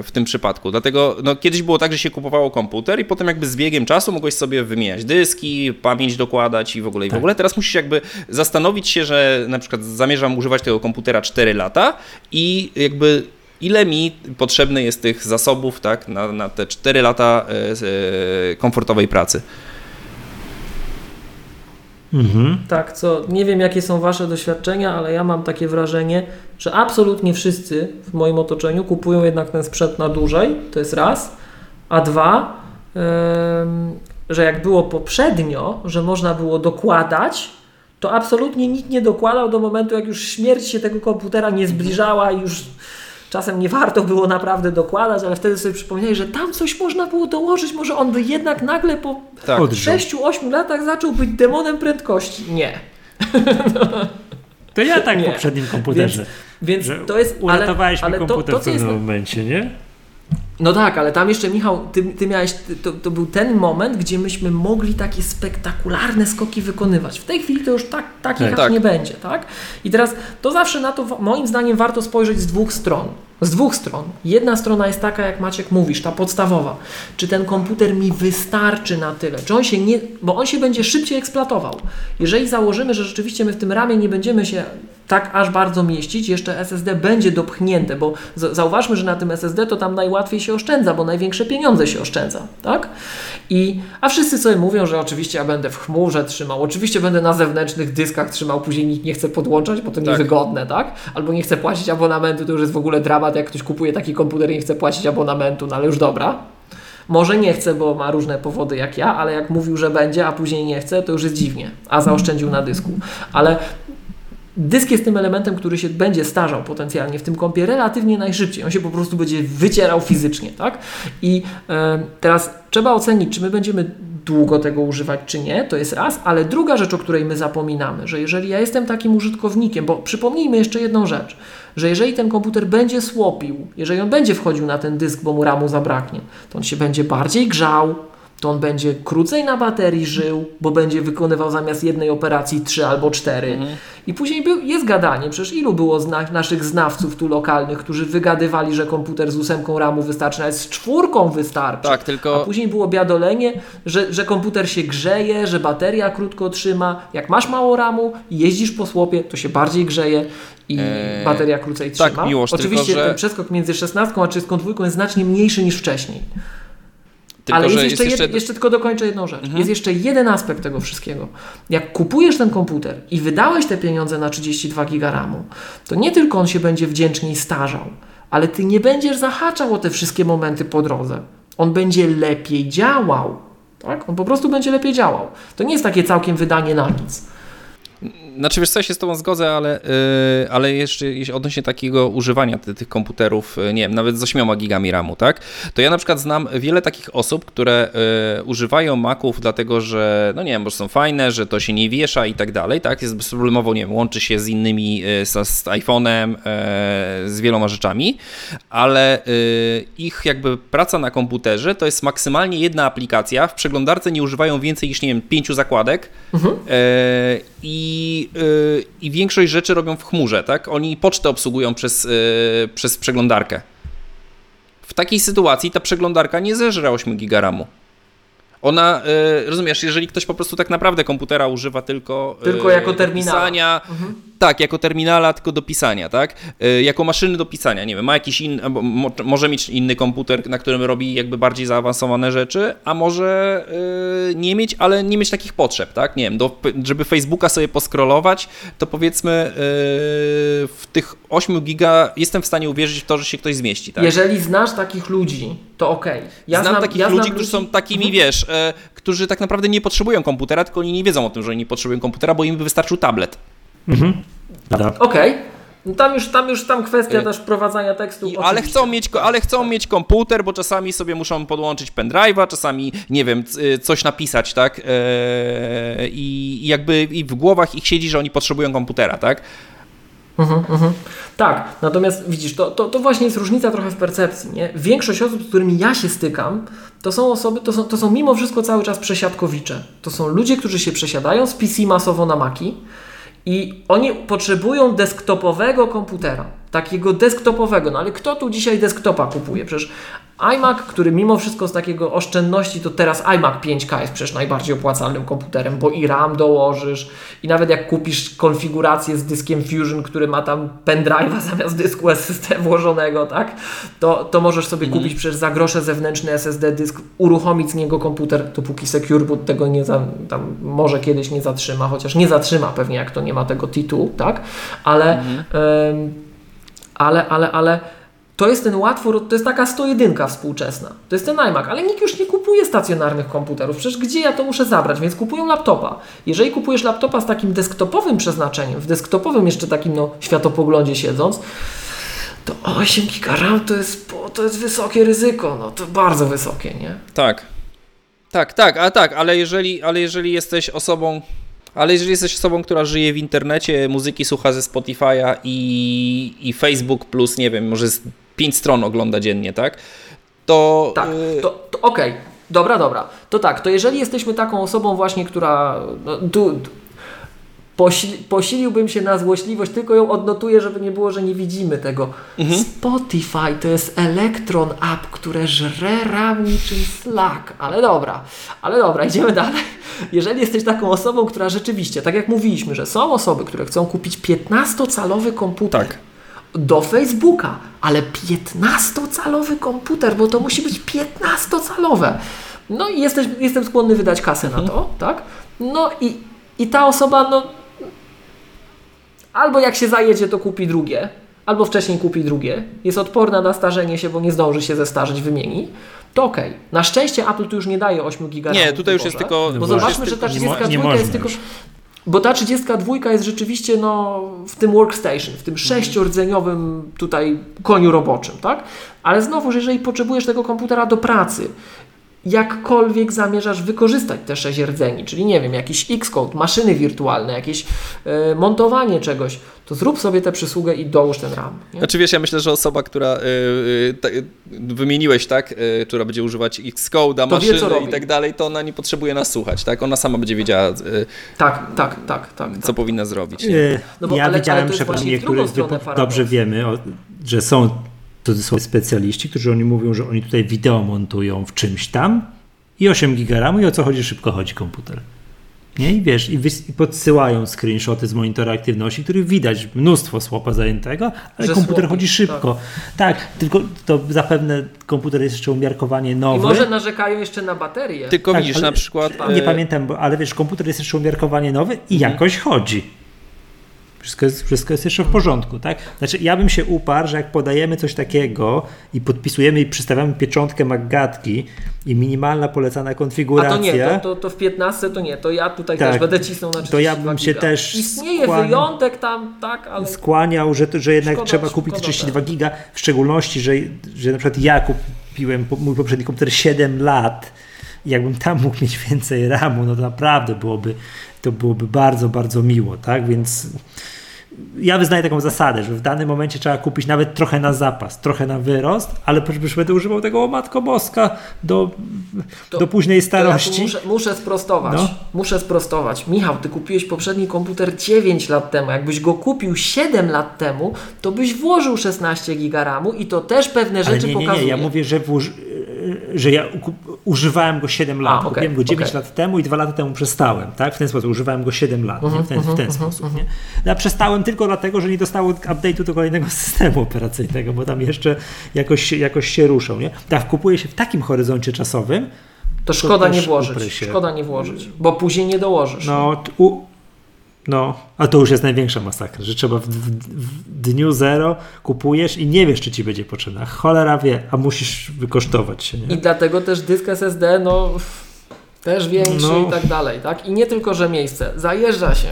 w tym przypadku. Dlatego, no kiedyś było tak, że się kupowało komputer i potem jakby z biegiem czasu mogłeś sobie wymieniać dyski, pamięć dokładać i w ogóle, i w ogóle. Teraz musisz jakby zastanowić się, że na przykład zamierzam używać tego komputera 4 lata i jakby ile mi potrzebne jest tych zasobów, tak, na, na te 4 lata e, e, komfortowej pracy. Mhm. Tak, co nie wiem jakie są Wasze doświadczenia, ale ja mam takie wrażenie, że absolutnie wszyscy w moim otoczeniu kupują jednak ten sprzęt na dłużej, to jest raz, a dwa, em, że jak było poprzednio, że można było dokładać, to absolutnie nikt nie dokładał do momentu, jak już śmierć się tego komputera nie zbliżała i już czasem nie warto było naprawdę dokładać, ale wtedy sobie przypomnieli, że tam coś można było dołożyć, może on by jednak nagle po Tak. Odrząd. 6-8 latach zaczął być demonem prędkości. Nie. To ja tak Nie. w poprzednim komputerze. Więc że to jest. Ale, Uratowałeś mi ale to, komputer to, w co jest. pewnym momencie, nie? No tak, ale tam jeszcze Michał, ty, ty miałeś. ty- To, to był ten moment, gdzie myśmy mogli takie spektakularne skoki wykonywać. W tej chwili to już tak, takich Tak. aż Tak. nie będzie, tak? I teraz to zawsze na to moim zdaniem warto spojrzeć z dwóch stron. Z dwóch stron. Jedna strona jest taka, jak Maciek mówisz, ta podstawowa. Czy ten komputer mi wystarczy na tyle? Czy on się nie. Bo on się będzie szybciej eksploatował. Jeżeli założymy, że rzeczywiście my w tym ramie nie będziemy się tak aż bardzo mieścić, jeszcze SSD będzie dopchnięte, bo zauważmy, że na tym SSD to tam najłatwiej się oszczędza, bo największe pieniądze się oszczędza, tak? I, a wszyscy sobie mówią, że oczywiście ja będę w chmurze trzymał, oczywiście będę na zewnętrznych dyskach trzymał, później nikt nie chce podłączać, bo to tak. niewygodne, tak? Albo nie chce płacić abonamentu, to już jest w ogóle dramat, jak ktoś kupuje taki komputer i nie chce płacić abonamentu, no ale już dobra. Może nie chce, bo ma różne powody jak ja, ale jak mówił, że będzie, a później nie chce, to już jest dziwnie, a zaoszczędził na dysku. Ale Dysk jest tym elementem, który się będzie starzał potencjalnie w tym kompie relatywnie najszybciej. On się po prostu będzie wycierał fizycznie, tak? I e, teraz trzeba ocenić, czy my będziemy długo tego używać, czy nie, to jest raz, ale druga rzecz, o której my zapominamy, że jeżeli ja jestem takim użytkownikiem, bo przypomnijmy jeszcze jedną rzecz, że jeżeli ten komputer będzie słopił, jeżeli on będzie wchodził na ten dysk, bo mu ramu zabraknie, to on się będzie bardziej grzał, to on będzie krócej na baterii żył, bo będzie wykonywał zamiast jednej operacji trzy albo cztery. Mhm. I później był, jest gadanie. Przecież ilu było zna naszych znawców tu lokalnych, którzy wygadywali, że komputer z ósemką RAMu wystarczy, nawet z czwórką wystarczy. Tak, tylko... A później było biadolenie, że, że komputer się grzeje, że bateria krótko trzyma. Jak masz mało RAMu i jeździsz po słopie, to się bardziej grzeje i eee, bateria krócej tak, trzyma. Tak, miłość, Oczywiście tylko, że... ten przeskok między 16 a 32 jest znacznie mniejszy niż wcześniej. Tylko, Ale jest jeszcze, jest jeszcze... Jed, jeszcze tylko dokończę jedną rzecz. Mhm. Jest jeszcze jeden aspekt tego wszystkiego. Jak kupujesz ten komputer i wydałeś te pieniądze na 32 giga RAMu, to nie tylko on się będzie wdzięczniej starzał, ale ty nie będziesz zahaczał o te wszystkie momenty po drodze. On będzie lepiej działał. Tak? On po prostu będzie lepiej działał. To nie jest takie całkiem wydanie na nic. Znaczy wiesz co, ja się z tobą zgodzę, ale, yy, ale jeszcze odnośnie takiego używania ty, tych komputerów, yy, nie wiem, nawet z 8 gigami RAMu, tak? To ja na przykład znam wiele takich osób, które yy, używają Maców dlatego, że no nie wiem, bo są fajne, że to się nie wiesza i tak dalej, tak? Jest bezproblemowo, nie wiem, łączy się z innymi, z, z iPhone'em, yy, z wieloma rzeczami, ale yy, ich jakby praca na komputerze to jest maksymalnie jedna aplikacja, w przeglądarce nie używają więcej niż, nie wiem, pięciu zakładek mhm. yy, i yy, i większość rzeczy robią w chmurze, tak? Oni pocztę obsługują przez, yy, przez przeglądarkę. W takiej sytuacji ta przeglądarka nie zeżre 8 giga RAMu. Ona, y, rozumiesz, jeżeli ktoś po prostu tak naprawdę komputera używa tylko, tylko jako terminala. Pisania, mhm. Tak, jako terminala, tylko do pisania, tak? Y, jako maszyny do pisania, nie wiem, ma jakiś inny, może mieć inny komputer, na którym robi jakby bardziej zaawansowane rzeczy, a może y, nie mieć, ale nie mieć takich potrzeb, tak? Nie wiem, do, żeby Facebooka sobie poskrolować, to powiedzmy w tych 8 giga jestem w stanie uwierzyć w to, że się ktoś zmieści, tak? Jeżeli znasz takich ludzi, to okej. Okay. Ja znam, znam takich ja ludzi, znam którzy ludzi... są takimi, mhm. wiesz, e, którzy tak naprawdę nie potrzebują komputera, tylko oni nie wiedzą o tym, że oni nie potrzebują komputera, bo im by wystarczył tablet. Mhm. Okej. Okay. No tam już, tam już tam kwestia y, też wprowadzania tekstu. ale, chcą mieć, ale chcą mieć komputer, bo czasami sobie muszą podłączyć pendrive'a, czasami, nie wiem, y, coś napisać, tak? E, I jakby i w głowach ich siedzi, że oni potrzebują komputera, tak? Mhm, mhm. Tak, natomiast widzisz, to, to, to właśnie jest różnica trochę w percepcji. Nie? Większość osób, z którymi ja się stykam, to są osoby, to są, to są mimo wszystko cały czas przesiadkowicze. To są ludzie, którzy się przesiadają z PC masowo na Maki i oni potrzebują desktopowego komputera takiego desktopowego. No ale kto tu dzisiaj desktopa kupuje? Przecież iMac, który mimo wszystko z takiego oszczędności, to teraz iMac 5K jest przecież najbardziej opłacalnym komputerem, bo i RAM dołożysz i nawet jak kupisz konfigurację z dyskiem Fusion, który ma tam pendrive'a zamiast dysku SSD włożonego, tak? To, to możesz sobie mhm. kupić przecież za grosze zewnętrzny SSD dysk, uruchomić z niego komputer, dopóki Secure Boot tego nie za, tam może kiedyś nie zatrzyma, chociaż nie zatrzyma pewnie jak to nie ma tego tytułu, tak? Ale mhm ale, ale, ale to jest ten łatwo, to jest taka 101 współczesna. To jest ten iMac, ale nikt już nie kupuje stacjonarnych komputerów. Przecież gdzie ja to muszę zabrać? Więc kupują laptopa. Jeżeli kupujesz laptopa z takim desktopowym przeznaczeniem, w desktopowym jeszcze takim no, światopoglądzie siedząc, to 8 GB RAM to jest, to jest wysokie ryzyko. No to bardzo wysokie, nie? Tak. Tak, tak, a tak, ale jeżeli, ale jeżeli jesteś osobą, ale jeżeli jesteś osobą, która żyje w internecie, muzyki słucha ze Spotify'a i, i Facebook plus, nie wiem, może z pięć stron ogląda dziennie, tak? To... Tak, y, to, to okej. Okay. Dobra, dobra. To tak, to jeżeli jesteśmy taką osobą właśnie, która... No, tu, Posi- posiliłbym się na złośliwość, tylko ją odnotuję, żeby nie było, że nie widzimy tego. Spotify to jest Electron App, które żre RAM niczym Slack. Ale dobra, ale dobra, idziemy dalej. Jeżeli jesteś taką osobą, która rzeczywiście, tak jak mówiliśmy, że są osoby, które chcą kupić 15-calowy komputer Tak. do Facebooka, ale 15-calowy komputer, bo to musi być 15-calowe. No i jesteś, jestem skłonny wydać kasę na to, tak? No i, i ta osoba, no albo jak się zajedzie, to kupi drugie, albo wcześniej kupi drugie, jest odporna na starzenie się, bo nie zdąży się zestarzeć, wymieni, to okej. Na szczęście Apple tu już nie daje 8 giga Nie, tutaj już jest tylko- Bo No zobaczmy, właśnie. że ta Nie mo- 32 nie można jest tylko... Bo ta 32 jest rzeczywiście no, w tym workstation, w tym sześciordzeniowym tutaj koniu roboczym, tak? Ale znowu, że jeżeli potrzebujesz tego komputera do pracy, jakkolwiek zamierzasz wykorzystać te sześć rdzeni, czyli nie wiem, jakiś Xcode, maszyny wirtualne, jakieś e, montowanie czegoś, to zrób sobie tę przysługę i dołóż ten RAM. Nie? Znaczy wiesz, ja myślę, że osoba, która y, y, ta- y, wymieniłeś, tak, y, która będzie używać Xcode'a, To wie, maszyny co robi. i tak dalej, to ona nie potrzebuje nas słuchać, tak? Ona sama będzie wiedziała, y, Tak, tak, tak, tak. co tak. powinna zrobić. nie? No bo- ja ale- ale widziałem to jest niektórych dobrze wiemy, o, że są to są specjaliści, którzy oni mówią, że oni tutaj wideo montują w czymś tam i 8 giga RAMu i o co chodzi, szybko chodzi komputer. Nie? I wiesz, i, wys- i podsyłają screenshoty z monitora aktywności, których widać mnóstwo słopa zajętego, ale Że komputer słopi, chodzi szybko. Tak. tylko to zapewne komputer jest jeszcze umiarkowanie I nowy. może narzekają jeszcze na baterię. Tylko Tak, widzisz, na przykład... Nie y, pamiętam, bo, ale wiesz, komputer jest jeszcze umiarkowanie nowy i Mhm. jakoś chodzi. Wszystko jest, wszystko jest jeszcze w porządku, tak? Znaczy, ja bym się uparł, że jak podajemy coś takiego i podpisujemy i przystawiamy pieczątkę Maggatki i minimalna polecana A konfiguracja, to nie, to, to, to w 15 to nie, to ja tutaj Tak. też będę cisnął na 32 To ja bym się giga. też Istnieje skłaniał- wyjątek tam, tak, ale skłaniał, że, że jednak Szkoda- trzeba kupić szkoda 32 giga, w szczególności, że, że na przykład ja kupiłem mój poprzedni komputer 7 lat i jakbym tam mógł mieć więcej RAMu, no to naprawdę byłoby, to byłoby bardzo, bardzo miło, tak, więc ja wyznaję taką zasadę, że w danym momencie trzeba kupić nawet trochę na zapas, trochę na wyrost, ale już będę używał tego o Matko Boska do, To- do późnej to ja starości. muszę, muszę sprostować. No. Muszę sprostować. Michał, ty kupiłeś poprzedni komputer 9 lat temu. Jakbyś go kupił 7 lat temu, to byś włożył 16 giga RAMu i to też pewne Ale rzeczy nie, nie, nie, pokazuje. ja mówię, że, włoży, że ja używałem go 7 lat. okej, Kupiłem go 9 okej. lat temu i 2 lata temu przestałem, tak? W ten sposób używałem go 7 lat, Mhm, w ten, w ten sposób, nie? Ja przestałem tylko dlatego, że nie dostało update'u do kolejnego systemu operacyjnego, bo tam jeszcze jakoś, jakoś się ruszą, nie? Tak, kupuje się w takim horyzoncie czasowym, To szkoda też nie włożyć. Szkoda nie włożyć, bo później nie dołożysz. no, t- u, no, a to już jest największa masakra, że trzeba w, w, w dniu zero kupujesz i nie wiesz, czy ci będzie potrzebna. Cholera wie, a musisz wykosztować się, nie? I dlatego też dysk SSD, no też większy No. i tak dalej, tak? I nie tylko, że miejsce, zajeżdża się.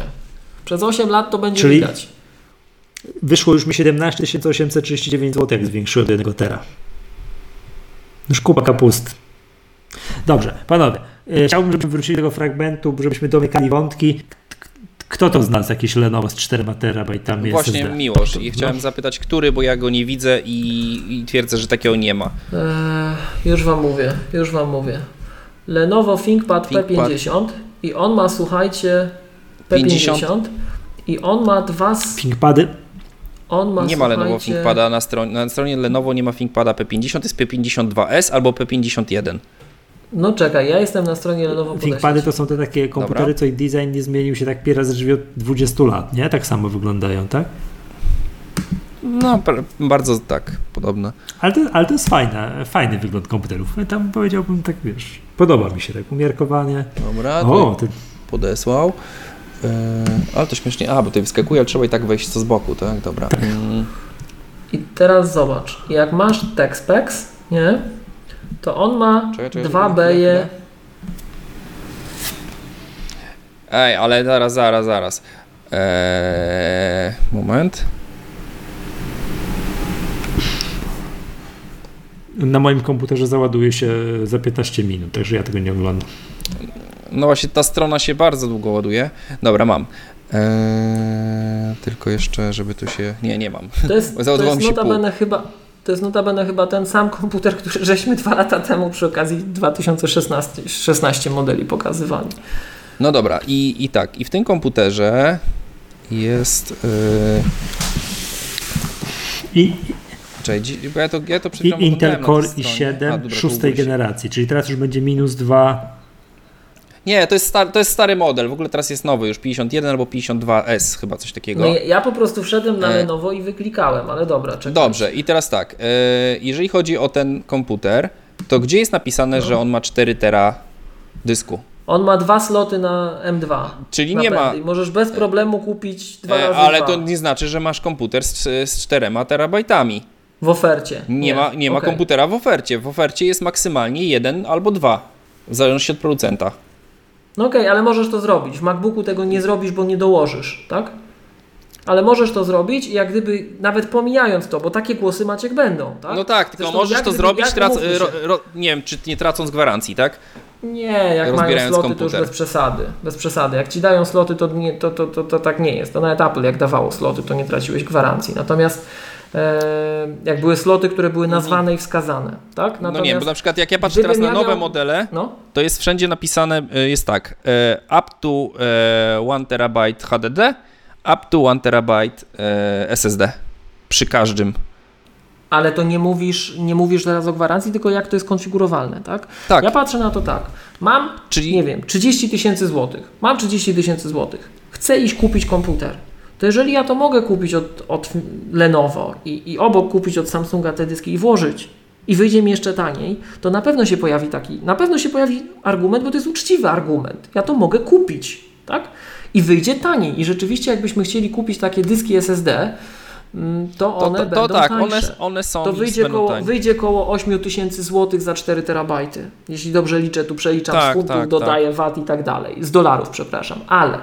Przez 8 lat to będzie Czyli- widać. Wyszło już mi 17 839 zł, jak zwiększyłem do 1 tera. Już kupa kapust. Dobrze, panowie. e, Chciałbym, żebyśmy wrócili do tego fragmentu, żebyśmy domykali wątki. Kto to z nas jakieś Lenovo z 4 terabajtami Właśnie SSD? Miłosz i No. chciałem zapytać, który, bo ja go nie widzę i, i twierdzę, że takiego nie ma. Eee, już wam mówię, już wam mówię. Lenovo ThinkPad, ThinkPad. P50 i on ma, słuchajcie, P50 50. i on ma dwa, s- ThinkPady? on ma, Nie ma Lenovo ThinkPada na stronie, na stronie Lenovo nie ma ThinkPada P50, jest P52S albo P51. No czekaj, ja jestem na stronie Lenovo ThinkPady Podejście. to są te takie komputery, Dobra. co ich design nie zmienił się tak pierwszy życiu od 20 lat, nie? Tak samo wyglądają, tak? No, bardzo tak, podobne. Ale to, ale to jest fajne, fajny wygląd komputerów. Tam powiedziałbym tak, wiesz, podoba mi się tak umiarkowanie. Dobra, O, to podesłał. Yy, ale to śmiesznie, a, bo tutaj wyskakuje, ale trzeba i tak wejść co z boku, tak? Dobra. Mm, I teraz zobacz, jak masz TechSpecs, nie? To on ma Czekaj, czekaj, dwa beje. Ej, ale zaraz, zaraz, zaraz. Eee, moment. Na moim komputerze załaduje się za 15 minut, także ja tego nie oglądam. No właśnie, ta strona się bardzo długo ładuje. Dobra, mam. Eee, tylko jeszcze, żeby tu się... Nie, nie mam. To jest, to jest mi się pół. notabene chyba to jest notabene chyba ten sam komputer, który żeśmy dwa lata temu przy okazji 2016 16 modeli pokazywali. No dobra, i, i tak, i w tym komputerze jest... Yy... I, Czekaj, bo ja to, ja to I Intel Core tej stronie. i7 A, dobra, szóstej generacji, czyli teraz już będzie minus 2. Nie, to jest, stary, to jest stary model. W ogóle teraz jest nowy, już 51 albo 52S, chyba coś takiego. No ja, po prostu wszedłem na E. Lenovo i wyklikałem, ale dobra, czekaj. Dobrze, i teraz tak. e, jeżeli chodzi o ten komputer, to gdzie jest napisane, No. że on ma 4 tera dysku? On ma dwa sloty na M2. Czyli nie ma. Możesz bez problemu kupić dwa E, razy ale dwa to nie znaczy, że masz komputer z, z 4 terabajtami. w ofercie. Nie, ma, nie ma okej. komputera w ofercie. W ofercie jest maksymalnie jeden albo dwa, w zależności od producenta. No okej, ale możesz to zrobić. W MacBooku tego nie zrobisz, bo nie dołożysz, tak? Ale możesz to zrobić i jak gdyby, nawet pomijając to, bo takie głosy Maciek będą, tak? No tak, tylko Zresztą możesz to gdyby- zrobić, trac, ro, ro, nie wiem, czy nie tracąc gwarancji, tak? Nie, jak mają sloty, to już komputer. bez przesady. Bez przesady. Jak ci dają sloty, to, nie, to, to, to, to tak nie jest. To nawet Apple, jak dawało sloty, to nie traciłeś gwarancji. Natomiast jak były sloty, które były nazwane i wskazane, tak? No Natomiast, nie, bo na przykład jak ja patrzę teraz na ja nowe miał- modele, No, to jest wszędzie napisane, y, jest tak, e, up to e, 1 terabyte HDD, up to 1 terabyte e, SSD. Przy każdym. ale to nie mówisz, nie mówisz teraz o gwarancji, tylko jak to jest konfigurowalne, tak? Tak, Ja patrzę na to tak. Mam, czyli nie wiem, 30 tysięcy złotych. Mam 30 tysięcy złotych. Chcę iść kupić komputer. To jeżeli ja to mogę kupić od, od Lenovo i, i obok kupić od Samsunga te dyski i włożyć i wyjdzie mi jeszcze taniej, to na pewno się pojawi taki, na pewno się pojawi argument, bo to jest uczciwy argument. Ja to mogę kupić, tak? I wyjdzie taniej. I rzeczywiście jakbyśmy chcieli kupić takie dyski SSD, mm, to to, one to, będą to tak, tańsze one, one są to wyjdzie będą koło, tańsze. wyjdzie koło 8 tysięcy złotych za 4 terabajty. Jeśli dobrze liczę, tu przeliczam Tak, z funtów, tak, dodaję VAT i tak dalej. Z dolarów, przepraszam. Ale,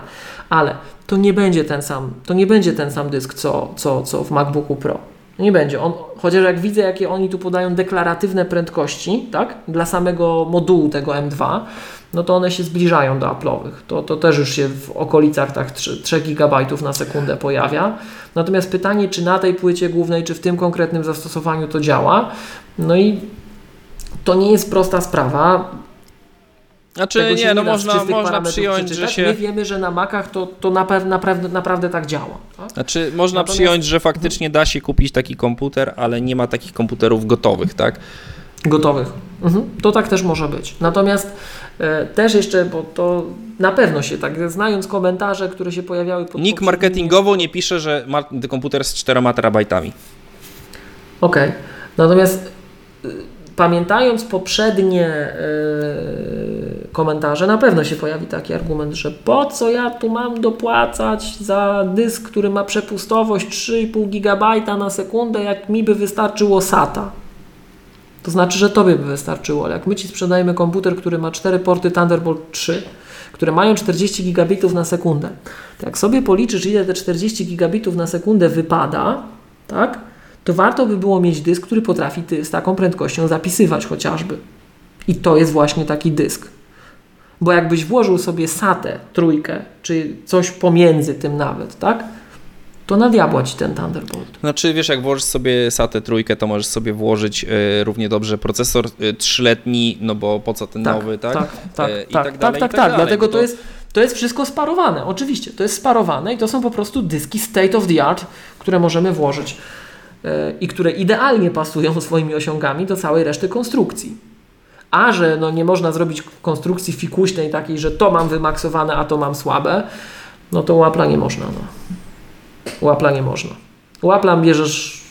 ale to nie będzie ten sam, to nie będzie ten sam dysk, co, co, co w MacBooku Pro. Nie będzie. On, chociaż jak widzę, jakie oni tu podają deklaratywne prędkości, tak, dla samego modułu tego M2, no to one się zbliżają do Apple'owych. To, to też już się w okolicach tak 3, 3 GB na sekundę pojawia. Natomiast pytanie, czy na tej płycie głównej, czy w tym konkretnym zastosowaniu to działa, no i to nie jest prosta sprawa. Znaczy Tego nie, no można, można przyjąć, że się... My wiemy, że na Macach to, to naprawdę, naprawdę, naprawdę tak działa. Tak? Znaczy, można Natomiast- przyjąć, że faktycznie da się kupić taki komputer, ale nie ma takich komputerów gotowych, tak? Gotowych. Mhm. To tak też może być. Natomiast e, też jeszcze, bo to na pewno się tak, znając komentarze, które się pojawiały pod Nikt marketingowo nie pisze, że ma komputer z 4 terabajtami. Okej. Natomiast y, pamiętając poprzednie y, komentarze, na pewno się pojawi taki argument, że po co ja tu mam dopłacać za dysk, który ma przepustowość 3,5 GB na sekundę, jak mi by wystarczyło SATA. To znaczy, że tobie by wystarczyło, ale jak my ci sprzedajemy komputer, który ma 4 porty Thunderbolt 3, które mają 40 gigabitów na sekundę, to jak sobie policzysz, ile te 40 gigabitów na sekundę wypada, tak, to warto by było mieć dysk, który potrafi ty, z taką prędkością zapisywać chociażby. I to jest właśnie taki dysk. Bo jakbyś włożył sobie SATę, trójkę, czy coś pomiędzy tym nawet, tak, to na diabła ci ten Thunderbolt. Znaczy, wiesz, jak włożysz sobie SATę trójkę, to możesz sobie włożyć e, równie dobrze procesor e, trzyletni, no bo po co ten nowy, tak? Tak, tak, E, tak, tak tak, dalej, tak, tak, tak dalej, Dlatego to to- jest, to jest wszystko sparowane. Oczywiście, to jest sparowane i to są po prostu dyski state of the art, które możemy włożyć e, i które idealnie pasują swoimi osiągami do całej reszty konstrukcji. A że no, nie można zrobić konstrukcji fikuśnej takiej, że to mam wymaksowane, a to mam słabe, no to u Apple'a nie można. No. U Apple'a nie można. U Apple'a bierzesz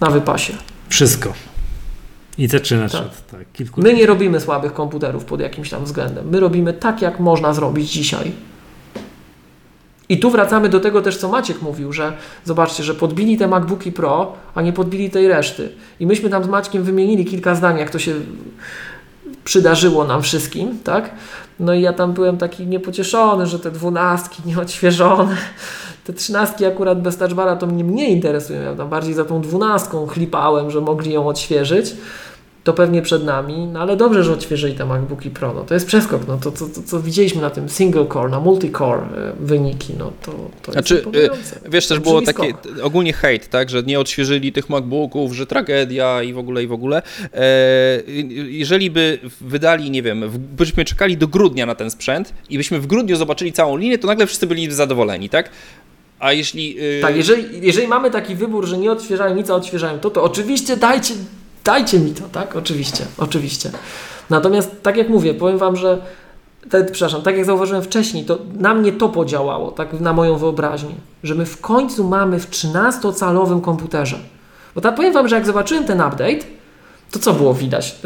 na wypasie. Wszystko. I zaczynasz Tak. od tak, kilku. My nie robimy słabych komputerów pod jakimś tam względem. My robimy tak, jak można zrobić dzisiaj. I tu wracamy do tego też, co Maciek mówił, że zobaczcie, że podbili te MacBooki Pro, a nie podbili tej reszty. I myśmy tam z Maćkiem wymienili kilka zdań, jak to się przydarzyło nam wszystkim, tak? No i ja tam byłem taki niepocieszony, że te dwunastki nieodświeżone, te trzynastki akurat bez touchbara to mnie mniej interesują. Ja tam bardziej za tą dwunastką chlipałem, że mogli ją odświeżyć to pewnie przed nami, no ale dobrze, że odświeżyli te MacBooki Pro, no to jest przeskok, no to, to, to co widzieliśmy na tym single core, na multi-core e, wyniki, no to, to Znaczy, jest imponujące. Wiesz, też było takie skok. ogólnie hejt, tak, że nie odświeżyli tych MacBooków, że tragedia i w ogóle, i w ogóle. E, jeżeli by wydali, nie wiem, byśmy czekali do grudnia na ten sprzęt i byśmy w grudniu zobaczyli całą linię, to nagle wszyscy byli zadowoleni, tak? A jeśli. Yy... Tak, jeżeli, jeżeli mamy taki wybór, że nie odświeżają nic, a odświeżają to, to oczywiście dajcie, dajcie mi to, tak? Oczywiście, oczywiście. Natomiast tak jak mówię, powiem Wam, że te, przepraszam, tak jak zauważyłem wcześniej, to na mnie to podziałało, tak na moją wyobraźnię, że my w końcu mamy w 13-calowym komputerze. Bo tak powiem Wam, że jak zobaczyłem ten update, to co było widać?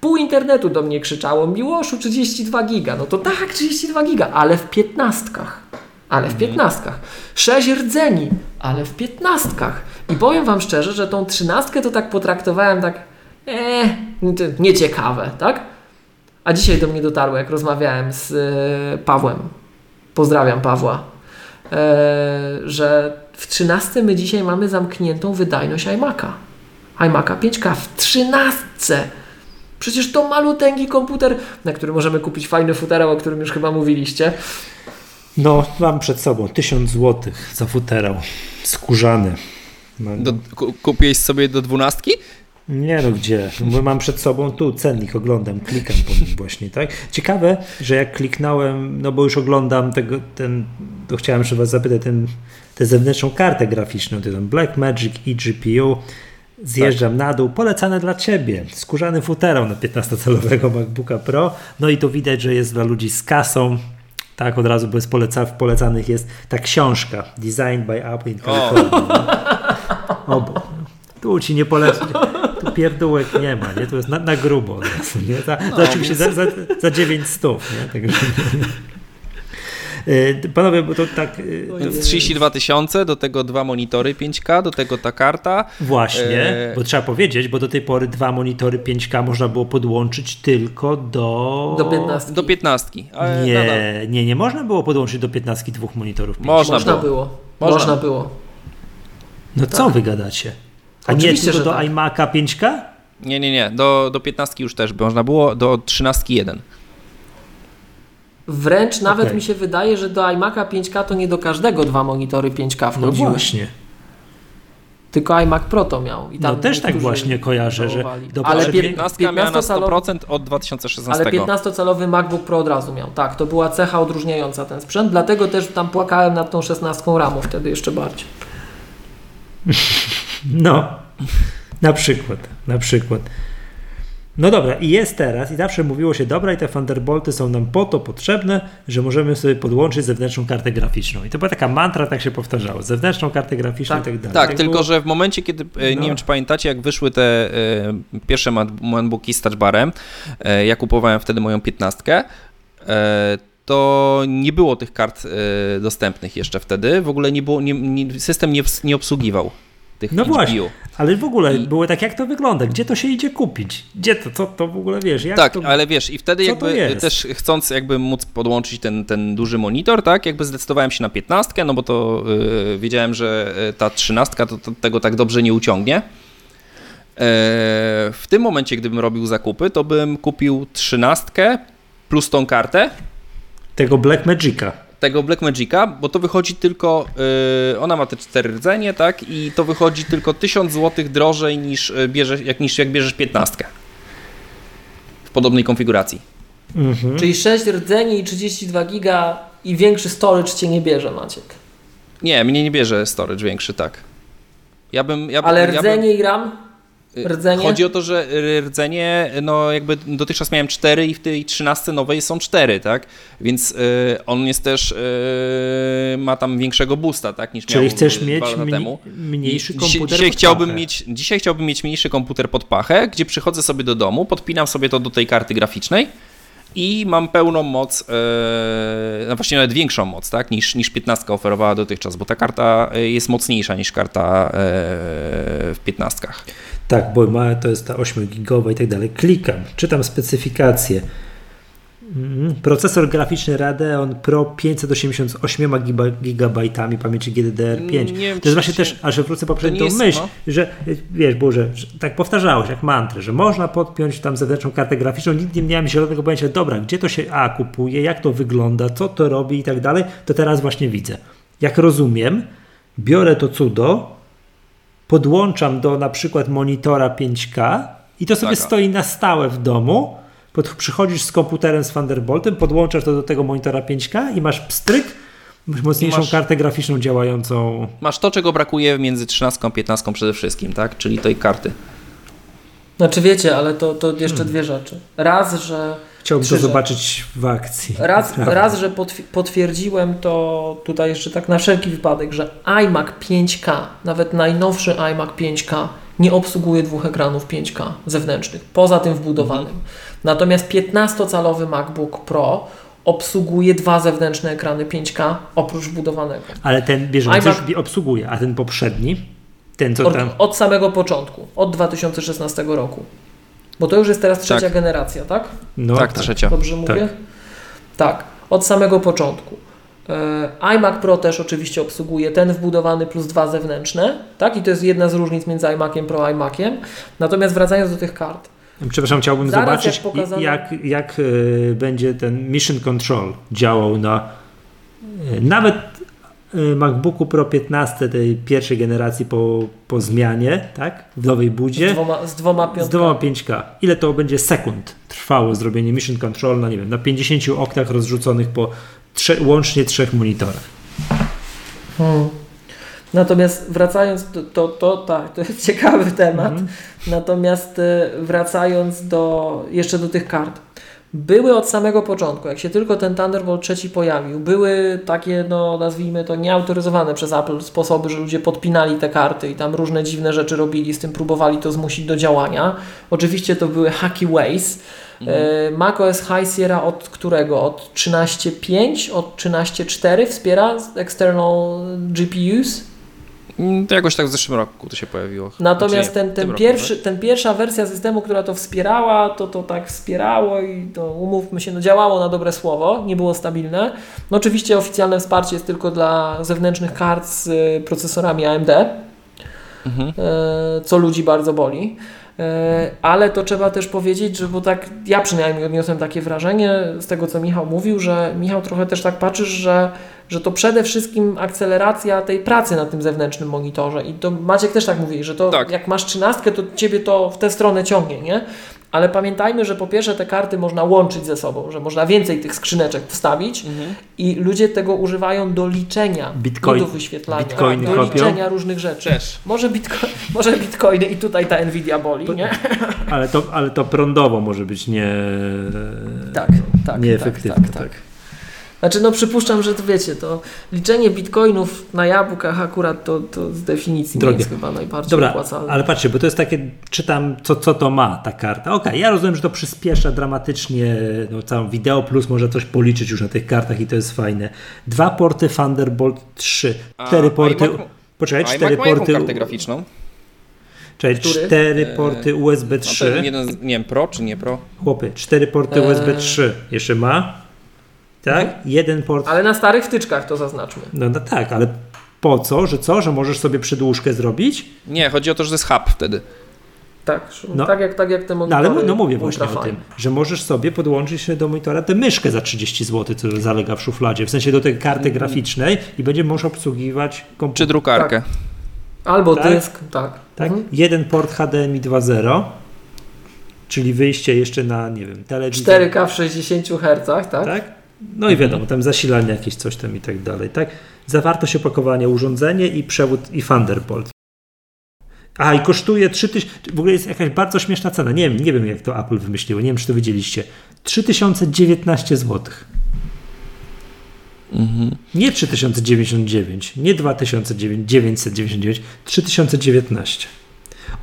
Pół internetu do mnie krzyczało, Miłoszu 32 giga. No to tak, 32 giga, ale w piętnastkach. Ale w mhm. piętnastkach. Sześć rdzeni, ale w piętnastkach. I powiem Wam szczerze, że tą trzynastkę to tak potraktowałem tak, eee, nieciekawe, tak? A dzisiaj do mnie dotarło, jak rozmawiałem z e, Pawłem. Pozdrawiam Pawła. E, że w 13 my dzisiaj mamy zamkniętą wydajność iMac'a. iMac'a 5K w 13. Przecież to maluteńki komputer, na który możemy kupić fajny futerał, o którym już chyba mówiliście. No, mam przed sobą 1000 zł za futerał skórzany. No, do, kupiłeś sobie do dwunastki? Nie no gdzie, bo mam przed sobą tu cennik, oglądam, klikam po nim właśnie, tak? Ciekawe, że jak kliknąłem, no bo już oglądam tego, ten, to chciałem się was zapytać, ten, tę zewnętrzną kartę graficzną, ten Blackmagic eGPU, zjeżdżam tak. na dół, polecane dla Ciebie, skórzany futerał na 15-calowego MacBooka Pro, no i to widać, że jest dla ludzi z kasą, tak, od razu, bo jest poleca, w polecanych jest ta książka, Designed by Apple in California. O, bo, tu ci nie polecę tu pierdółek nie ma, nie? To jest na, na grubo. Nie? Za, no, to oczywiście więc... za, za, za 900, nie? Także... E, panowie, bo to tak. E, więc 32 tysiące, do tego dwa monitory 5K, do tego ta karta. Właśnie, e... bo trzeba powiedzieć, bo do tej pory dwa monitory 5K można było podłączyć tylko do. Do 15. Do 15. Nie, nie, nie można było podłączyć do 15 dwóch monitorów 5K. Można, można było. było. Można. można było. No tak. co wy gadacie? A Oczywiście, nie tylko do tak. iMac'a 5K? Nie, nie, nie. Do, do 15 już też by można było, do 13 1. Wręcz nawet okay. mi się wydaje, że do iMac'a 5K to nie do każdego dwa monitory 5K wchodziły. No właśnie. Tylko iMac Pro to miał. I tam no też tak właśnie kojarzę, że do ale 15, 15 miała na 100% od 2016. Ale 15-calowy MacBook Pro od razu miał. Tak, to była cecha odróżniająca ten sprzęt, dlatego też tam płakałem nad tą 16 ramą wtedy jeszcze bardziej. No, na przykład, na przykład. No dobra, i jest teraz, i zawsze mówiło się, dobra, i te Thunderbolty są nam po to potrzebne, że możemy sobie podłączyć zewnętrzną kartę graficzną. I to była taka mantra, tak się powtarzało, zewnętrzną kartę graficzną tak, i tak dalej. Tak, tak tylko było... że w momencie, kiedy, e, no. nie wiem czy pamiętacie, jak wyszły te y, pierwsze MacBooki z touchbarem, y, ja kupowałem wtedy moją piętnastkę, y, to nie było tych kart dostępnych jeszcze wtedy, w ogóle nie było, nie, nie, system nie, nie obsługiwał tych No właśnie, ale w ogóle I... było tak, jak to wygląda? Gdzie to się idzie kupić? Gdzie to, co to w ogóle wiesz? Jak tak, to... ale wiesz, i wtedy jakby też chcąc jakby móc podłączyć ten, ten duży monitor, tak, jakby zdecydowałem się na 15, no bo to yy, wiedziałem, że y, ta 13 to, to, tego tak dobrze nie uciągnie. E, w tym momencie, gdybym robił zakupy, to bym kupił 13 plus tą kartę. Tego Black Magica tego Black Magica, bo to wychodzi tylko, yy, ona ma te cztery rdzenie, tak, i to wychodzi tylko 1000 zł drożej niż, y, bierze, jak, niż jak bierzesz 15 w podobnej konfiguracji. Mhm. Czyli 6 rdzeni i 32 giga i większy storage cię nie bierze, Maciek. Nie, mnie nie bierze storage większy, tak. Ja bym, ja Ale rdzenie ja bym... i RAM? Y, rdzenie? Chodzi o to, że rdzenie, no jakby dotychczas miałem 4 i w tej 13 nowej są 4, tak? Więc y, on jest też, y, ma tam większego boosta, tak? Niż Czyli miał chcesz mieć temu. mniejszy komputer dzisiaj, chciałbym mieć, dzisiaj chciałbym mieć mniejszy komputer pod pachę, gdzie przychodzę sobie do domu, podpinam sobie to do tej karty graficznej i mam pełną moc, no właśnie nawet większą moc, tak, niż, niż 15 oferowała dotychczas, bo ta karta jest mocniejsza niż karta w 15. Tak, bo ma, to jest ta 8-gigowa i tak dalej. Klikam, czytam specyfikację. Mm, procesor graficzny Radeon Pro 588 GB pamięci GDDR5. to jest właśnie też, a że wrócę poprzednio tą myśl, no. że wiesz, Boże, że, tak powtarzałeś jak mantrę, że można podpiąć tam zewnętrzną kartę graficzną, nigdy nie miałem zielonego pojęcia, dobra, gdzie to się A kupuje, jak to wygląda, co to robi i tak dalej, to teraz właśnie widzę. Jak rozumiem, biorę to cudo, podłączam do na przykład monitora 5K i to sobie tak. stoi na stałe w domu. Pod, przychodzisz z komputerem z Thunderboltem, podłączasz to do tego monitora 5K i masz pstryk mocniejszą masz- kartę graficzną działającą. Masz to, czego brakuje między 13 a 15 przede wszystkim, tak? Czyli tej karty. Znaczy wiecie, ale to, to jeszcze dwie rzeczy. Raz, że Chciałbym to zobaczyć w akcji. Raz, raz że potwi- potwierdziłem to tutaj jeszcze tak na wszelki wypadek, że iMac 5K, nawet najnowszy iMac 5K, nie obsługuje dwóch ekranów 5K zewnętrznych, poza tym wbudowanym. Natomiast 15-calowy MacBook Pro obsługuje dwa zewnętrzne ekrany 5K oprócz wbudowanego. Ale ten bieżący iMac- obsługuje, a ten poprzedni, ten co Od, tam. od samego początku, od 2016 roku. Bo to już jest teraz trzecia Tak. generacja, tak? No, tak, trzecia. Dobrze mówię? Tak, od samego początku. E, iMac Pro też oczywiście obsługuje ten wbudowany plus dwa zewnętrzne, tak? I to jest jedna z różnic między iMaciem Pro a iMaciem. Natomiast wracając do tych kart. Przepraszam, chciałbym Zaraz zobaczyć, jak pokazano- jak, jak e, będzie ten Mission Control działał na e, nawet MacBooku Pro 15 tej pierwszej generacji po, po zmianie, tak? W nowej Z budzie. dwoma, z dwoma Z dwoma 5K. Ile to będzie sekund trwało zrobienie Mission Control na, nie wiem, na 50 oknach rozrzuconych po trze, łącznie trzech monitorach? Hmm. Natomiast wracając do to, to tak, to jest ciekawy temat. Natomiast e, wracając do jeszcze do tych kart. Były od samego początku, jak się tylko ten Thunderbolt 3 pojawił, były takie, no nazwijmy to, nieautoryzowane przez Apple sposoby, że ludzie podpinali te karty i tam różne dziwne rzeczy robili, z tym próbowali to zmusić do działania. Oczywiście to były hacky ways. E, macOS High Sierra od którego? Od 13.5, od 13.4 wspiera external GPUs. Mm, To jakoś tak w zeszłym roku to się pojawiło. Natomiast Znaczy, ten, ten, tym roku, pierwszy, ten pierwsza wersja systemu, która to wspierała, to to tak wspierało i to umówmy się, no działało na dobre słowo, nie było stabilne. No oczywiście oficjalne wsparcie jest tylko dla zewnętrznych kart z y, procesorami AMD, Mhm. e, co ludzi bardzo boli. E, Ale to trzeba też powiedzieć, że bo tak ja przynajmniej odniosłem takie wrażenie z tego, co Michał mówił, że Michał trochę też tak patrzysz, że, że to przede wszystkim akceleracja tej pracy na tym zewnętrznym monitorze. I to Maciek też tak mówi, że to Tak. jak masz trzynastkę, to ciebie to w tę stronę ciągnie, nie? Ale pamiętajmy, że po pierwsze te karty można łączyć ze sobą, że można więcej tych skrzyneczek wstawić Mhm. i ludzie tego używają do liczenia, Bitcoin- do wyświetlania, bitcoiny do kopią? liczenia różnych rzeczy. Też. Może, bitco może bitcoiny i tutaj ta Nvidia boli, nie? Ale to, ale to prądowo może być nie, Tak, tak. nieefektywne. Tak, tak, tak. Znaczy, no przypuszczam, że to wiecie, to liczenie bitcoinów na jabłkach akurat to, to z definicji Drogie. nie jest chyba najbardziej Dobra, opłacalne. ale patrzcie, bo to jest takie, czytam, co, co to ma ta karta. Okej, ja rozumiem, że to przyspiesza dramatycznie no, całą wideo, plus może coś policzyć już na tych kartach i to jest fajne. Dwa porty Thunderbolt 3, A cztery porty... iMac- Poczekaj, A cztery ma porty... kartę graficzną? Czekaj, Który? cztery Eee, porty USB No, 3. ten jeden, nie wiem, Pro czy nie Pro? Chłopie, cztery porty Eee. USB 3 jeszcze ma. Tak? Jeden port. Ale na starych wtyczkach to zaznaczmy. No, no tak, ale po co? Że co? Że możesz sobie przedłużkę zrobić? Nie, chodzi o to, że to jest hub wtedy. Tak, No. tak, jak, tak jak te No monitory. ale no mówię właśnie o tym, że możesz sobie podłączyć się do monitora tę myszkę za 30 zł, co zalega w szufladzie, w sensie do tej karty graficznej i będzie możesz obsługiwać Czy komputer. drukarkę. Albo Tak? dysk, tak. Tak? Mhm. Jeden port HDMI 2.0, czyli wyjście jeszcze na, nie wiem, telewizor. 4K w 60 Hz, tak? Tak? No i wiadomo, tam zasilanie jakieś coś tam i tak dalej, tak? Zawartość opakowania, urządzenie i przewód i Thunderbolt. A i kosztuje 3000, w ogóle jest jakaś bardzo śmieszna cena, nie wiem, nie wiem jak to Apple wymyśliło, nie wiem czy to widzieliście. 3019 zł. Mhm. Nie 3099, nie 2999, 3019.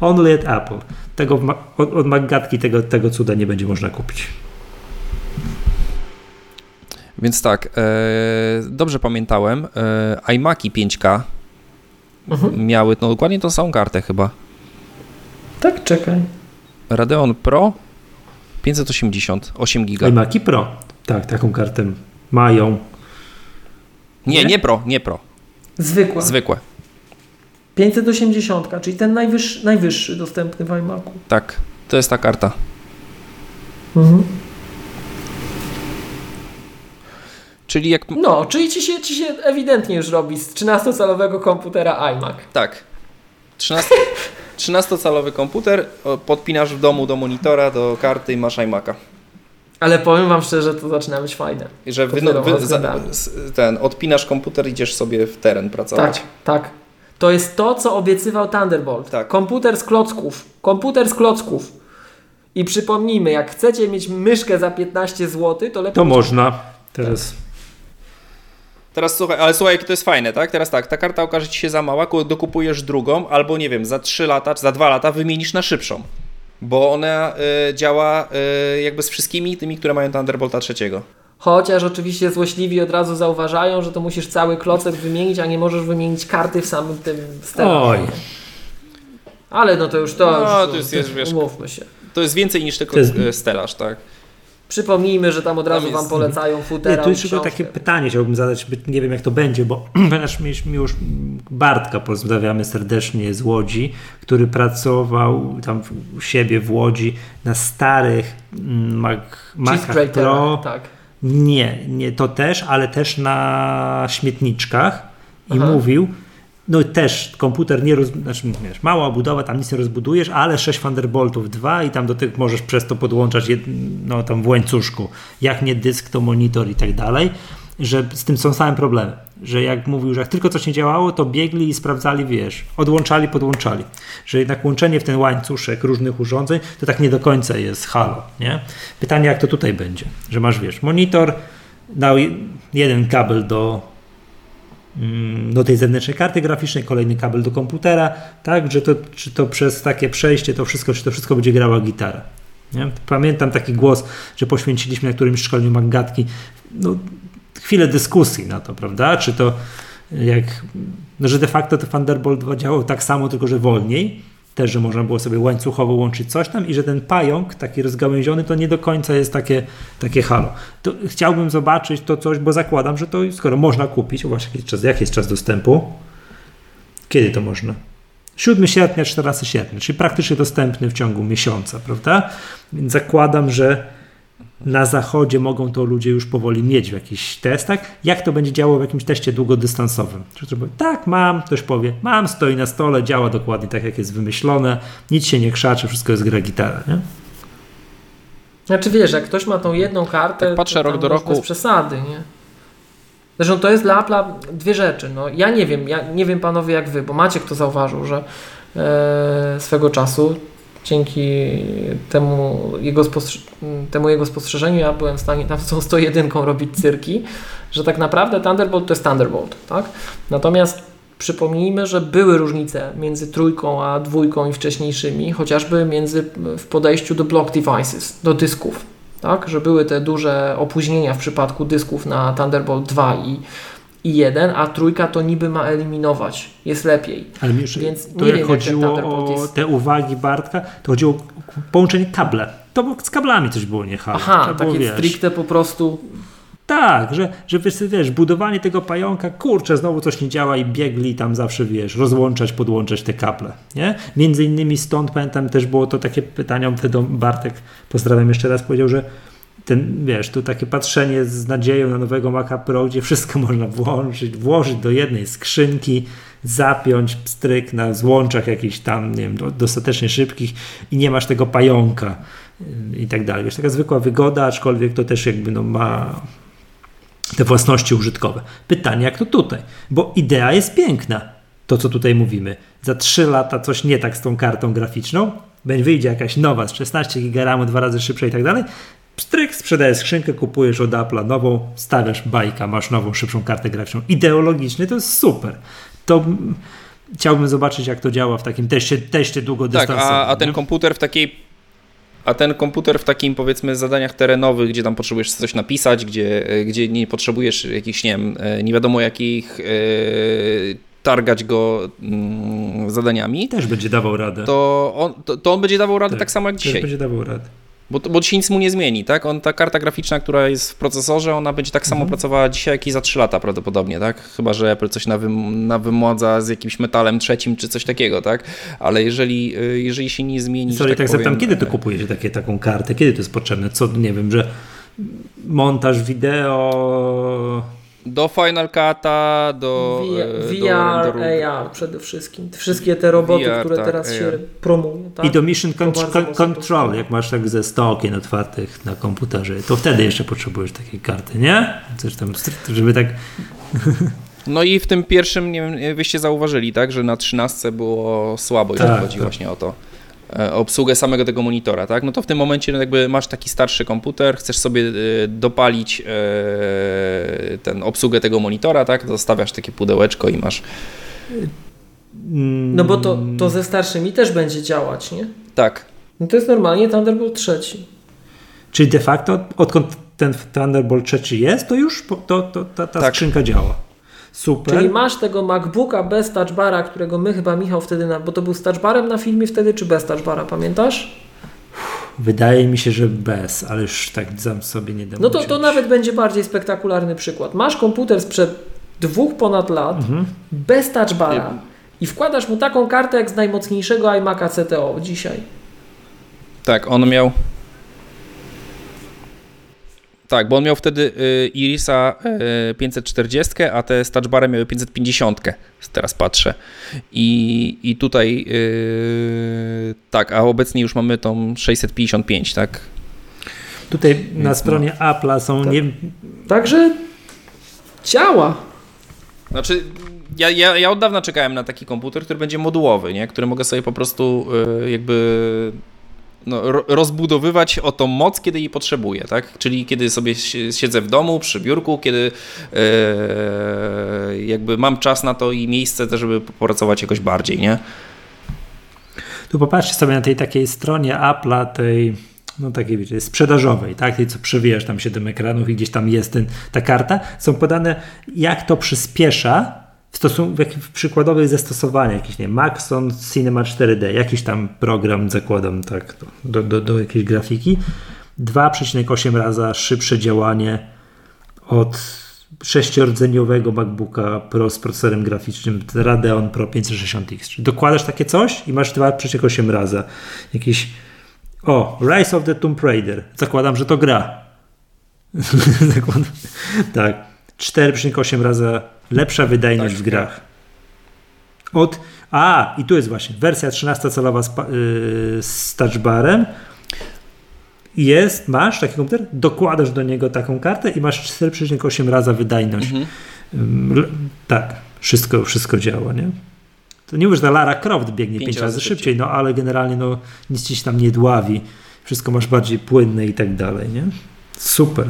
Only at Apple. Tego od, od Maggatki tego, tego cuda nie będzie można kupić. Więc tak, e, dobrze pamiętałem, e, iMaki 5K Mhm. miały no, dokładnie tą samą kartę chyba. Tak, czekaj. Radeon Pro 580, 8 giga. iMaki Pro. Tak, taką kartę mają. Nie, Nie? nie Pro, nie Pro, Zwykła. zwykłe. 580, czyli ten najwyższy, najwyższy dostępny w iMacu. Tak, to jest ta karta. Mhm. Czyli jak. No, czyli ci się, ci się ewidentnie już robi z 13-calowego komputera iMac. Tak. 13, 13-calowy komputer, podpinasz w domu do monitora, do karty i masz iMac'a. Ale powiem wam szczerze, to zaczyna być fajne. Że wy, wy, za, ten, odpinasz komputer, idziesz sobie w teren pracować. Tak, tak. To jest to, co obiecywał Thunderbolt. Tak. Komputer z klocków. Komputer z klocków. I przypomnijmy, jak chcecie mieć myszkę za 15 zł, to lepiej. To można. Teraz. Teraz słuchaj, ale słuchaj, jakie to jest fajne, tak? Teraz tak, ta karta okaże ci się za mała, ku- dokupujesz drugą, albo nie wiem, za 3 lata, czy za 2 lata wymienisz na szybszą. Bo ona y, działa y, jakby z wszystkimi tymi, które mają Thunderbolta trzeciego. Chociaż oczywiście złośliwi od razu zauważają, że to musisz cały klocek wymienić, a nie możesz wymienić karty w samym tym. Oj. Ale no to już to. No, już, to jest- jest, wiesz- umówmy się. To jest więcej niż tylko To jest- y, stelaż, tak? Przypomnijmy, że tam od razu Tam wam jest- polecają futera. Nie, tu jest tylko takie pytanie chciałbym zadać, nie wiem jak to będzie, bo nasz mieliśmy już Bartka, pozdrawiamy serdecznie z Łodzi, który pracował tam u siebie w Łodzi na starych mm, Mac, Cheese Macach Pro. tak. Nie, nie to też, ale też na śmietniczkach i Aha. mówił, no też komputer nie roz, znaczy, wiesz, mała budowa, tam nic nie rozbudujesz, ale 6 Thunderboltów 2 i tam do tych możesz przez to podłączać jed, no, tam w łańcuszku. Jak nie dysk, to monitor i tak dalej, że z tym są same problemy. Że jak mówił, że jak tylko coś nie działało, to biegli i sprawdzali, wiesz, odłączali, podłączali. Że jednak łączenie w ten łańcuszek różnych urządzeń, to tak nie do końca jest halo, nie? Pytanie, jak to tutaj będzie? Że masz, wiesz, monitor, dał je- jeden kabel do do tej zewnętrznej karty graficznej, kolejny kabel do komputera, tak, że to, czy to przez takie przejście to wszystko, czy to wszystko będzie grała gitara. Nie? Pamiętam taki głos, że poświęciliśmy na którymś szkoleniu Maggatki no, chwilę dyskusji na to, prawda? Czy to jak, no, że de facto to Thunderbolt 2 działał tak samo, tylko że wolniej, też, że można było sobie łańcuchowo łączyć coś tam i że ten pająk taki rozgałęziony to nie do końca jest takie, takie halo. To chciałbym zobaczyć to coś, bo zakładam, że to skoro można kupić, właśnie jaki jest czas, jaki jest czas dostępu? Kiedy to można? 7 sierpnia, 14 sierpnia, czyli praktycznie dostępny w ciągu miesiąca, prawda? Więc zakładam, że na zachodzie mogą to ludzie już powoli mieć w jakichś testach. Jak to będzie działało w jakimś teście długodystansowym? Czy powie, tak, mam, ktoś powie, mam, stoi na stole, działa dokładnie tak, jak jest wymyślone, nic się nie krzaczy, wszystko jest gra gitara, nie? Znaczy wiesz, jak ktoś ma tą jedną kartę, Tak patrzę to rok do roku. bez przesady, nie? Zresztą to jest dla Apple'a dwie rzeczy. No, ja nie wiem, ja nie wiem panowie jak wy, bo Maciek to zauważył, że e, swego czasu dzięki temu jego, temu jego spostrzeżeniu ja byłem w stanie tam z tą 101 robić cyrki, że tak naprawdę Thunderbolt to jest Thunderbolt, tak? Natomiast przypomnijmy, że były różnice między trójką a dwójką i wcześniejszymi, chociażby między w podejściu do block devices, do dysków, tak? Że były te duże opóźnienia w przypadku dysków na Thunderbolt 2 i, i 1, a trójka to niby ma eliminować, jest lepiej. Ale jeszcze, Więc to nie jak wiem, jak chodziło Thunderbolt o te uwagi Bartka, to chodziło o połączenie kable. To było, z kablami coś było nie halo. Aha, takie stricte po prostu Tak, że, że wiesz, wiesz, budowanie tego pająka, kurczę, znowu coś nie działa i biegli tam zawsze, wiesz, rozłączać, podłączać te kable, nie? Między innymi stąd, pamiętam, też było to takie pytanie, wtedy Bartek, pozdrawiam jeszcze raz, powiedział, że ten, wiesz, to takie patrzenie z nadzieją na nowego Maca Pro, gdzie wszystko można włączyć, włożyć do jednej skrzynki, zapiąć pstryk na złączach jakichś tam, nie wiem, do- dostatecznie szybkich i nie masz tego pająka y, i tak dalej. Wiesz, taka zwykła wygoda, aczkolwiek to też jakby no ma te własności użytkowe. Pytanie, jak to tutaj? Bo idea jest piękna, to co tutaj mówimy. Za 3 lata coś nie tak z tą kartą graficzną, będzie wyjdzie jakaś nowa z 16 GB, dwa razy szybsza i tak dalej. Pstryk, sprzedajesz skrzynkę, kupujesz od Apple'a nową, stawiasz bajka, masz nową, szybszą kartę graficzną. Ideologicznie to jest super. To chciałbym zobaczyć, jak to działa w takim teście, teście Tak, długodystansowym. a, a ten komputer w takiej. A ten komputer w takim powiedzmy zadaniach terenowych, gdzie tam potrzebujesz coś napisać, gdzie, e, gdzie nie potrzebujesz jakichś, nie wiem, e, nie wiadomo jakich e, targać go mm, zadaniami, też będzie dawał radę. to on, to, to on będzie dawał radę Tak, tak, samo jak też dzisiaj. będzie dawał radę. Bo, bo dzisiaj nic mu nie zmieni, tak? On, ta karta graficzna, która jest w procesorze, ona będzie tak samo Mhm. pracowała dzisiaj, jak i za 3 lata prawdopodobnie, tak? Chyba, że Apple coś nawym, nawymładza z jakimś metalem trzecim, czy coś takiego, tak? Ale jeżeli, y, jeżeli się nie zmieni, Sorry, tak, zapytam, powiem, kiedy to e, kupujecie takie, taką kartę? Kiedy to jest potrzebne? Co, nie wiem, że montaż wideo, Do Final Cut'a, do, VR, e, do. AR przede wszystkim. Wszystkie te roboty, VR, które tak, teraz AR. się promują. Tak? I do Mission Control, jak masz tak ze 100 okien otwartych na komputerze, to wtedy jeszcze potrzebujesz takiej karty, nie? Coś tam, żeby tak... No i w tym pierwszym, nie wiem, wyście zauważyli, tak, że na 13 było słabo, Tak, chodzi tak. właśnie o to. E, obsługę samego tego monitora, tak? No to w tym momencie no jakby masz taki starszy komputer, chcesz sobie e, dopalić e, ten obsługę tego monitora, tak? Zostawiasz takie pudełeczko i masz. No bo to, to ze starszymi też będzie działać, nie? Tak. No to jest normalnie Thunderbolt trzeci. Czyli de facto, odkąd ten Thunderbolt 3 jest, to już to, to, ta, ta Tak. skrzynka działa. Super. Czyli masz tego MacBooka bez touchbara, którego my chyba Michał wtedy, na, bo to był z touchbarem na filmie wtedy, czy bez touchbara, pamiętasz? Wydaje mi się, że bez, ale już tak sam sobie nie dam No to, to nawet będzie bardziej spektakularny przykład. Masz komputer sprzed dwóch ponad lat, Mhm. bez touchbara i wkładasz mu taką kartę jak z najmocniejszego iMac'a CTO dzisiaj. Tak, on miał. Tak, bo on miał wtedy y, Irisa y, 540, a te z miały 550. Teraz patrzę. I, i tutaj y, tak, a obecnie już mamy tą 655, tak? Tutaj na no. stronie Apple'a są Tak. nie, Także działa. Znaczy, ja, ja, ja od dawna czekałem na taki komputer, który będzie modułowy, nie? który mogę sobie po prostu y, jakby no, ro, rozbudowywać o tą moc, kiedy jej potrzebuję, tak? Czyli kiedy sobie si- siedzę w domu, przy biurku, kiedy y, jakby mam czas na to i miejsce też, żeby popracować jakoś bardziej, nie? Tu popatrzcie sobie na tej takiej stronie Apple'a, tej no takiej wiecie, sprzedażowej, tak, tej co przewijasz tam 7 ekranów i gdzieś tam jest ten, ta karta, są podane jak to przyspiesza w, stosunku, w, przykładowych zastosowaniach, jakiś nie Maxon Cinema 4D, jakiś tam program zakładam tak do, do, do jakiejś grafiki, 2,8 raza szybsze działanie od sześciordzeniowego MacBooka Pro z procesorem graficznym Radeon Pro 560X. Czyli dokładasz takie coś i masz 2,8 raza. Jakiś o, Rise of the Tomb Raider. Zakładam, że to gra. Tak. 4,8 raza lepsza wydajność Tak, w grach. Od a, i tu jest właśnie wersja 13-calowa z, yy, z touchbarem. Jest, masz taki komputer, dokładasz do niego taką kartę i masz 4,8 raza wydajność. Mhm. L- tak, wszystko, wszystko działa, nie? To nie mówisz, że Lara Croft biegnie Pięć 5 razy razy szybciej, szybciej. no ale generalnie no, nic ci się tam nie dławi. Wszystko masz bardziej płynne i tak dalej, nie? Super.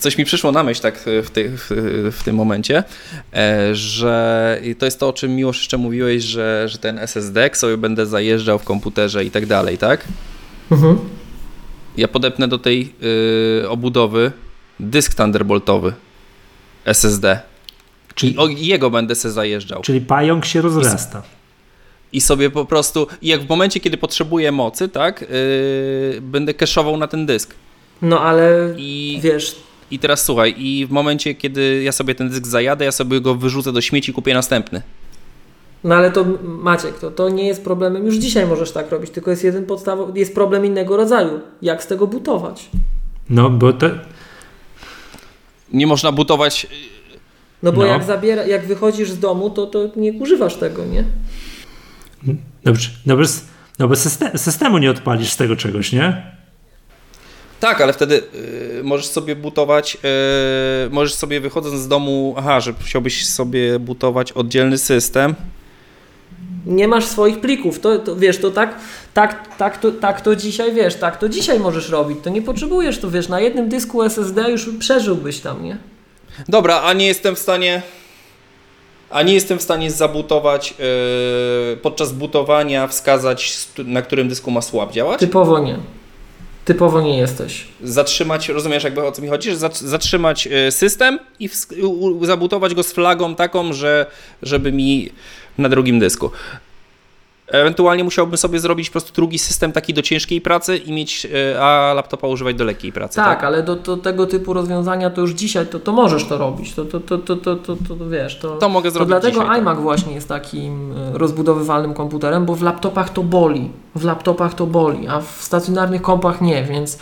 Coś mi przyszło na myśl tak w, ty, w, w tym momencie, e, że to jest to, o czym Miłosz jeszcze mówiłeś, że, że ten SSD sobie będę zajeżdżał w komputerze i tak dalej, tak? Mhm. Ja podepnę do tej y, obudowy dysk Thunderboltowy SSD. Czyli, I o, jego będę se zajeżdżał. czyli pająk się rozrasta. I sobie po prostu, jak w momencie, kiedy potrzebuję mocy, tak, y, będę cache'ował na ten dysk. No ale I, wiesz, I teraz słuchaj, i w momencie, kiedy ja sobie ten dysk zajadę, ja sobie go wyrzucę do śmieci i kupię następny. no ale to Maciek, to, to nie jest problemem. Już dzisiaj możesz tak robić, tylko jest jeden podstawowy, jest problem innego rodzaju. Jak z tego butować? No, bo to, Nie można butować. No bo No. jak zabiera, jak wychodzisz z domu, to, to nie używasz tego, nie? dobrze, no bez, no bez systemu, systemu nie odpalisz z tego czegoś, nie? Tak, ale wtedy y, możesz sobie butować, y, możesz sobie wychodząc z domu, aha, że chciałbyś sobie butować oddzielny system. Nie masz swoich plików, to, to wiesz, to tak, tak, tak, to, tak to dzisiaj, wiesz, tak to dzisiaj możesz robić, to nie potrzebujesz, to wiesz, na jednym dysku SSD już przeżyłbyś tam, nie? Dobra, a nie jestem w stanie. A nie jestem w stanie zabutować y, podczas butowania wskazać, na którym dysku ma słab działać. Typowo nie. Typowo nie jesteś. zatrzymać, rozumiesz jakby o co mi chodzi, że zat- zatrzymać e, system i zabutować go z flagą taką, że żeby mi na drugim dysku. Ewentualnie musiałbym sobie zrobić po prostu drugi system taki do ciężkiej pracy i mieć, e, a laptopa używać do lekkiej pracy. Tak, Tak, ale do, do tego typu rozwiązania to już dzisiaj to, to możesz to robić. To, to, to, to, to, to, to, to wiesz. To, To mogę to zrobić dlatego dzisiaj, tak. iMac właśnie jest takim e, rozbudowywalnym komputerem, bo w laptopach to boli. W laptopach to boli, a w stacjonarnych kompach nie, więc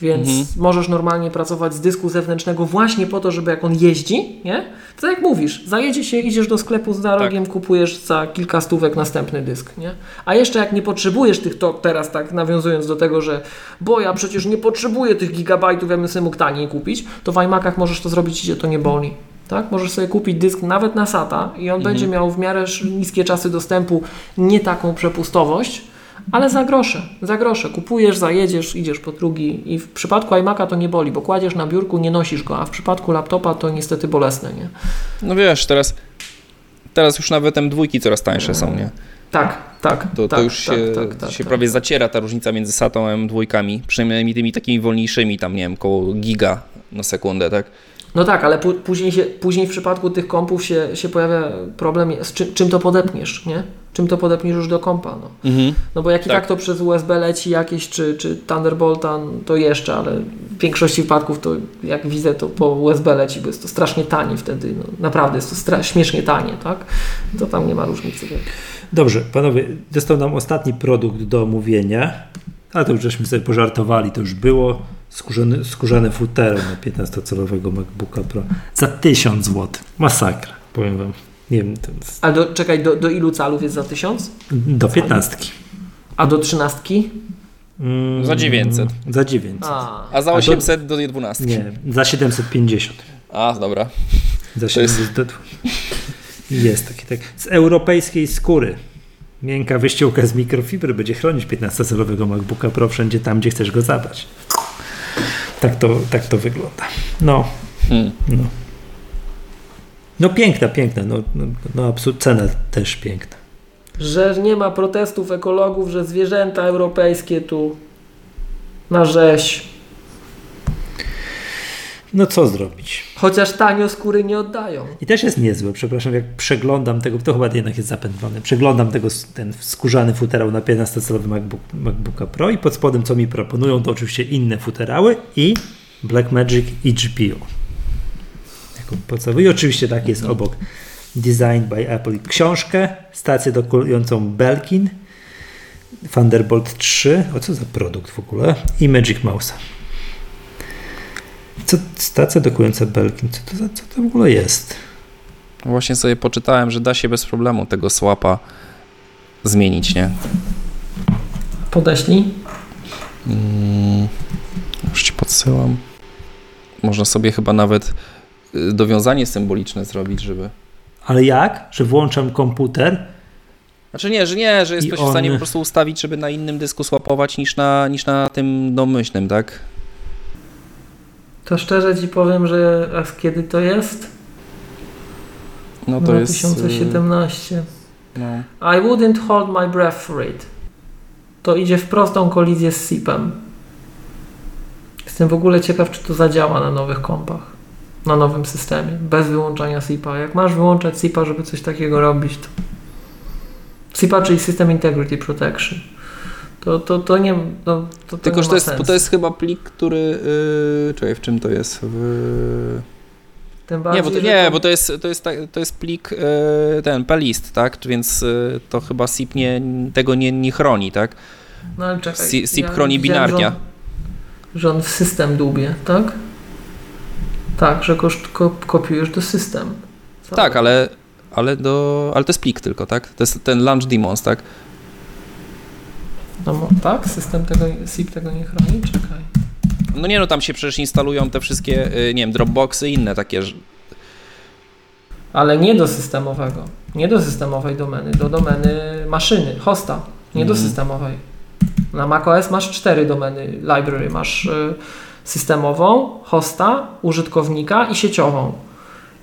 więc Mhm. możesz normalnie pracować z dysku zewnętrznego właśnie po to, żeby jak on jeździ, nie? To tak jak mówisz, zajedzie się, idziesz do sklepu z narogiem, kupujesz za kilka stówek następny dysk, nie? A jeszcze jak nie potrzebujesz tych, to teraz tak nawiązując do tego, że bo ja przecież nie potrzebuję tych gigabajtów, ja bym sobie mógł taniej kupić, to w iMacach możesz to zrobić i cię to nie boli. Tak? Możesz sobie kupić dysk nawet na SATA i on będzie miał w miarę niskie czasy dostępu, nie taką przepustowość, ale za grosze, za grosze. Kupujesz, zajedziesz, idziesz po drugi i w przypadku iMac'a to nie boli, bo kładziesz na biurku, nie nosisz go, a w przypadku laptopa to niestety bolesne, nie? No wiesz, teraz, teraz już nawet M2 coraz tańsze są, nie? Tak, tak, To, tak, to już tak, się, tak, tak, się tak. prawie zaciera ta różnica między SATą a M2, przynajmniej tymi takimi wolniejszymi, tam nie wiem, koło giga na sekundę, tak? No tak, ale później, się, później w przypadku tych kompów się, się pojawia problem, z czym, czym to podepniesz, nie? Czym to podepniesz już do kompa, no. Mhm. No bo jak i tak, Tak. to przez USB leci jakieś, czy, czy Thunderbolta, to jeszcze, ale w większości wypadków to jak widzę, to po USB leci, bo jest to strasznie tanie wtedy, no, naprawdę jest to stra- śmiesznie tanie, tak? To tam nie ma różnicy. Dobrze, panowie, został nam ostatni produkt do omówienia, ale to już żeśmy sobie pożartowali, to już było. Skórzane, skórzane futero na 15-calowego MacBooka Pro za 1000 zł. Masakra, powiem wam. Nie wiem, to jest Ale do, czekaj, do, do ilu calów jest za 1000? do 15. A do 13? Mm, Za 900. Za 900. A, A za A do- 800 do 12. Nie, za 750. A, dobra. Za To jest- 700 do... Jest taki tak. Z europejskiej skóry. Miękka wyściółka z mikrofibry będzie chronić 15-calowego MacBooka Pro wszędzie tam, gdzie chcesz go zabrać. Tak to, tak to wygląda. No, Hmm. no. No piękna, piękna. No, no, no absolutnie cena też piękna. że nie ma protestów ekologów, że zwierzęta europejskie tu na rzeź. No co zrobić? Chociaż tanio skóry nie oddają. I też jest niezłe, przepraszam, jak przeglądam tego, to chyba jednak jest zapętlone, przeglądam tego, ten skórzany futerał na 15-calowy MacBook, MacBooka Pro i pod spodem co mi proponują, to oczywiście inne futerały i Blackmagic i GPU. Jako podstawowy. I oczywiście tak jest obok Designed by Apple książkę, stację dokującą Belkin, Thunderbolt 3, o co za produkt w ogóle, i Magic Mouse'a. Co, stacja dokująca Belkin, co to, za, co to w ogóle jest? Właśnie sobie poczytałem, że da się bez problemu tego swapa zmienić, nie? Podeślij. Mm, już ci podsyłam. Można sobie chyba nawet dowiązanie symboliczne zrobić, żeby... Ale jak? Że włączam komputer? Znaczy nie, że nie, że jesteś w stanie on- po prostu ustawić, żeby na innym dysku swapować niż na, niż na tym domyślnym, tak? To szczerze ci powiem, że a kiedy to jest? No to jest... y, 2017. No. I wouldn't hold my breath for it. To idzie w prostą kolizję z SIP-em. Jestem w ogóle ciekaw, czy to zadziała na nowych kompach. Na nowym systemie. Bez wyłączania SIP-a. Jak masz wyłączać SIP-a, żeby coś takiego robić, to... SIP-a, czyli System Integrity Protection. To, to, to nie... To, to, to Tylko, że to jest, to jest chyba plik, który... Yy, czekaj, w czym to jest? W... Tym Nie, bardziej, bo to, nie, bo to jest, to jest, to jest plik yy, ten, plist, tak? Więc yy, to chyba SIP nie, tego nie, nie chroni, tak? No ale czekaj. Si- SIP chroni widziałem, binarnia. Że on, że on w system dłubie, tak? Tak, że kopiujesz do system. Co? Tak, ale, ale, do, ale to jest plik tylko, tak? To jest ten launch demons, tak? No, tak? System tego, SIP tego nie chroni? Czekaj. No nie no, tam się przecież instalują te wszystkie, yy, nie wiem, Dropboxy i inne takie, Ale nie do systemowego. Nie do systemowej domeny, do domeny maszyny, hosta. Nie do Mhm. systemowej. Na macOS masz cztery domeny library. Masz y, systemową, hosta, użytkownika i sieciową.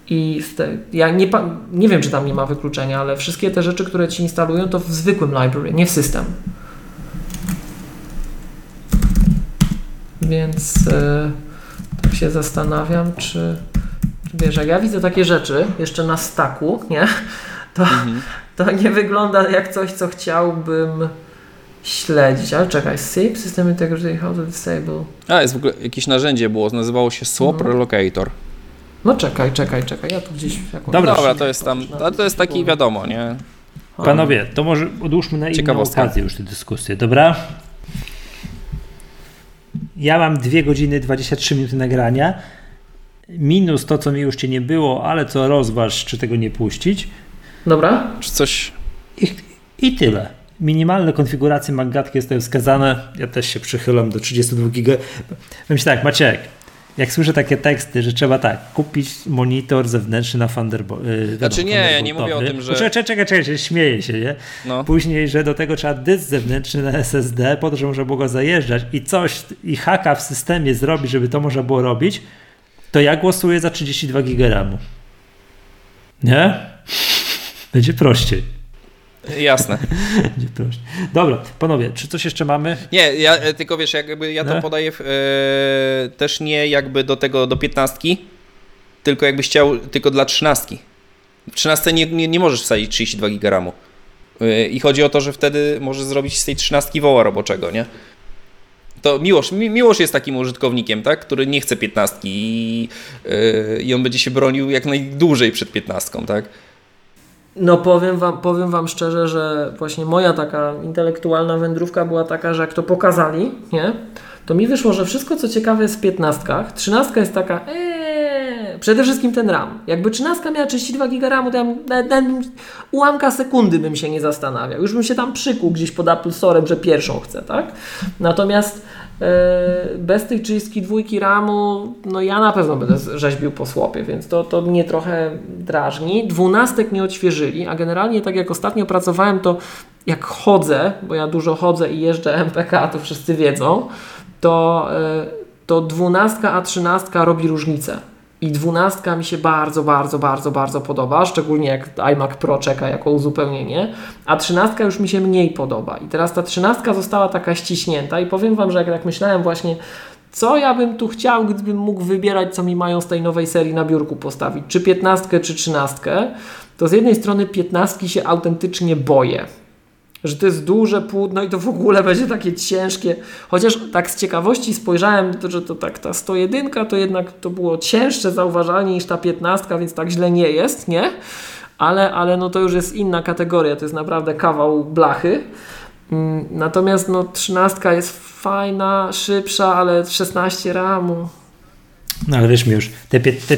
I te, ja nie, nie wiem, czy tam nie ma wykluczenia, ale wszystkie te rzeczy, które ci instalują, to w zwykłym library, nie w system. Więc y, tak się zastanawiam, czy, czy wiesz, jak ja widzę takie rzeczy jeszcze na staku, nie? To, Mhm. to nie wygląda jak coś, co chciałbym śledzić. Ale czekaj, SIP, System Integrity, How to Disable. A, jest w ogóle jakieś narzędzie było, nazywało się Swap No. Relocator. No czekaj, czekaj, czekaj, ja tu gdzieś jakąś... Dobra. Dobra, to jest tam, ale to jest taki wiadomo, nie? Panowie, to może odłóżmy na inną okazję już tę dyskusję, dobra? ja mam 2 godziny 23 minuty nagrania, minus to, co mi już cię nie było, ale co rozważ, czy tego nie puścić. Dobra. Czy coś... I, i tyle. Minimalne konfiguracje Magatki zostały wskazane. Ja też się przychylam do 32 GB. Powiem tak, Maciek, jak słyszę takie teksty, że trzeba tak, kupić monitor zewnętrzny na Thunderbolt. Yy, znaczy nie, ja nie mówię o tym, że... Czekaj, czekaj, czekaj, śmieję się, nie? No. Później, że do tego trzeba dysk zewnętrzny na SSD, po to, żeby można było go zajeżdżać i coś, i haka w systemie zrobić, żeby to można było robić, to ja głosuję za 32 GB. Nie? Będzie prościej. Jasne. Będzie prościej. Dobra, panowie, czy coś jeszcze mamy? Nie, ja e, tylko wiesz, jakby ja to podaję e, też nie jakby do tego, do piętnastki, tylko jakbyś chciał, tylko dla trzynastki. W trzynastce nie, nie, nie możesz wsadzić 32 giga RAMu. E, I chodzi o to, że wtedy możesz zrobić z tej trzynastki woła roboczego, nie? To Miłosz, Miłosz jest takim użytkownikiem, tak? który nie chce piętnastki i, yy, i on będzie się bronił jak najdłużej przed piętnastką, tak? No powiem wam, powiem wam szczerze, że właśnie moja taka intelektualna wędrówka była taka, że jak to pokazali, nie? To mi wyszło, że wszystko co ciekawe jest w piętnastkach. Trzynastka jest taka, ee, przede wszystkim ten RAM. Jakby trzynastka miała 32 GB RAMu, to ja ułamka sekundy bym się nie zastanawiał. Już bym się tam przykuł gdzieś pod Apple że pierwszą chcę, tak? Natomiast bez tej 32 RAMu, no ja na pewno będę rzeźbił po słopie, więc to, to mnie trochę drażni. Dwunastek nie odświeżyli, a generalnie tak jak ostatnio pracowałem, to jak chodzę, bo ja dużo chodzę i jeżdżę MPK, to wszyscy wiedzą, to, e, to 12 a 13 robi różnicę. I dwunastka mi się bardzo, bardzo, bardzo, bardzo podoba, szczególnie jak iMac Pro czeka jako uzupełnienie, a trzynastka już mi się mniej podoba. I teraz ta trzynastka została taka ściśnięta i powiem Wam, że jak, jak myślałem właśnie, co ja bym tu chciał, gdybym mógł wybierać, co mi mają z tej nowej serii na biurku postawić, czy piętnastkę, czy trzynastkę, to z jednej strony piętnastki się autentycznie boję że to jest duże płótno i to w ogóle będzie takie ciężkie. Chociaż tak z ciekawości spojrzałem, że to tak ta 101 to jednak to było cięższe zauważalnie niż ta 15, więc tak źle nie jest, nie? Ale, ale no to już jest inna kategoria, to jest naprawdę kawał blachy. Mm, natomiast no 13 jest fajna, szybsza, ale 16 ramu. No ale wiesz mi już, te, te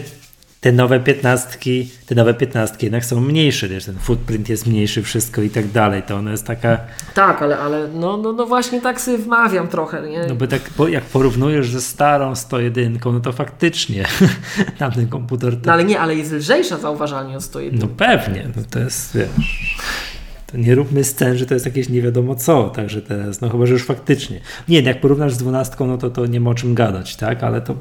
te nowe piętnastki, te nowe piętnastki jednak są mniejsze, wiesz, ten footprint jest mniejszy, wszystko i tak dalej, to ona jest taka... Tak, ale, ale no, no, no właśnie tak sobie wmawiam trochę, nie? No bo tak, bo jak porównujesz ze starą 101, no to faktycznie tamten komputer... To... No ale nie, ale jest lżejsza zauważalnie od 101. No pewnie, no to jest, wiesz... To nie róbmy scen, że to jest jakieś nie wiadomo co, także teraz, no chyba, że już faktycznie. Nie, jak porównasz z dwunastką, no to, to nie ma o czym gadać, tak, ale to...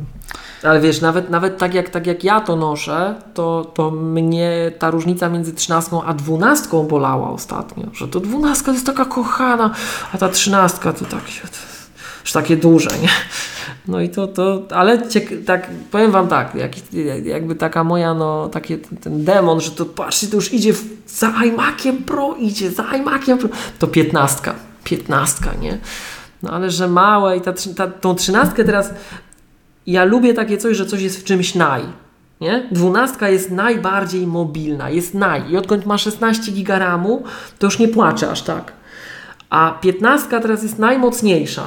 Ale wiesz, nawet, nawet tak, jak, tak jak ja to noszę, to, to mnie ta różnica między trzynastką a dwunastką bolała ostatnio, że to dwunastka jest taka kochana, a ta trzynastka to tak. Już takie duże, nie? No i to, to ale ciek- tak, powiem Wam tak, jak, jakby taka moja, no, taki ten demon, że to patrzcie, to już idzie w, za iMaciem Pro, idzie za iMaciem Pro, to piętnastka, piętnastka, nie? No ale że małe i ta, ta, tą trzynastkę teraz, ja lubię takie coś, że coś jest w czymś naj, nie? Dwunastka jest najbardziej mobilna, jest naj i odkąd ma 16 giga RAMu, to już nie płacze aż tak. A piętnastka teraz jest najmocniejsza,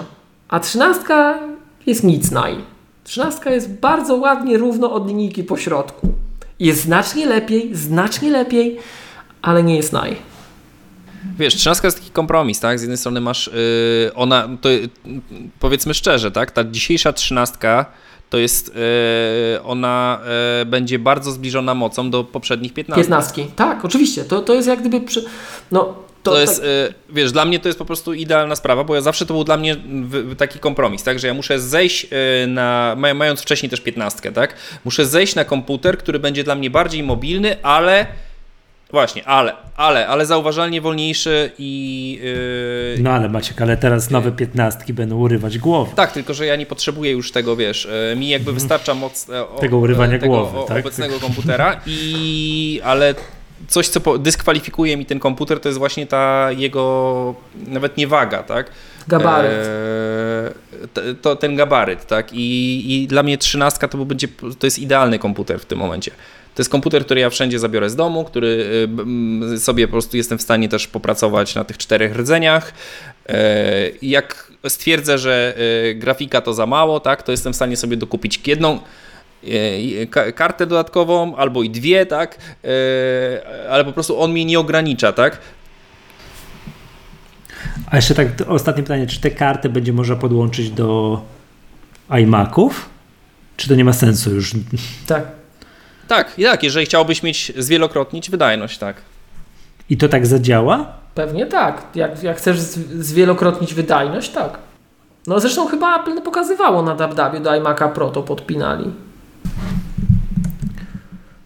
a trzynastka jest nic naj. Trzynastka jest bardzo ładnie równo od linijki po środku. Jest znacznie lepiej, znacznie lepiej, ale nie jest naj. Wiesz, trzynastka jest taki kompromis, tak? Z jednej strony masz, yy, ona, to, yy, powiedzmy szczerze, tak? Ta dzisiejsza trzynastka to jest, yy, ona yy, będzie bardzo zbliżona mocą do poprzednich piętnastki. Piętnastki, tak, oczywiście. To, to jest jak gdyby, przy, no to, to jest, tak... wiesz, dla mnie to jest po prostu idealna sprawa, bo ja zawsze to był dla mnie taki kompromis, tak, że ja muszę zejść y, na, mając wcześniej też piętnastkę, tak, muszę zejść na komputer, który będzie dla mnie bardziej mobilny, ale Właśnie, ale, ale, ale zauważalnie wolniejszy i. Yy, no ale Maciek, ale teraz nowe piętnastki będą urywać głowę. Tak, tylko że ja nie potrzebuję już tego, wiesz, mi jakby mhm. wystarcza moc. tego urywania tego, głowy, tak? obecnego komputera, i ale coś, co dyskkwalifikuje mi ten komputer, to jest właśnie ta jego, nawet nie waga, tak? Gabaryt. E, to, ten gabaryt, tak? I, I dla mnie trzynastka to będzie, to jest idealny komputer w tym momencie. To jest komputer, który ja wszędzie zabiorę z domu, który y, sobie po prostu jestem w stanie też popracować na tych czterech rdzeniach. E, jak stwierdzę, że y, grafika to za mało, tak, to jestem w stanie sobie dokupić jedną kartę dodatkową albo i dwie, tak, y, ale po prostu on mnie nie ogranicza, tak. A jeszcze tak ostatnie pytanie, czy te karty będzie można podłączyć do iMaców? Czy to nie ma sensu już? Tak. Tak, i tak, jeżeli chciałbyś mieć zwielokrotnić wydajność, tak. I to tak zadziała? Pewnie tak. Jak, jak chcesz zwielokrotnić wydajność, tak. No zresztą chyba Apple pokazywało na DabDabie do iMac'a Pro to podpinali.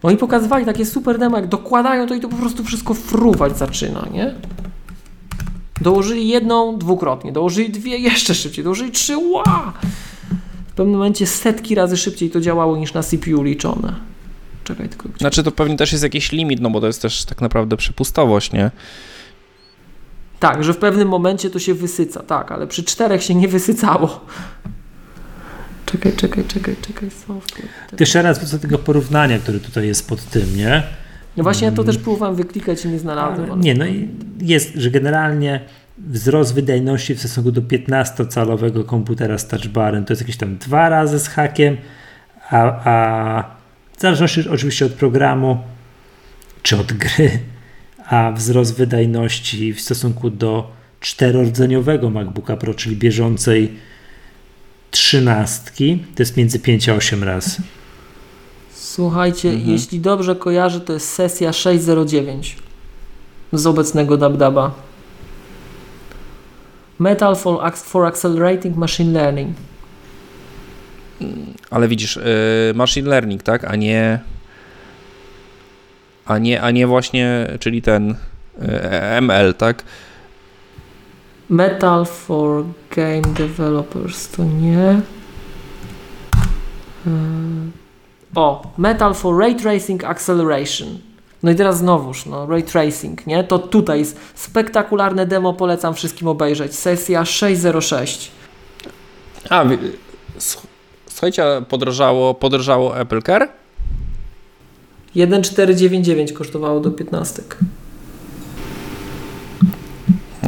No i pokazywali takie super demo, jak dokładają to i to po prostu wszystko fruwać zaczyna, nie? Dołożyli jedną dwukrotnie, dołożyli dwie jeszcze szybciej, dołożyli trzy, wow! W pewnym momencie setki razy szybciej to działało niż na CPU liczone. Czekaj tylko. Znaczy to pewnie też jest jakiś limit, no bo to jest też tak naprawdę przepustowość, nie? Tak, że w pewnym momencie to się wysyca, tak, ale przy czterech się nie wysycało. Czekaj, czekaj, czekaj, czekaj. Software. Jeszcze raz do tego porównania, które tutaj jest pod tym, nie? No właśnie ja to też próbowałem wyklikać i nie znalazłem. Ale... Nie, no i jest, że generalnie wzrost wydajności w stosunku do 15-calowego komputera z touchbarem to jest jakieś tam dwa razy z hakiem, a, a w zależności oczywiście od programu czy od gry, a wzrost wydajności w stosunku do czterordzeniowego MacBooka Pro, czyli bieżącej trzynastki, to jest między 5 a 8 razy. Słuchajcie, mhm. jeśli dobrze kojarzę, to jest sesja 609 z obecnego DabDaba. Metal for, for Accelerating Machine Learning. Ale widzisz, yy, machine learning, tak, a nie a nie, a nie właśnie, czyli ten yy, ML, tak? Metal for Game Developers to nie. Yy. O, Metal for Ray Tracing Acceleration. No i teraz znowuż, no, Ray Tracing, nie? To tutaj jest spektakularne demo, polecam wszystkim obejrzeć. Sesja 606. A, słuchajcie, podrożało, podrożało Apple Car? 1499 kosztowało do 15.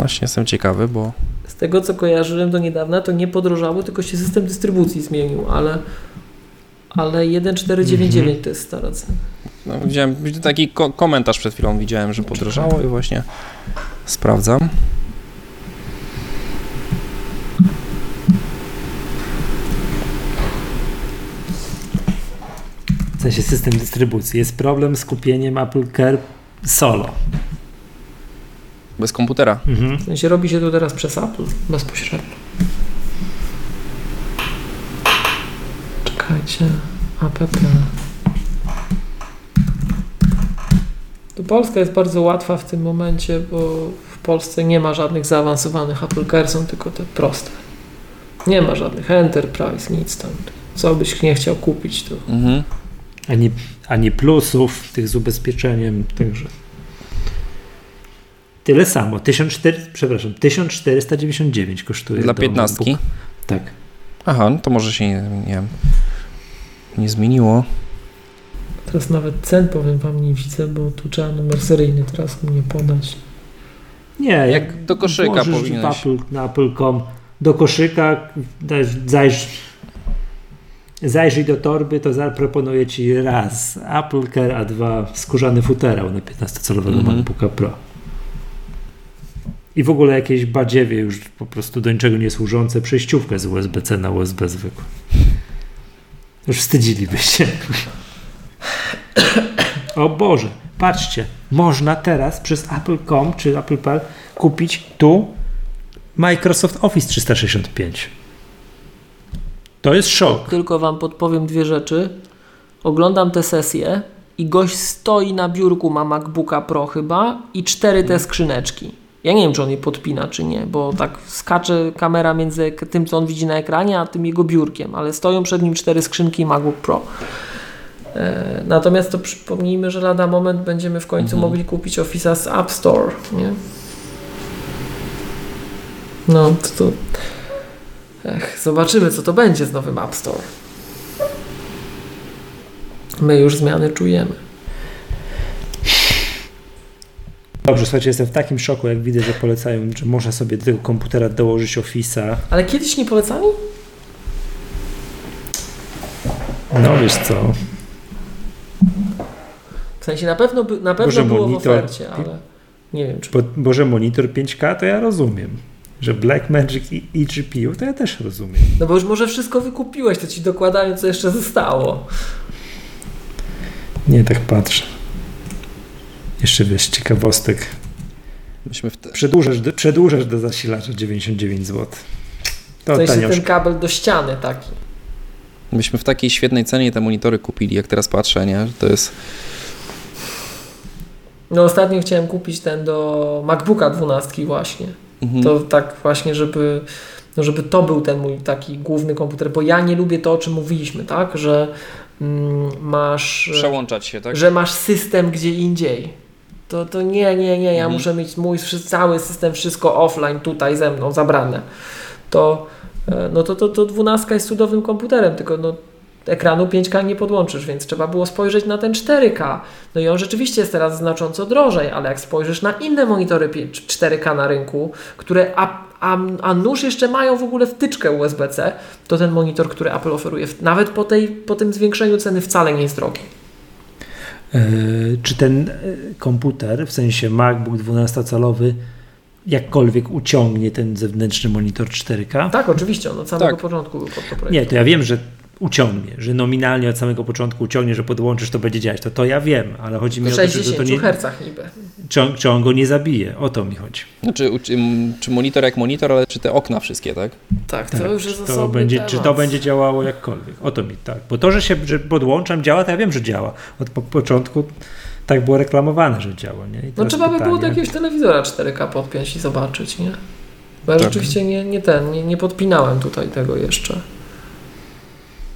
Właśnie jestem ciekawy, bo... Z tego co kojarzyłem do niedawna, to nie podrożało, tylko się system dystrybucji zmienił, ale ale 1499 mhm. to jest stara cena. No, widziałem taki ko komentarz przed chwilą, widziałem, że podrożało i właśnie sprawdzam. W sensie system dystrybucji. Jest problem z kupieniem Apple Care solo. Bez komputera. Mhm. W sensie robi się to teraz przez Apple bezpośrednio. Czekajcie. app. To Polska jest bardzo łatwa w tym momencie, bo w Polsce nie ma żadnych zaawansowanych Apple Care, są tylko te proste. Nie ma żadnych Enterprise, nic tam. Co byś nie chciał kupić, to... Mhm. Ani, ani plusów tych z ubezpieczeniem, także... Tyle samo. 1400, przepraszam, 1499 kosztuje. Dla 15? Tak. Aha, no to może się nie, nie wiem nie zmieniło. Teraz nawet cen powiem wam nie widzę, bo tu trzeba numer seryjny teraz mnie podać. Nie, jak, jak do koszyka powinieneś. Apple, na Apple.com do koszyka zajrz, zajrzyj do torby, to zaproponuję Ci raz Apple Care, a dwa skórzany futerał na 15-calowego mm -hmm. MacBooka Pro. I w ogóle jakieś badziewie już po prostu do niczego nie służące przejściówkę z USB-C na USB zwykłe. Już wstydziliby się. O Boże, patrzcie, można teraz przez Apple.com czy Apple.pl kupić tu Microsoft Office 365. To jest szok. Tylko wam podpowiem dwie rzeczy. Oglądam tę sesję i gość stoi na biurku, ma MacBooka Pro chyba i cztery te skrzyneczki. Ja nie wiem, czy on je podpina, czy nie, bo tak skacze kamera między tym, co on widzi na ekranie, a tym jego biurkiem, ale stoją przed nim cztery skrzynki MacBook Pro. E, natomiast to przypomnijmy, że lada moment będziemy w końcu mhm. mogli kupić Office'a z App Store, nie? No, to, to Ech, zobaczymy, co to będzie z nowym App Store. My już zmiany czujemy. Dobrze, słuchajcie, jestem w takim szoku, jak widzę, że polecają, że można sobie do tego komputera dołożyć Office'a. Ale kiedyś nie polecali? No wiesz co, W sensie na pewno, na pewno Może było w monitor- ofercie, ale nie wiem czy... bo, bo że monitor 5K to ja rozumiem. Że Blackmagic i, i GPU to ja też rozumiem. No bo już może wszystko wykupiłeś, to ci dokładają co jeszcze zostało. Nie, tak patrzę. Jeszcze wiesz, ciekawostek. Myśmy w te... Przedłużasz do, przedłużasz do zasilacza 99 zł. To To tanio. ten kabel do ściany taki. Myśmy w takiej świetnej cenie te monitory kupili, jak teraz patrzę, nie? To jest... No ostatnio chciałem kupić ten do MacBooka 12 właśnie. Mhm. To tak właśnie, żeby, no żeby to był ten mój taki główny komputer, bo ja nie lubię to, o czym mówiliśmy, tak? Że mm, masz... Przełączać się, tak? że masz system gdzie indziej. To, to nie, nie, nie, ja Mhm. muszę mieć mój cały system, wszystko offline tutaj ze mną zabrane. To, e, no to, to, to 12 jest cudownym komputerem, tylko no, ekranu 5K nie podłączysz, więc trzeba było spojrzeć na ten 4K. No i on rzeczywiście jest teraz znacząco drożej, ale jak spojrzysz na inne monitory pie- 4K na rynku, które a, a, a nóż jeszcze mają w ogóle wtyczkę USB-C, to ten monitor, który Apple oferuje, nawet po, tej, po tym zwiększeniu ceny wcale nie jest drogi. E, czy ten e, komputer, w sensie MacBook 12-calowy, jakkolwiek uciągnie ten zewnętrzny monitor 4K? Tak, oczywiście, on od samego Tak. początku był pod to projekt. Nie, to ja wiem, że uciągnie, że nominalnie od samego początku uciągnie, że podłączysz, to będzie działać. To to ja wiem, ale chodzi mi o to, że 60 to nie, Hz niby. czy, on, czy on go nie zabije. O to mi chodzi. Znaczy, u- czy, czy monitor jak monitor, ale czy te okna wszystkie, tak? Tak, to Tak, już jest czy, to będzie, temat. czy to będzie działało jakkolwiek. O to mi tak. Bo to, że się że podłączam, działa, to ja wiem, że działa. Od po, początku tak było reklamowane, że działa. Nie? No trzeba by było do pytanie- jakiegoś telewizora 4K podpiąć i zobaczyć, nie? Bo ja Tak. rzeczywiście nie, nie ten, nie, nie podpinałem tutaj tego jeszcze.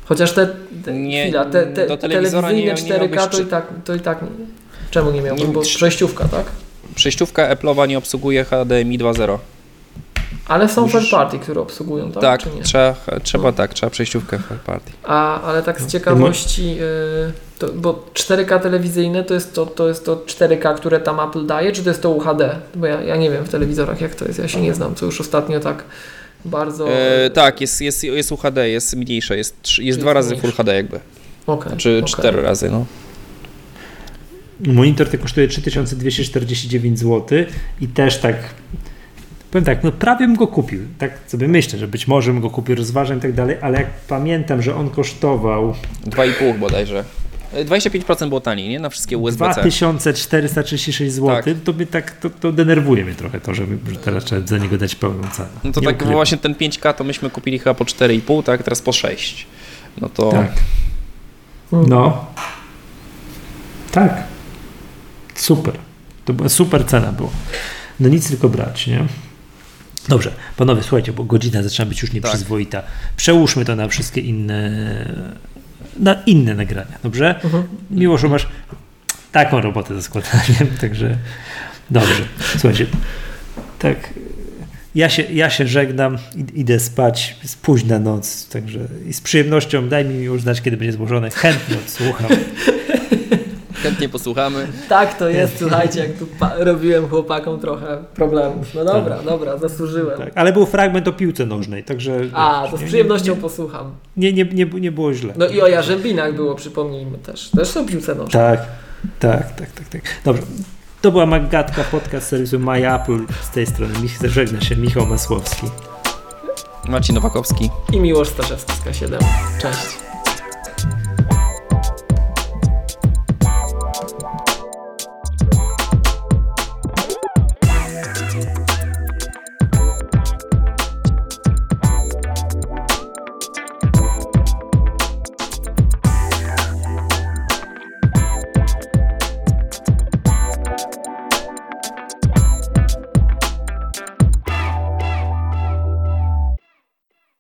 Chociaż te, te Nie, chwila, te, te do telewizyjne nie- nie 4K miałbyś to i tak, to i tak. Czemu nie miałbym? Bo przejściówka, tak? Przejściówka Apple'owa nie obsługuje HDMI 2.0. Ale są Musisz- third party, które obsługują, tak? Tak, Czy nie? trzeba, trzeba No. tak, trzeba przejściówkę third party. A, ale tak z ciekawości, y, to, bo 4K telewizyjne to jest to, to jest to 4K, które tam Apple daje, czy to jest to UHD? Bo ja, ja nie wiem w telewizorach jak to jest, ja się nie znam, co już ostatnio tak bardzo... E, tak, jest, jest, jest UHD, jest mniejsze, jest, jest Czyli dwa razy mniejsze. Full HD jakby, Okej, czy okej. cztery razy, no. Monitor ten kosztuje 3249 zł i też tak powiem tak, no prawie bym go kupił. Tak sobie myślę, że być może bym go kupił, rozważam i tak dalej, ale jak pamiętam, że on kosztował 2,5 bodajże. E, 25% było taniej, nie? Na wszystkie USB-C. 2436 zł, Tak. to mnie tak, to, to denerwuje mnie trochę to, że, teraz trzeba za niego dać pełną cenę. No to Nie tak ukrywam. właśnie ten 5K to myśmy kupili chyba po 4,5, tak? Teraz po 6. No to Tak. No. Tak. Super. To była super cena była. No nic tylko brać, nie? Dobrze, panowie, słuchajcie, bo godzina zaczyna być już nieprzyzwoita. Przełóżmy to na wszystkie inne na inne nagrania, dobrze? Mhm. Miło, że masz taką robotę ze składaniem, także dobrze. Słuchajcie, tak ja się, ja się żegnam, id- idę spać, jest późna noc, także i z przyjemnością daj mi już znać, kiedy będzie złożone, chętnie odsłucham. chętnie posłuchamy. Tak to jest, słuchajcie, jak tu robiłem chłopakom trochę problemów. No dobra, dobra, zasłużyłem. Tak, ale był fragment o piłce nożnej, także A, to z nie- przyjemnością posłucham. nie, nie, nie, nie było źle. No i o Jarzębinach było, przypomnijmy też. Też są piłce nożne. Tak, tak, tak, tak, tak. Dobrze. To była Maggatka, podcast serwisu My Apple. Z tej strony żegna się Michał Masłowski. Marcin Nowakowski. I Miłosz Staszewski z K7. Cześć.